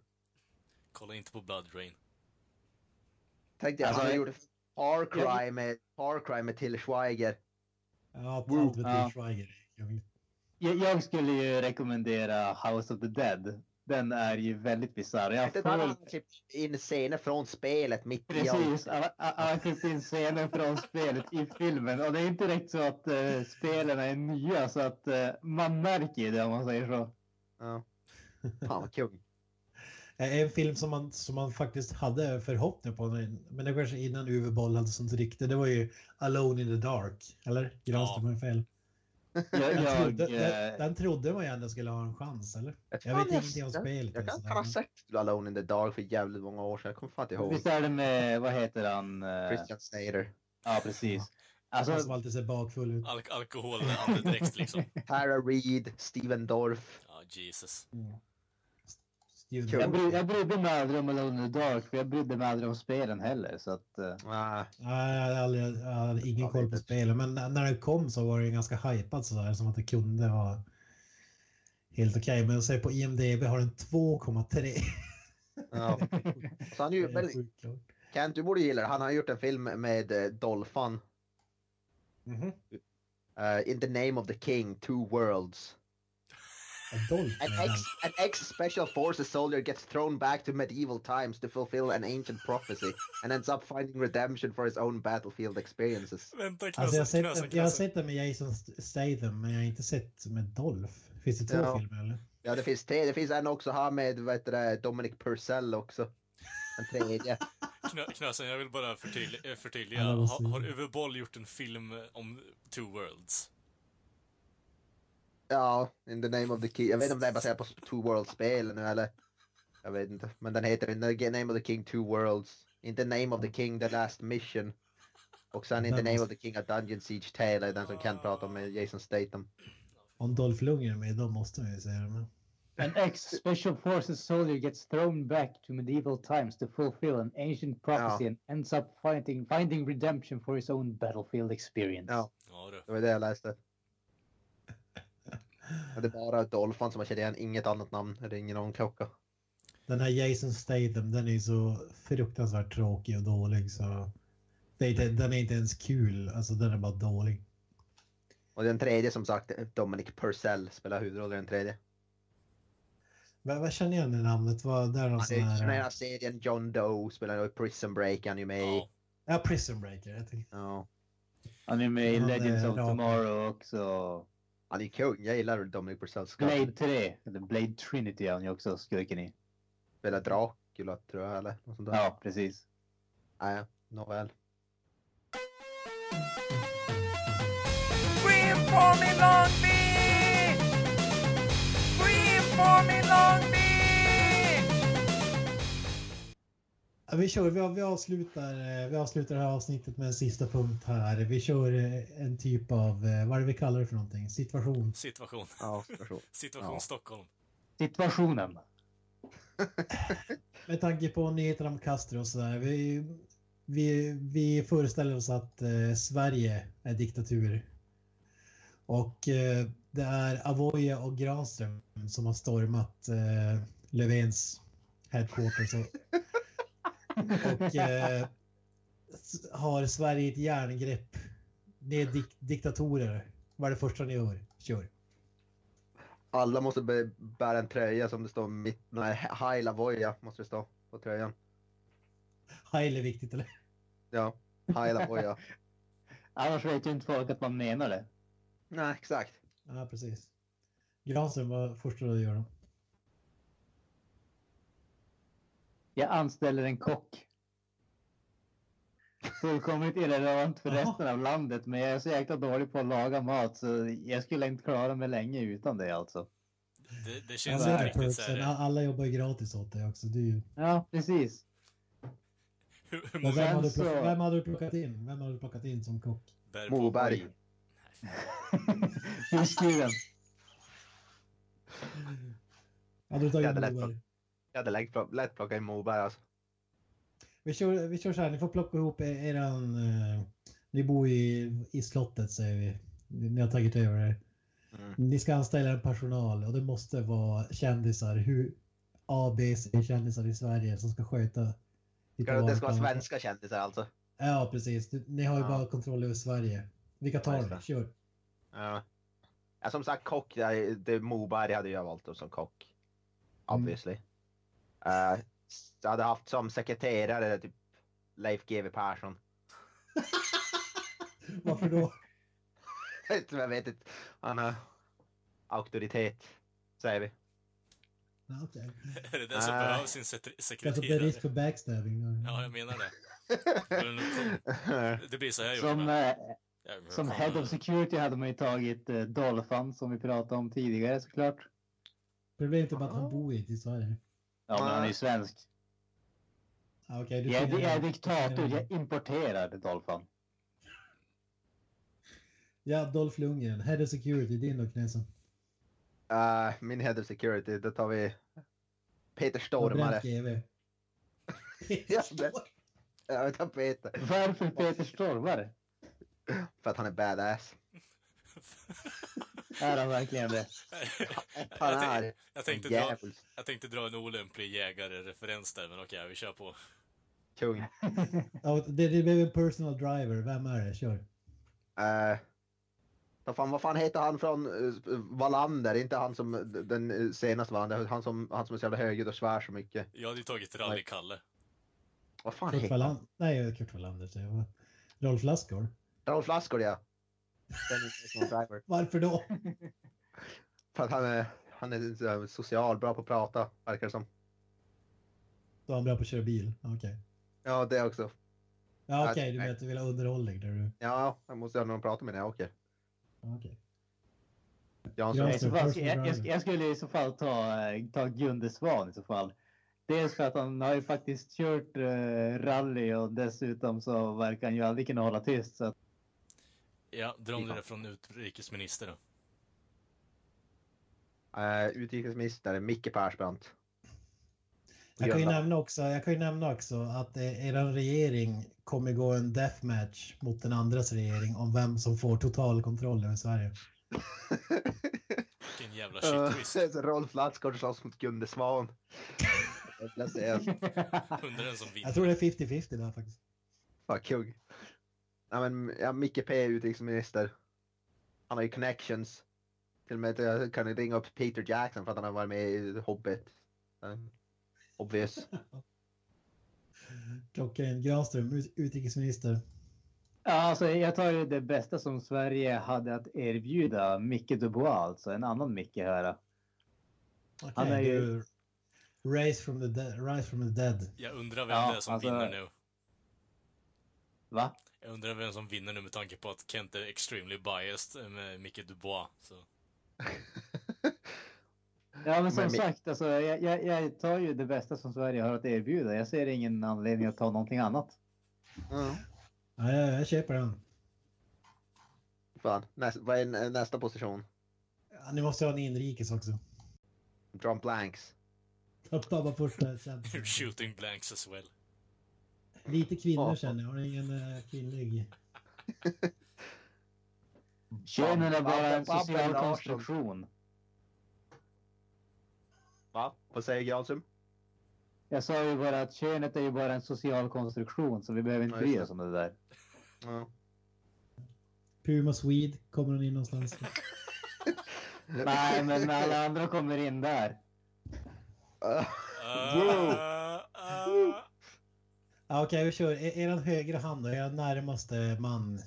Kolla inte på Blood Rain. Tänkte jag, Alltså, han jag- gjorde Far Cry med, Far Cry med Till Schweiger. Ja, allt med Ja. Till Schweiger. Jag- Jag, jag skulle ju rekommendera House of the Dead. Den är ju väldigt bisarr. Jag har han klippt in scener från spelet mitt i Precis, allt. alla alla har klippt in scener från spelet i filmen och det är inte direkt så att uh, spelen är nya så att eh, man märker ju det om man säger så. Ja. Fan vad kung. Eh, En film som man, som man faktiskt hade förhoppningar på, men men det var kanske innan Uwe Boll hade sånt rykte, det var ju Alone in the Dark. Eller? Granström har fel. Jag, Den, jag, trodde, eh, den, den trodde man ju ändå skulle ha en chans, eller? Jag fan, vet ingenting om jag- spelet. Jag kan, ha sett Alone in the Dark för jävligt många år sedan. Jag kommer fan inte ihåg. visst är det med, vad heter han? eh, Christian Snader. Ja, precis. Han som Alltså, alltid ser bakfull ut. Al Alkoholandedräkt liksom. Tara Reid, Steven Dorff. Ja, Jesus. Steven Jag, bry, jag brydde mig aldrig om Alone in the Dark för jag brydde mig aldrig om spelen heller så att Ah, Nej, jag hade, aldrig, jag hade ingen koll på vet. spelet, men när den kom så var den ganska hypad sådär, som att det kunde vara helt okej. Men jag säger på IMDB har den 2,3. ja. Så han ju. Kent, du borde gilla det. Han har gjort en film med eh, Dolphan. Mhm. Uh, in the name of the king, two worlds. Adolf An ex, an ex special forces soldier gets thrown back to medieval times to fulfill an ancient prophecy and ends up finding redemption for his own battlefield experiences. Vänta, Alltså jag, har sett, knösen, den- jag har knösen. sett den med Jason Statham, men jag har inte sett med Dolph. Finns det två Ja. filmer eller? Ja, det finns, tre, det finns en också här med vad heter det, Dominic Purcell också. En tredje. Knö, knösen, jag vill bara förtydliga. eh, förtydliga. Vad Har, har? Uwe Boll gjort en film om Two Worlds? Ja, In the name of the king. Jag vet inte om det är baserat på Two Worlds-spel nu eller? Jag vet inte. Men den heter In the name of the king, Two Worlds. Inte Name of the King, The Last Mission. Och sen inte Den Name of the King, A Dungeon Siege Tale, är den som Kent pratade om med Jason Statham. Om Dolph Lundgren är med, då måste man ju säga det. Men... An ex-special forces soldier gets thrown back to medieval times to fulfill an ancient prophecy and ends up finding, finding redemption for his own battlefield experience. Ja. Ja. Det var det jag läste. Det är bara Dolphan som jag känner igen, inget annat namn. Det är ingen någon klocka. Den här Jason Statham, den är så fruktansvärt tråkig och dålig så... Det är inte, den är inte ens kul, alltså den är bara dålig. Och den tredje som sagt, Dominic Purcell spelar huvudrollen i den tredje. Vad, vad känner jag igen i namnet? Vad, det är någon sån är i den här... här serien John Doe, spelar i Prison Break, han är ju med i. Ja. Prison Breaker. Jag tänkte. Ja. Han är med i Legends of. Tomorrow också. Han är kung, jag gillar Dominic Purcell. Blade 3, eller Blade Trinity är han ju också skurken i. Spelar Dracula tror jag, eller något sånt där. Ja, precis. Nej, nåväl. Scream for me, Long Beach! Scream for me, Long Beach! Ja, vi, kör, vi, vi, avslutar, eh, vi avslutar det här avsnittet med en sista punkt här. Vi kör eh, en typ av, eh, vad är det vi kallar det för någonting? Situation. Situation. Ja, förstår. Situation Ja. Stockholm. Situationen. Med tanke på nyheterna om Castro och sådär. Vi, vi, vi föreställer oss att eh, Sverige är diktatur. Och eh, det är Avoya och Granström som har stormat eh, Löfvens headquarters. Och, och eh, har Sverige ett järngrepp. Ni är dik- diktatorer. Vad är det första ni gör? Kör. Alla måste bära en tröja som det står mitt, nej, High Lavoya måste det stå på tröjan. Heil är viktigt eller? Ja, High Lavoya. Annars vet ju inte folk att man menar det. nej, exakt. Ja, precis. Granström var första du gör då. Jag anställer en kock. Fullkomligt irrelevant för resten av landet, men jag är så jäkla dålig på att laga mat så jag skulle inte klara mig länge utan det alltså. Det, det känns inte riktigt så här. Alla jobbar ju gratis åt dig också. Det är ju... Ja, precis. Hur, hur Men många vem, hade du plockat, vem hade du plockat in? Vem hade du plockat in som kock? Moberg. Fiskdjuren. Hade du tagit Moberg? Jag hade lätt, lätt plockat in Moberg alltså. Vi kör, vi kör så här, ni får plocka ihop er- eran... Eh, ni bor i, i slottet säger vi. Ni har tagit över det. Mm. Ni ska anställa en personal och det måste vara kändisar. Hur A, B, C kändisar i Sverige som ska sköta Ska- Det ska vara svenska kändisar alltså. Ja, precis. Ni har ju Ja. bara kontroll över Sverige. Vilka tar det. Kör. Ja. Ja, som sagt, kock, det, det Moberg hade jag valt som kock. Obviously. Eh, jag hade haft som sekreterare typ Leif GW Persson. Varför då? jag vet inte. Han har auktoritet, säger vi. Okej. Är det den som Nej. behövs sin sekre- Kanske att det är sekreterare? risk för backstabbing. Ja, jag menar det. Det blir så jag Som, gjorde. eh, Jag- som head of security hade man ju tagit eh, Dolphin som vi pratade om tidigare såklart. Problemet är bara att han bor inte i Sverige. Ja, men han är ju svensk. Okej, du Jag är, jag är diktator, jag importerar Dolphin. Ja, Dolph Lundgren. Head of security, din då Knäsen. Eh, min head of security, då tar vi Peter Stormare. bränt GV. Ja, det- Ja, vi tar Peter. Varför Peter Stormare? För att han är badass. Är han verkligen det? Han jag, tänkte, är jag, tänkte en dra, jag tänkte dra en olämplig jägare-referens där, men okej, vi kör på. Kung. Det, det blev en personal driver. Vem är det? Kör. Uh, vad, fan, vad fan heter han från uh, Wallander? Inte han som den uh, senaste Wallander, han som, han som är så jävla högljudd och svär så mycket. Jag hade ju tagit Rally-Kalle. Vad fan Kurt heter han? Nej, Kurt Wallander säger jag. Rolf Lassgård. Rolf Lassgård ja. Varför då? För att han är, han är social, bra på att prata, verkar det som. Då är han bra på att köra bil. Okej. Ja, det också. Ja, okej, Nej. du vet, du vill ha underhållning där du... Ja, jag måste ha någon att prata med när jag åker. Ja, Okej. Jansson. Ja, I så fall, personal jag, jag, driver. jag skulle i så fall ta, ta Gunde Svan i så fall. Dels för att han har ju faktiskt kört eh, rally och dessutom så verkar han ju aldrig kunna hålla tyst. Så att, Ja, dra om det från utrikesminister då. Uh, utrikesminister Micke Persbrandt. Jag kan, ju nämna också, jag kan ju nämna också att eh, er regering kommer gå en deathmatch mot den andras regering om vem som får total kontroll över Sverige. Vilken jävla Uh, shit-twist. Rolf Lassgård slåss mot Gunde Svan. Jag säger, Undrar den som vinner. Jag tror det är 50-50 där faktiskt. Fan kung. Ja, men, ja, Micke P är utrikesminister. Han har ju connections. Till och med att jag kan ringa upp Peter Jackson för att han har varit med i Hobbit. Obvious. Klockan Granström, ut- utrikesminister. ja, alltså, jag tar ju det bästa som Sverige hade att erbjuda. Micke Dubois alltså, en annan Micke här. Okej, Han är ju- Race from the, dead, Rise from the dead. Jag undrar vem Ja, det är som alltså- vinner nu. Va? Jag undrar vem som vinner nu med tanke på att Kent är extremely biased med Micke Dubois. Så. Ja, men som Men sagt, alltså, jag, jag, jag tar ju det bästa som Sverige har att erbjuda. Jag ser ingen anledning att ta någonting annat. Mm. Ja, jag, jag köper den. Fan, näst, vad är nä- nästa position? Ja, ni måste ha en inrikes också. Drum blanks. Tar bara första känslan. shooting blanks as well. Lite kvinnor känner jag. Har ingen uh, kvinnlig? Könen är bara en social konstruktion. Va? Vad säger Granström? Jag sa ju bara att könet är ju bara en social konstruktion så vi behöver inte bry det. oss om det där. Ja. Puma Swede, kommer hon in någonstans? Nej, men alla andra kommer in där. Uh, Ja, Okej, vi kör. Er, er högra hand då, er närmaste man.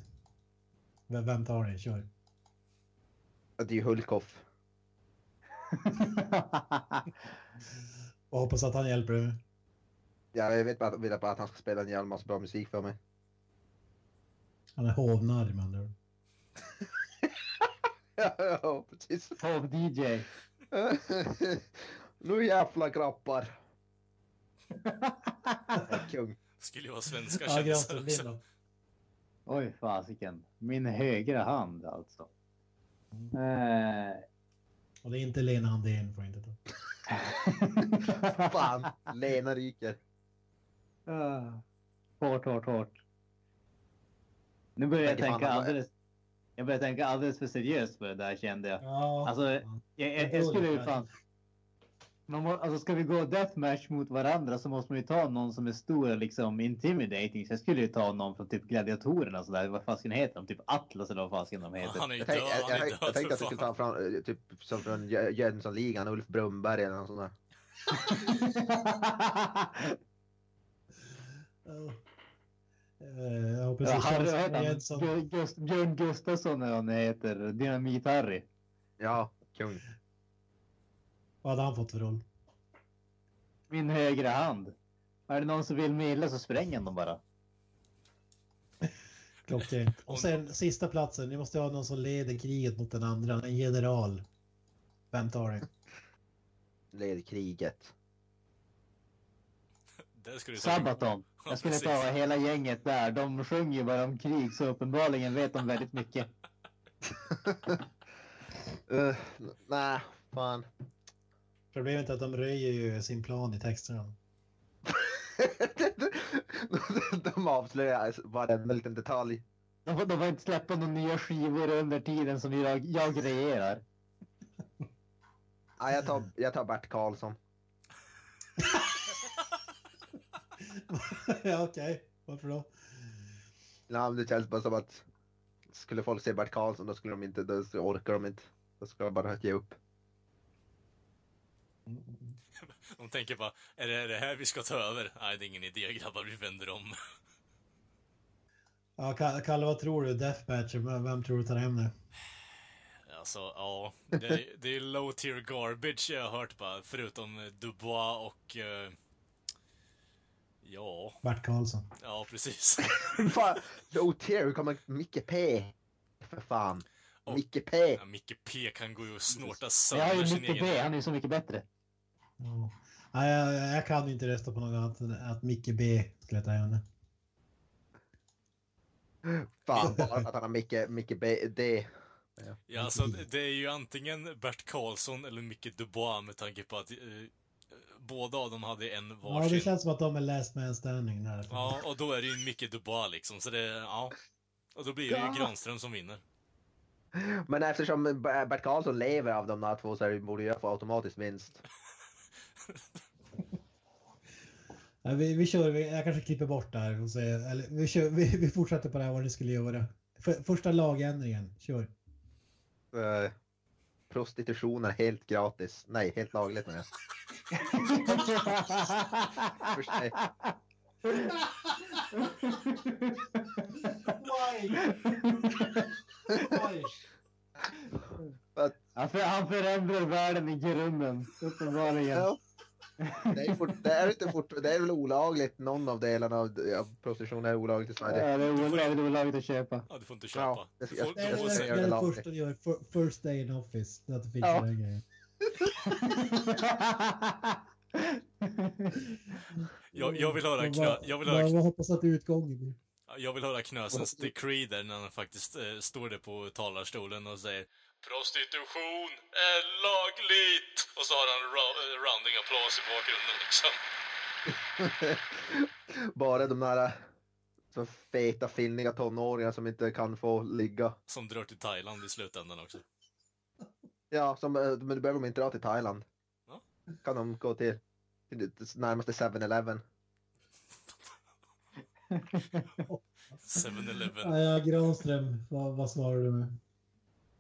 Vem, vem tar ni? Kör. det är ju Hulkoff. Och hoppas att han hjälper dig. Ja, jag vet bara, vill bara att han ska spela en jävla massa bra musik för mig. Han är hovnarr med andra ja, ja, precis. Pop DJ. nu jävla grabbar. Kung. Skulle ju vara svenska Ja, kändisar också. då? Oj, fasiken. Min högra hand alltså. Eh. Och det är inte Lena Handén, får jag inte ta. Fan, Lena ryker. Ah. hårt, hårt, hårt. Nu börjar jag tänka alldeles... Jag börjar tänka alldeles för seriöst på det där kände jag. Ja, Alltså, jag, jag, jag skulle ju fan... Man må, alltså ska vi gå deathmatch mot varandra så måste man ju ta någon som är stor och liksom intimidating. Så jag skulle ju ta någon från typ gladiatorerna och sådär. Vad fasken heter de? Typ Atlas eller vad fasken de heter. Han är Jag, död, tänkte- jag, jag, död jag tänkte att du skulle ta fram, eh, typ som från Jö- Jönssonligan, Ulf Brumberg eller något sånt där. Ja. Eh, Jag hoppas Ja, Harry, heter han? Björn Gustafsson eller vad han heter. Dynamit-Harry. Ja, kung. Vad hade han fått för roll? Min högra hand. Är det någon som vill mig illa så spränger dem bara. Klockrent. Och sen sista platsen, ni måste ha någon som leder kriget mot den andra, en general. Vem tar det? Led kriget. Det skulle. Sabaton. Ja, Jag skulle ta hela gänget där. De sjunger ju bara om krig så uppenbarligen vet de väldigt mycket. Uh, Nej, fan. Problemet är att de röjer ju sin plan i texterna. De avslöjar varenda liten detalj. De får, de får inte släppa några nya skivor under tiden som jag, jag regerar. Ja, jag, tar, jag tar Bert Karlsson. ja, okej. Varför då? Men det känns bara som att skulle folk se Bert Karlsson då skulle de inte, då orkar de inte. Då ska de bara ge upp. De tänker bara, är det, är det här vi ska ta över? Nej, det är ingen idé grabbar, vi vänder om. Ja, Ka- Kalle, vad tror du? Deathmatch, vem vem tror du tar hem det? Alltså, ja. Det är, det är low tier garbage jag har hört bara, förutom Dubois och... eh, ja, Bert Karlsson. ja precis. fan, low tier, hur kommer Micke P? För fan. Och- Micke P. Ja, Micke P kan gå och snorta Jag har sönder sin mycket B, egen... han är så mycket bättre. Ja. Nej, jag, jag kan inte rösta på något annat än att Micke B skulle jag ta henne. Fan, bara att han har Micke, Micke B, D. Ja, alltså det det är ju antingen Bert Karlsson eller Micke Dubois med tanke på att eh, båda av dem hade en Ja, varsin. det känns som att de är last man standing där. Ja, och då är det ju Micke Dubois liksom, så det, ja. Och då blir det ju Ja. Granström som vinner. Men eftersom Bert Karlsson lever av de där två så är det- borde jag få automatiskt vinst. Ja, vi, vi kör, vi, jag kanske klipper bort där och säger, eller vi, kör, vi, vi fortsätter på det här vad ni skulle göra. För, första lagändringen, kör. Uh, prostitution är helt gratis. Nej, helt lagligt menar jag. Först- nej. Han, för, han förändrar världen i grunden, uppenbarligen. Ja. Det är, fort, det, är inte fort, det är väl olagligt, någon av delarna av ja, prostitution är olagligt i Sverige. Ja, det är ol- även olagligt att köpa. Ja, du får inte köpa. Ja, det- jag- Det är jag det, det, är det det första du gör, Fir- first day in office, att du fixar Ja. den grejen. jag, jag vill höra knö, jag vill höra, vad hoppas att utgången blir. jag vill höra Knösens decree där när han faktiskt eh, står där på talarstolen och säger Prostitution är lagligt! Och så har han eh, rounding applås i bakgrunden liksom. Bara de där så feta finniga tonåringar som inte kan få ligga. Som drar till Thailand i slutändan också. Ja, som, eh, men du behöver de inte dra till Thailand. Ja. Kan de gå till, till närmaste 7-Eleven. 7-Eleven. Ja, ja, Granström, vad, vad svarar du med?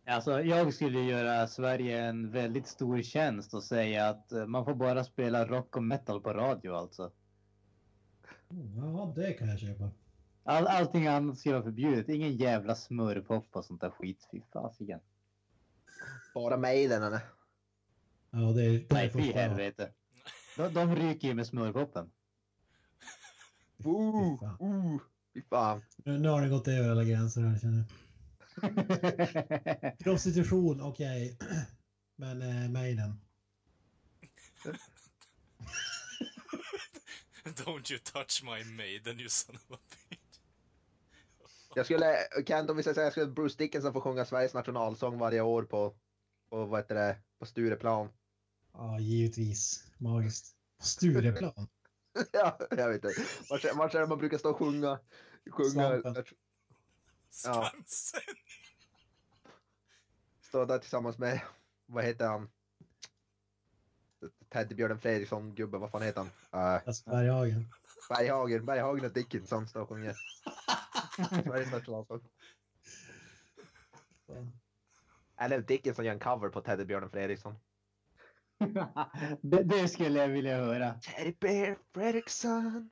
Alltså, jag skulle göra Sverige en väldigt stor tjänst och säga att eh, man får bara spela rock och metal på radio alltså. Ja, det kan jag köpa. All, allting annat ska vara förbjudet. Ingen jävla smurfpop och sånt där skit. Fy fasiken. Bara Maiden. eller? Ja, det är... Nej, fy helvete. De, de ryker ju med smurfpoppen. Ooh, fan. ooh, fy fan. Nu, nu har ni gått över alla gränser här känner jag. Prostitution, okej. Men eh, Maiden. Don't you touch my maiden you son of a bitch. Jag skulle, Kent om vi ska säga, jag skulle Bruce Dickinson få sjunga Sveriges nationalsång varje år på, på vad heter det, på Stureplan. Ja, givetvis. Magiskt. Stureplan. ja, jag vet inte. Vart, är- vart är det man brukar stå och sjunga? sjunga Svampen. Ja. Skansen. stå där tillsammans med, vad heter han? Teddybjörnen Fredriksson, gubben, vad fan heter han? Uh, Alltså Berghagen. Berghagen, Berghagen och Dickinson står och sjunger. Sveriges nationalsång. Eller Dickinson gör en cover på Teddybjörnen Fredriksson. det, det skulle jag vilja höra. Teddy Bear Fredriksson.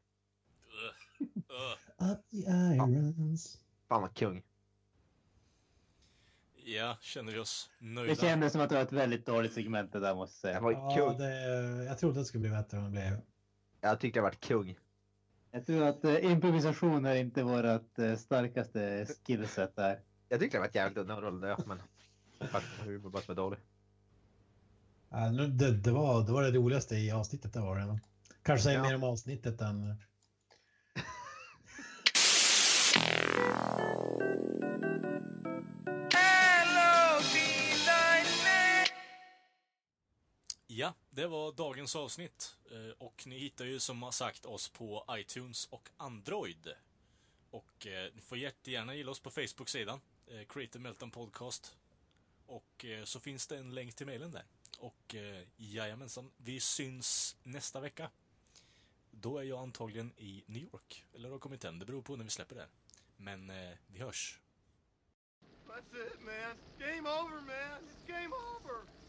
Uh. Up the irons. Fan vad kung. Ja, känner vi oss Det nöjda? kändes som att det var ett väldigt dåligt segment det där måste jag Det säga. var ju Ja, kung. det, jag trodde det skulle bli bättre än det blev. Jag tyckte det var kung. Jag tror att eh, improvisation är inte vårt eh, starkaste skillset där. Jag tyckte det var ett jävligt underhållande, ja, men faktiskt humor bara som är dålig. Ja, nu- det, det, var, det var det roligaste i avsnittet. Det var det. Kanske säger Ja. mer om avsnittet än... Ja, det var dagens avsnitt. Eh, och ni hittar ju som sagt oss på iTunes och Android. Och eh, ni får jättegärna gilla oss på Facebook-sidan, eh, Creative Meltdown Podcast. Och så finns det en länk till mejlen där. Och jajamensan, vi syns nästa vecka. Då är jag antagligen i New York, eller har kommit hem, det beror på när vi släpper det här. Men vi hörs. That's it, man. Game over, man. It's game over.